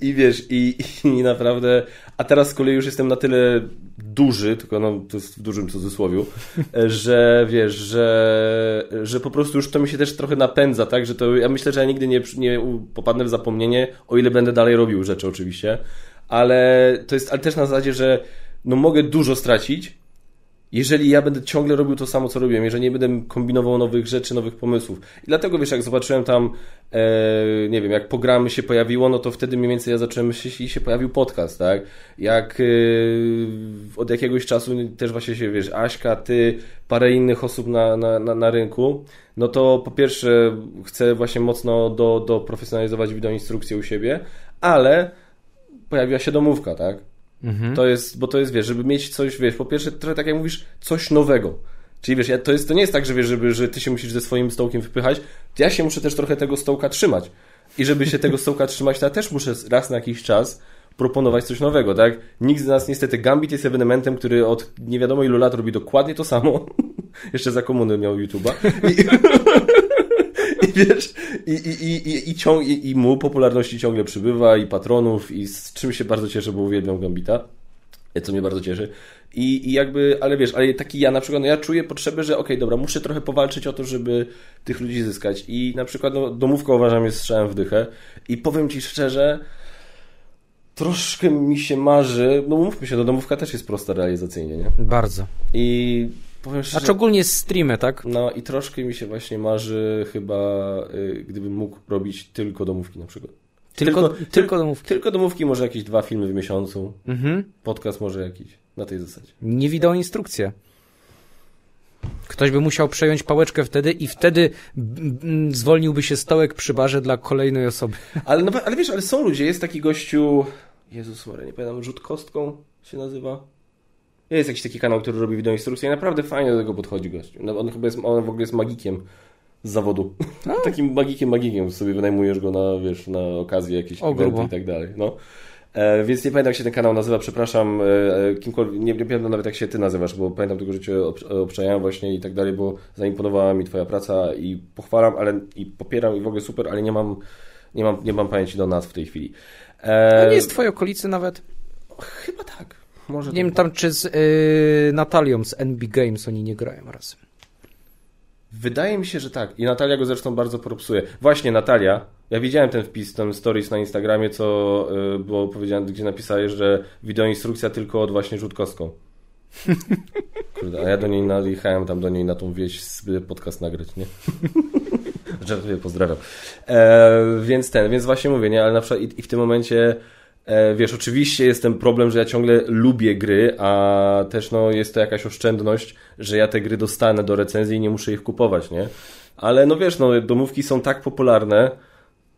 I wiesz, i, i naprawdę, a teraz z kolei już jestem na tyle duży, tylko no, to jest w dużym cudzysłowiu, że wiesz, że, że po prostu już to mi się też trochę napędza, tak, że to ja myślę, że ja nigdy nie, nie popadnę w zapomnienie, o ile będę dalej robił rzeczy oczywiście, ale to jest ale też na zasadzie, że no mogę dużo stracić, jeżeli ja będę ciągle robił to samo, co robiłem, jeżeli nie będę kombinował nowych rzeczy, nowych pomysłów. I dlatego, wiesz, jak zobaczyłem tam, e, nie wiem, jak programy się pojawiło, no to wtedy mniej więcej ja zacząłem myśleć i się pojawił podcast, tak? Jak e, od jakiegoś czasu też właśnie się, wiesz, Aśka, ty, parę innych osób na, na, na, na rynku, no to po pierwsze chcę właśnie mocno do, do profesjonalizować wideoinstrukcję u siebie, ale pojawiła się domówka, tak? Mhm. To jest, bo to jest, wiesz, żeby mieć coś, wiesz, po pierwsze, trochę tak jak mówisz, coś nowego. Czyli wiesz, to, jest, to nie jest tak, że wiesz, żeby, że ty się musisz ze swoim stołkiem wypychać, ja się muszę też trochę tego stołka trzymać. I żeby się tego stołka trzymać, to ja też muszę raz na jakiś czas proponować coś nowego, tak? Nikt z nas, niestety, Gambit jest ewenementem, który od nie wiadomo ilu lat robi dokładnie to samo. Jeszcze za komuny miał YouTube'a. I... I wiesz, i, i, i, i, ciąg, i, i mu popularności ciągle przybywa, i patronów, i z czym się bardzo cieszę, bo uwielbiam Gambita co mnie bardzo cieszy. I, I jakby, ale wiesz, ale taki ja na przykład, no ja czuję potrzebę, że okej, okay, dobra, muszę trochę powalczyć o to, żeby tych ludzi zyskać. I na przykład, no, domówka uważam jest strzałem w dychę. I powiem Ci szczerze, troszkę mi się marzy, no mówmy się, no domówka też jest prosta realizacyjnie, nie? Bardzo. I powiem szczerze... A szczególnie streamy, tak? No i troszkę mi się właśnie marzy chyba, y, gdybym mógł robić tylko domówki na przykład. Tylko, tylko, tylko domówki. Tylko domówki, może jakieś dwa filmy w miesiącu. Mhm. Podcast może jakiś, na tej zasadzie. Nie widał instrukcję. Ktoś by musiał przejąć pałeczkę wtedy i wtedy zwolniłby się stołek przy barze dla kolejnej osoby. Ale, no, ale wiesz, ale są ludzie, jest taki gościu, Jezus Maria, nie pamiętam, rzut kostką się nazywa. Jest jakiś taki kanał, który robi wideoinstrukcje i naprawdę fajnie do tego podchodzi gościu. No, on chyba jest, on w ogóle jest magikiem z zawodu. No. Takim magikiem, magikiem sobie wynajmujesz go na, wiesz, na okazję jakieś o, eventy i tak dalej. No. E, więc nie pamiętam jak się ten kanał nazywa, przepraszam, e, kimkolwiek, nie, nie pamiętam nawet jak się ty nazywasz, bo pamiętam tylko, że cię obczajałem właśnie i tak dalej, bo zaimponowała mi twoja praca i pochwalam, ale i popieram i w ogóle super, ale nie mam, nie mam, nie mam pamięci do nazw w tej chwili. E... Nie jest w twojej okolicy nawet? Chyba tak. Może nie wiem tam, czy z y, Natalią z NB Games oni nie grają razem. Wydaje mi się, że tak. I Natalia go zresztą bardzo propsuje. Właśnie Natalia, ja widziałem ten wpis, ten stories na Instagramie, co y, było powiedziane, gdzie napisałeś, że wideoinstrukcja tylko od właśnie rzut kostką. Kurde, a ja do niej najechałem tam do niej na tą wieś podcast nagrać, nie? Żartuję, pozdrawiam. E, więc ten, więc właśnie mówię, nie, ale na przykład i, i w tym momencie wiesz, oczywiście jest ten problem, że ja ciągle lubię gry, a też no jest to jakaś oszczędność, że ja te gry dostanę do recenzji i nie muszę ich kupować, nie? Ale no wiesz, no domówki są tak popularne,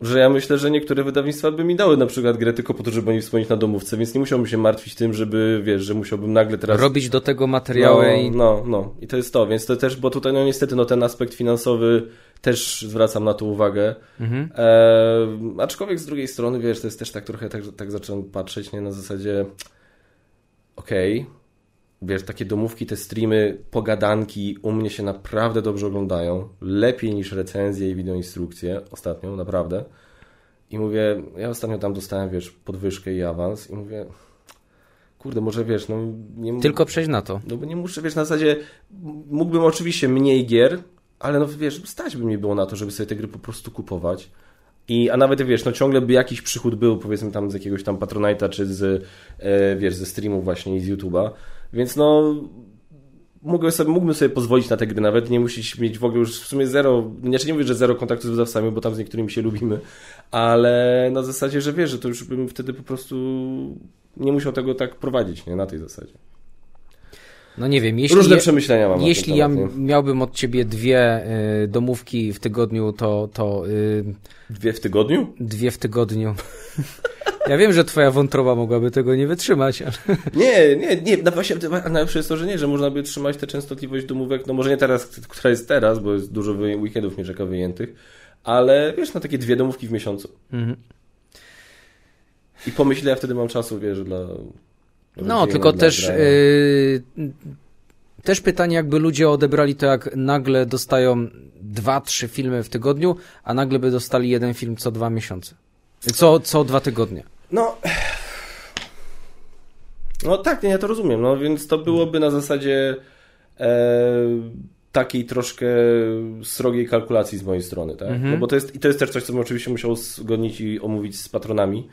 że ja myślę, że niektóre wydawnictwa by mi dały na przykład grę tylko po to, żeby nie wspomnieć na domówce, więc nie musiałbym się martwić tym, żeby, wiesz, że musiałbym nagle teraz... Robić do tego materiały no, i... No, no. I to jest to, więc to też, bo tutaj no niestety no ten aspekt finansowy też zwracam na to uwagę. Mhm. E, aczkolwiek z drugiej strony, wiesz, to jest też tak trochę, tak, tak zacząłem patrzeć, nie, na zasadzie okej, okay, wiesz, takie domówki, te streamy, pogadanki u mnie się naprawdę dobrze oglądają. Lepiej niż recenzje i wideoinstrukcje ostatnio, naprawdę. I mówię, ja ostatnio tam dostałem, wiesz, podwyżkę i awans i mówię, kurde, może wiesz, no nie Tylko przejść na to. No bo nie muszę, wiesz, na zasadzie mógłbym oczywiście mniej gier, ale no wiesz, stać by mi było na to, żeby sobie te gry po prostu kupować. I, a nawet wiesz, no ciągle by jakiś przychód był, powiedzmy tam z jakiegoś tam Patronite'a, czy z, e, wiesz, ze streamów właśnie i z YouTube'a. Więc no, mógłbym sobie, mógłbym sobie pozwolić na te gry, nawet nie musisz mieć w ogóle już w sumie zero, znaczy nie mówię, że zero kontaktu z wydawcami, bo tam z niektórymi się lubimy, ale na zasadzie, że wiesz, że to już bym wtedy po prostu nie musiał tego tak prowadzić, nie, na tej zasadzie. No nie wiem, jeśli, Różne przemyślenia mam. Jeśli temat, ja miałbym od ciebie dwie y, domówki w tygodniu, to. to y, dwie w tygodniu? Dwie w tygodniu. Ja wiem, że twoja wątroba mogłaby tego nie wytrzymać. Ale... Nie, nie, nie. No właśnie, najlepsze jest to, że nie, że można by trzymać tę częstotliwość domówek, no może nie teraz, która jest teraz, bo jest dużo weekendów nie wyjętych, ale wiesz, na takie dwie domówki w miesiącu. Mhm. I pomyślę, ja wtedy mam czasu, wiesz, dla... No, tylko też... Yy, też pytanie, jakby ludzie odebrali to, jak nagle dostają dwa, trzy filmy w tygodniu, a nagle by dostali jeden film co dwa miesiące. Co, co dwa tygodnie. No. No tak, nie, ja to rozumiem. No więc to byłoby na zasadzie e, takiej troszkę srogiej kalkulacji z mojej strony, tak? Mhm. No bo to jest, i to jest też coś, co bym oczywiście musiał zgodnić i omówić z patronami.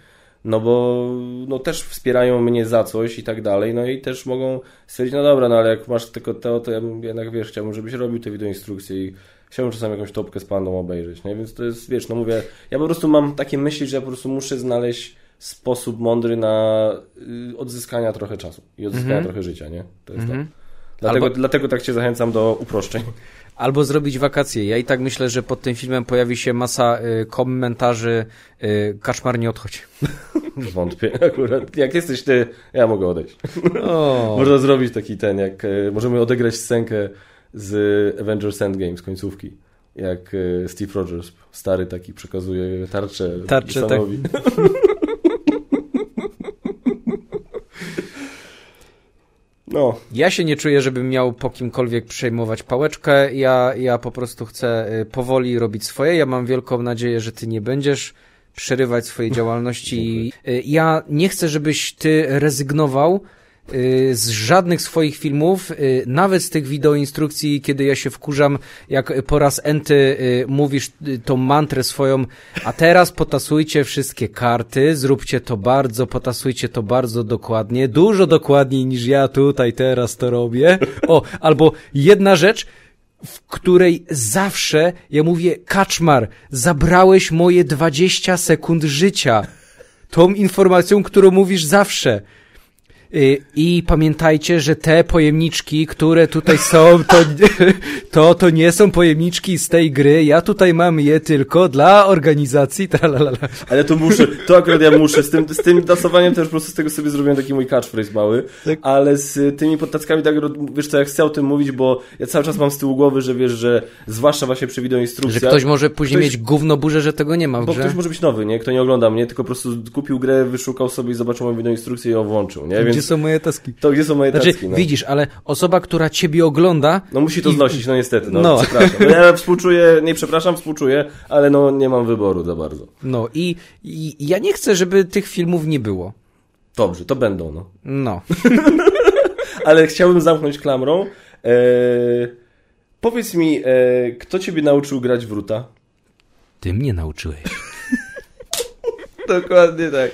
No bo no też wspierają mnie za coś i tak dalej, no i też mogą stwierdzić, no dobra, no ale jak masz tylko to, to ja jednak wiesz, chciałbym, żebyś robił te wideoinstrukcje i chciałbym czasami jakąś topkę z pandą obejrzeć, nie? Więc to jest, wiesz, no mówię, ja po prostu mam takie myśli, że ja po prostu muszę znaleźć sposób mądry na y, odzyskania trochę czasu i odzyskania mm -hmm. trochę życia, nie? To jest mm -hmm. to. Dlatego, Albo... dlatego tak Cię zachęcam do uproszczeń. Albo zrobić wakacje. Ja i tak myślę, że pod tym filmem pojawi się masa y, komentarzy y, Kaczmar nie odchodź. Wątpię akurat. Jak jesteś ty, ja mogę odejść. O. Można zrobić taki ten, jak y, możemy odegrać scenkę z Avengers Endgame z końcówki. Jak e, Steve Rogers, stary taki, przekazuje tarczę, tarczę tak. No. Ja się nie czuję, żebym miał po kimkolwiek przejmować pałeczkę. Ja, ja po prostu chcę e, powoli robić swoje. Ja mam wielką nadzieję, że ty nie będziesz przerywać swojej działalności. E, ja nie chcę, żebyś ty rezygnował Y, z żadnych swoich filmów, y, nawet z tych wideoinstrukcji, kiedy ja się wkurzam, jak po raz enty y, mówisz tą mantrę swoją, a teraz potasujcie wszystkie karty, zróbcie to bardzo, potasujcie to bardzo dokładnie, dużo dokładniej niż ja tutaj teraz to robię. O, albo jedna rzecz, w której zawsze ja mówię, Kaczmar, zabrałeś moje 20 sekund życia. Tą informacją, którą mówisz zawsze. Y, I pamiętajcie, że te pojemniczki, które tutaj są, to, to, to nie są pojemniczki z tej gry. Ja tutaj mam je tylko dla organizacji. Tralalala. Ale to muszę, to akurat ja muszę. Z tym, z tym dasowaniem też po prostu z tego sobie zrobiłem taki mój catchphrase mały. Tak. Ale z tymi podtackami tak, wiesz co, ja chcę o tym mówić, bo ja cały czas mam z tyłu głowy, że wiesz, że zwłaszcza właśnie przy instrukcjach. Że ktoś może później ktoś, mieć gówno burzę, że tego nie ma w Bo ktoś może być nowy, nie? Kto nie ogląda mnie, tylko po prostu kupił grę, wyszukał sobie i zobaczył moją instrukcję i ją włączył, nie? Więc są moje taski? To gdzie są moje znaczy, taski? No. Widzisz, ale osoba, która ciebie ogląda... No musi to i... znosić, no niestety, no, no. przepraszam. No, ja współczuję, nie przepraszam, współczuję, ale no nie mam wyboru za bardzo. No i, i ja nie chcę, żeby tych filmów nie było. Dobrze, to będą, no. No. ale chciałbym zamknąć klamrą. Eee Powiedz mi, e, kto ciebie nauczył grać w Ruta? Ty mnie nauczyłeś. Dokładnie tak.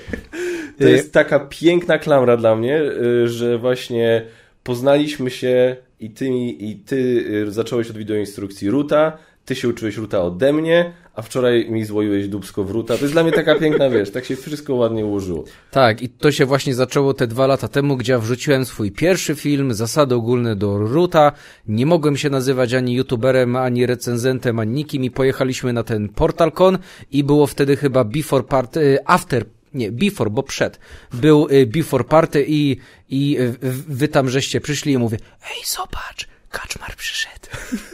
To jest taka piękna klamra dla mnie, e, że właśnie poznaliśmy się i ty, i ty e, zacząłeś od wideoinstrukcji Ruta, ty się uczyłeś Ruta ode mnie, a wczoraj mi złoiłeś dubsko w Ruta. To jest dla mnie taka piękna, wiesz, tak się wszystko ładnie ułożyło. Tak, i to się właśnie zaczęło te dwa lata temu, gdzie ja wrzuciłem swój pierwszy film, zasady ogólne do Ruta. Nie mogłem się nazywać ani youtuberem, ani recenzentem, ani nikim i pojechaliśmy na ten PortalCon i było wtedy chyba before party, after nie, before, bo przed. Był y, before party i, i y, wy tam żeście przyszli i mówię, ej, zobacz, Kaczmar przyszedł.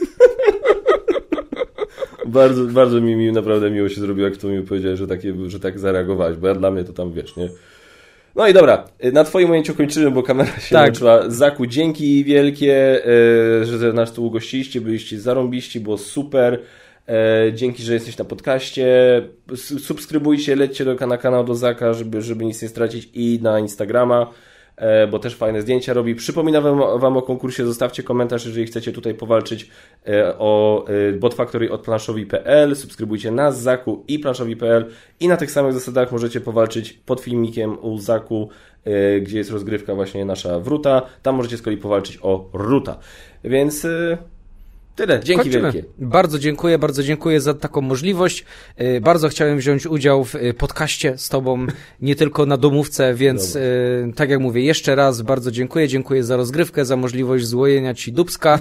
bardzo, bardzo mi, mi naprawdę miło się zrobiło, jak to mi powiedziałeś, że, takie, że tak zareagowałeś, bo ja dla mnie to tam, wiesz, nie? No i dobra, na Twoim ujęciu kończymy, bo kamera się tak. Zaku, dzięki wielkie, że nas tu ugościliście, byliście zarąbiści, było super. Dzięki, że jesteś na podcaście. Subskrybujcie, lećcie do, na kanał do Zaka, żeby, żeby nic nie stracić i na Instagrama. E, bo też fajne zdjęcia robi. Przypominam wam, wam o konkursie, zostawcie komentarz, jeżeli chcecie tutaj powalczyć e, o e, Bot Factory od planszowi.pl, subskrybujcie nas, Zaku i planszowi.pl i na tych samych zasadach możecie powalczyć pod filmikiem u Zaku, gdzie jest rozgrywka właśnie nasza wruta. Tam możecie z kolei powalczyć o ruta. Więc Tyle, dzięki Kończymy. wielkie. Bardzo dziękuję, bardzo dziękuję za taką możliwość. Y, bardzo chciałem wziąć udział w y, podcaście z Tobą, nie tylko na domówce, więc Dobra. Y, tak jak mówię, jeszcze raz bardzo dziękuję. Dziękuję za rozgrywkę, za możliwość złojenia Ci dubska.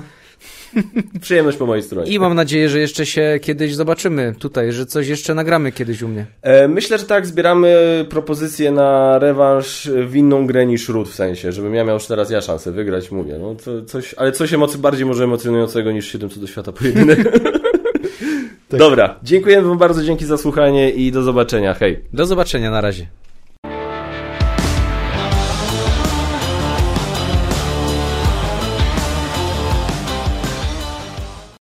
Przyjemność po mojej stronie. I mam nadzieję, że jeszcze się kiedyś zobaczymy tutaj, że coś jeszcze nagramy kiedyś u mnie. E, myślę, że tak, zbieramy propozycje na rewanż w inną grę niż Root, w sensie, żebym ja miał już teraz ja szansę wygrać, mówię. No, to coś, ale coś emocy, bardziej może emocjonującego niż 7 co do świata pojedynek. tak. Dobra, dziękuję wam bardzo, dzięki za słuchanie i do zobaczenia, hej. Do zobaczenia, na razie.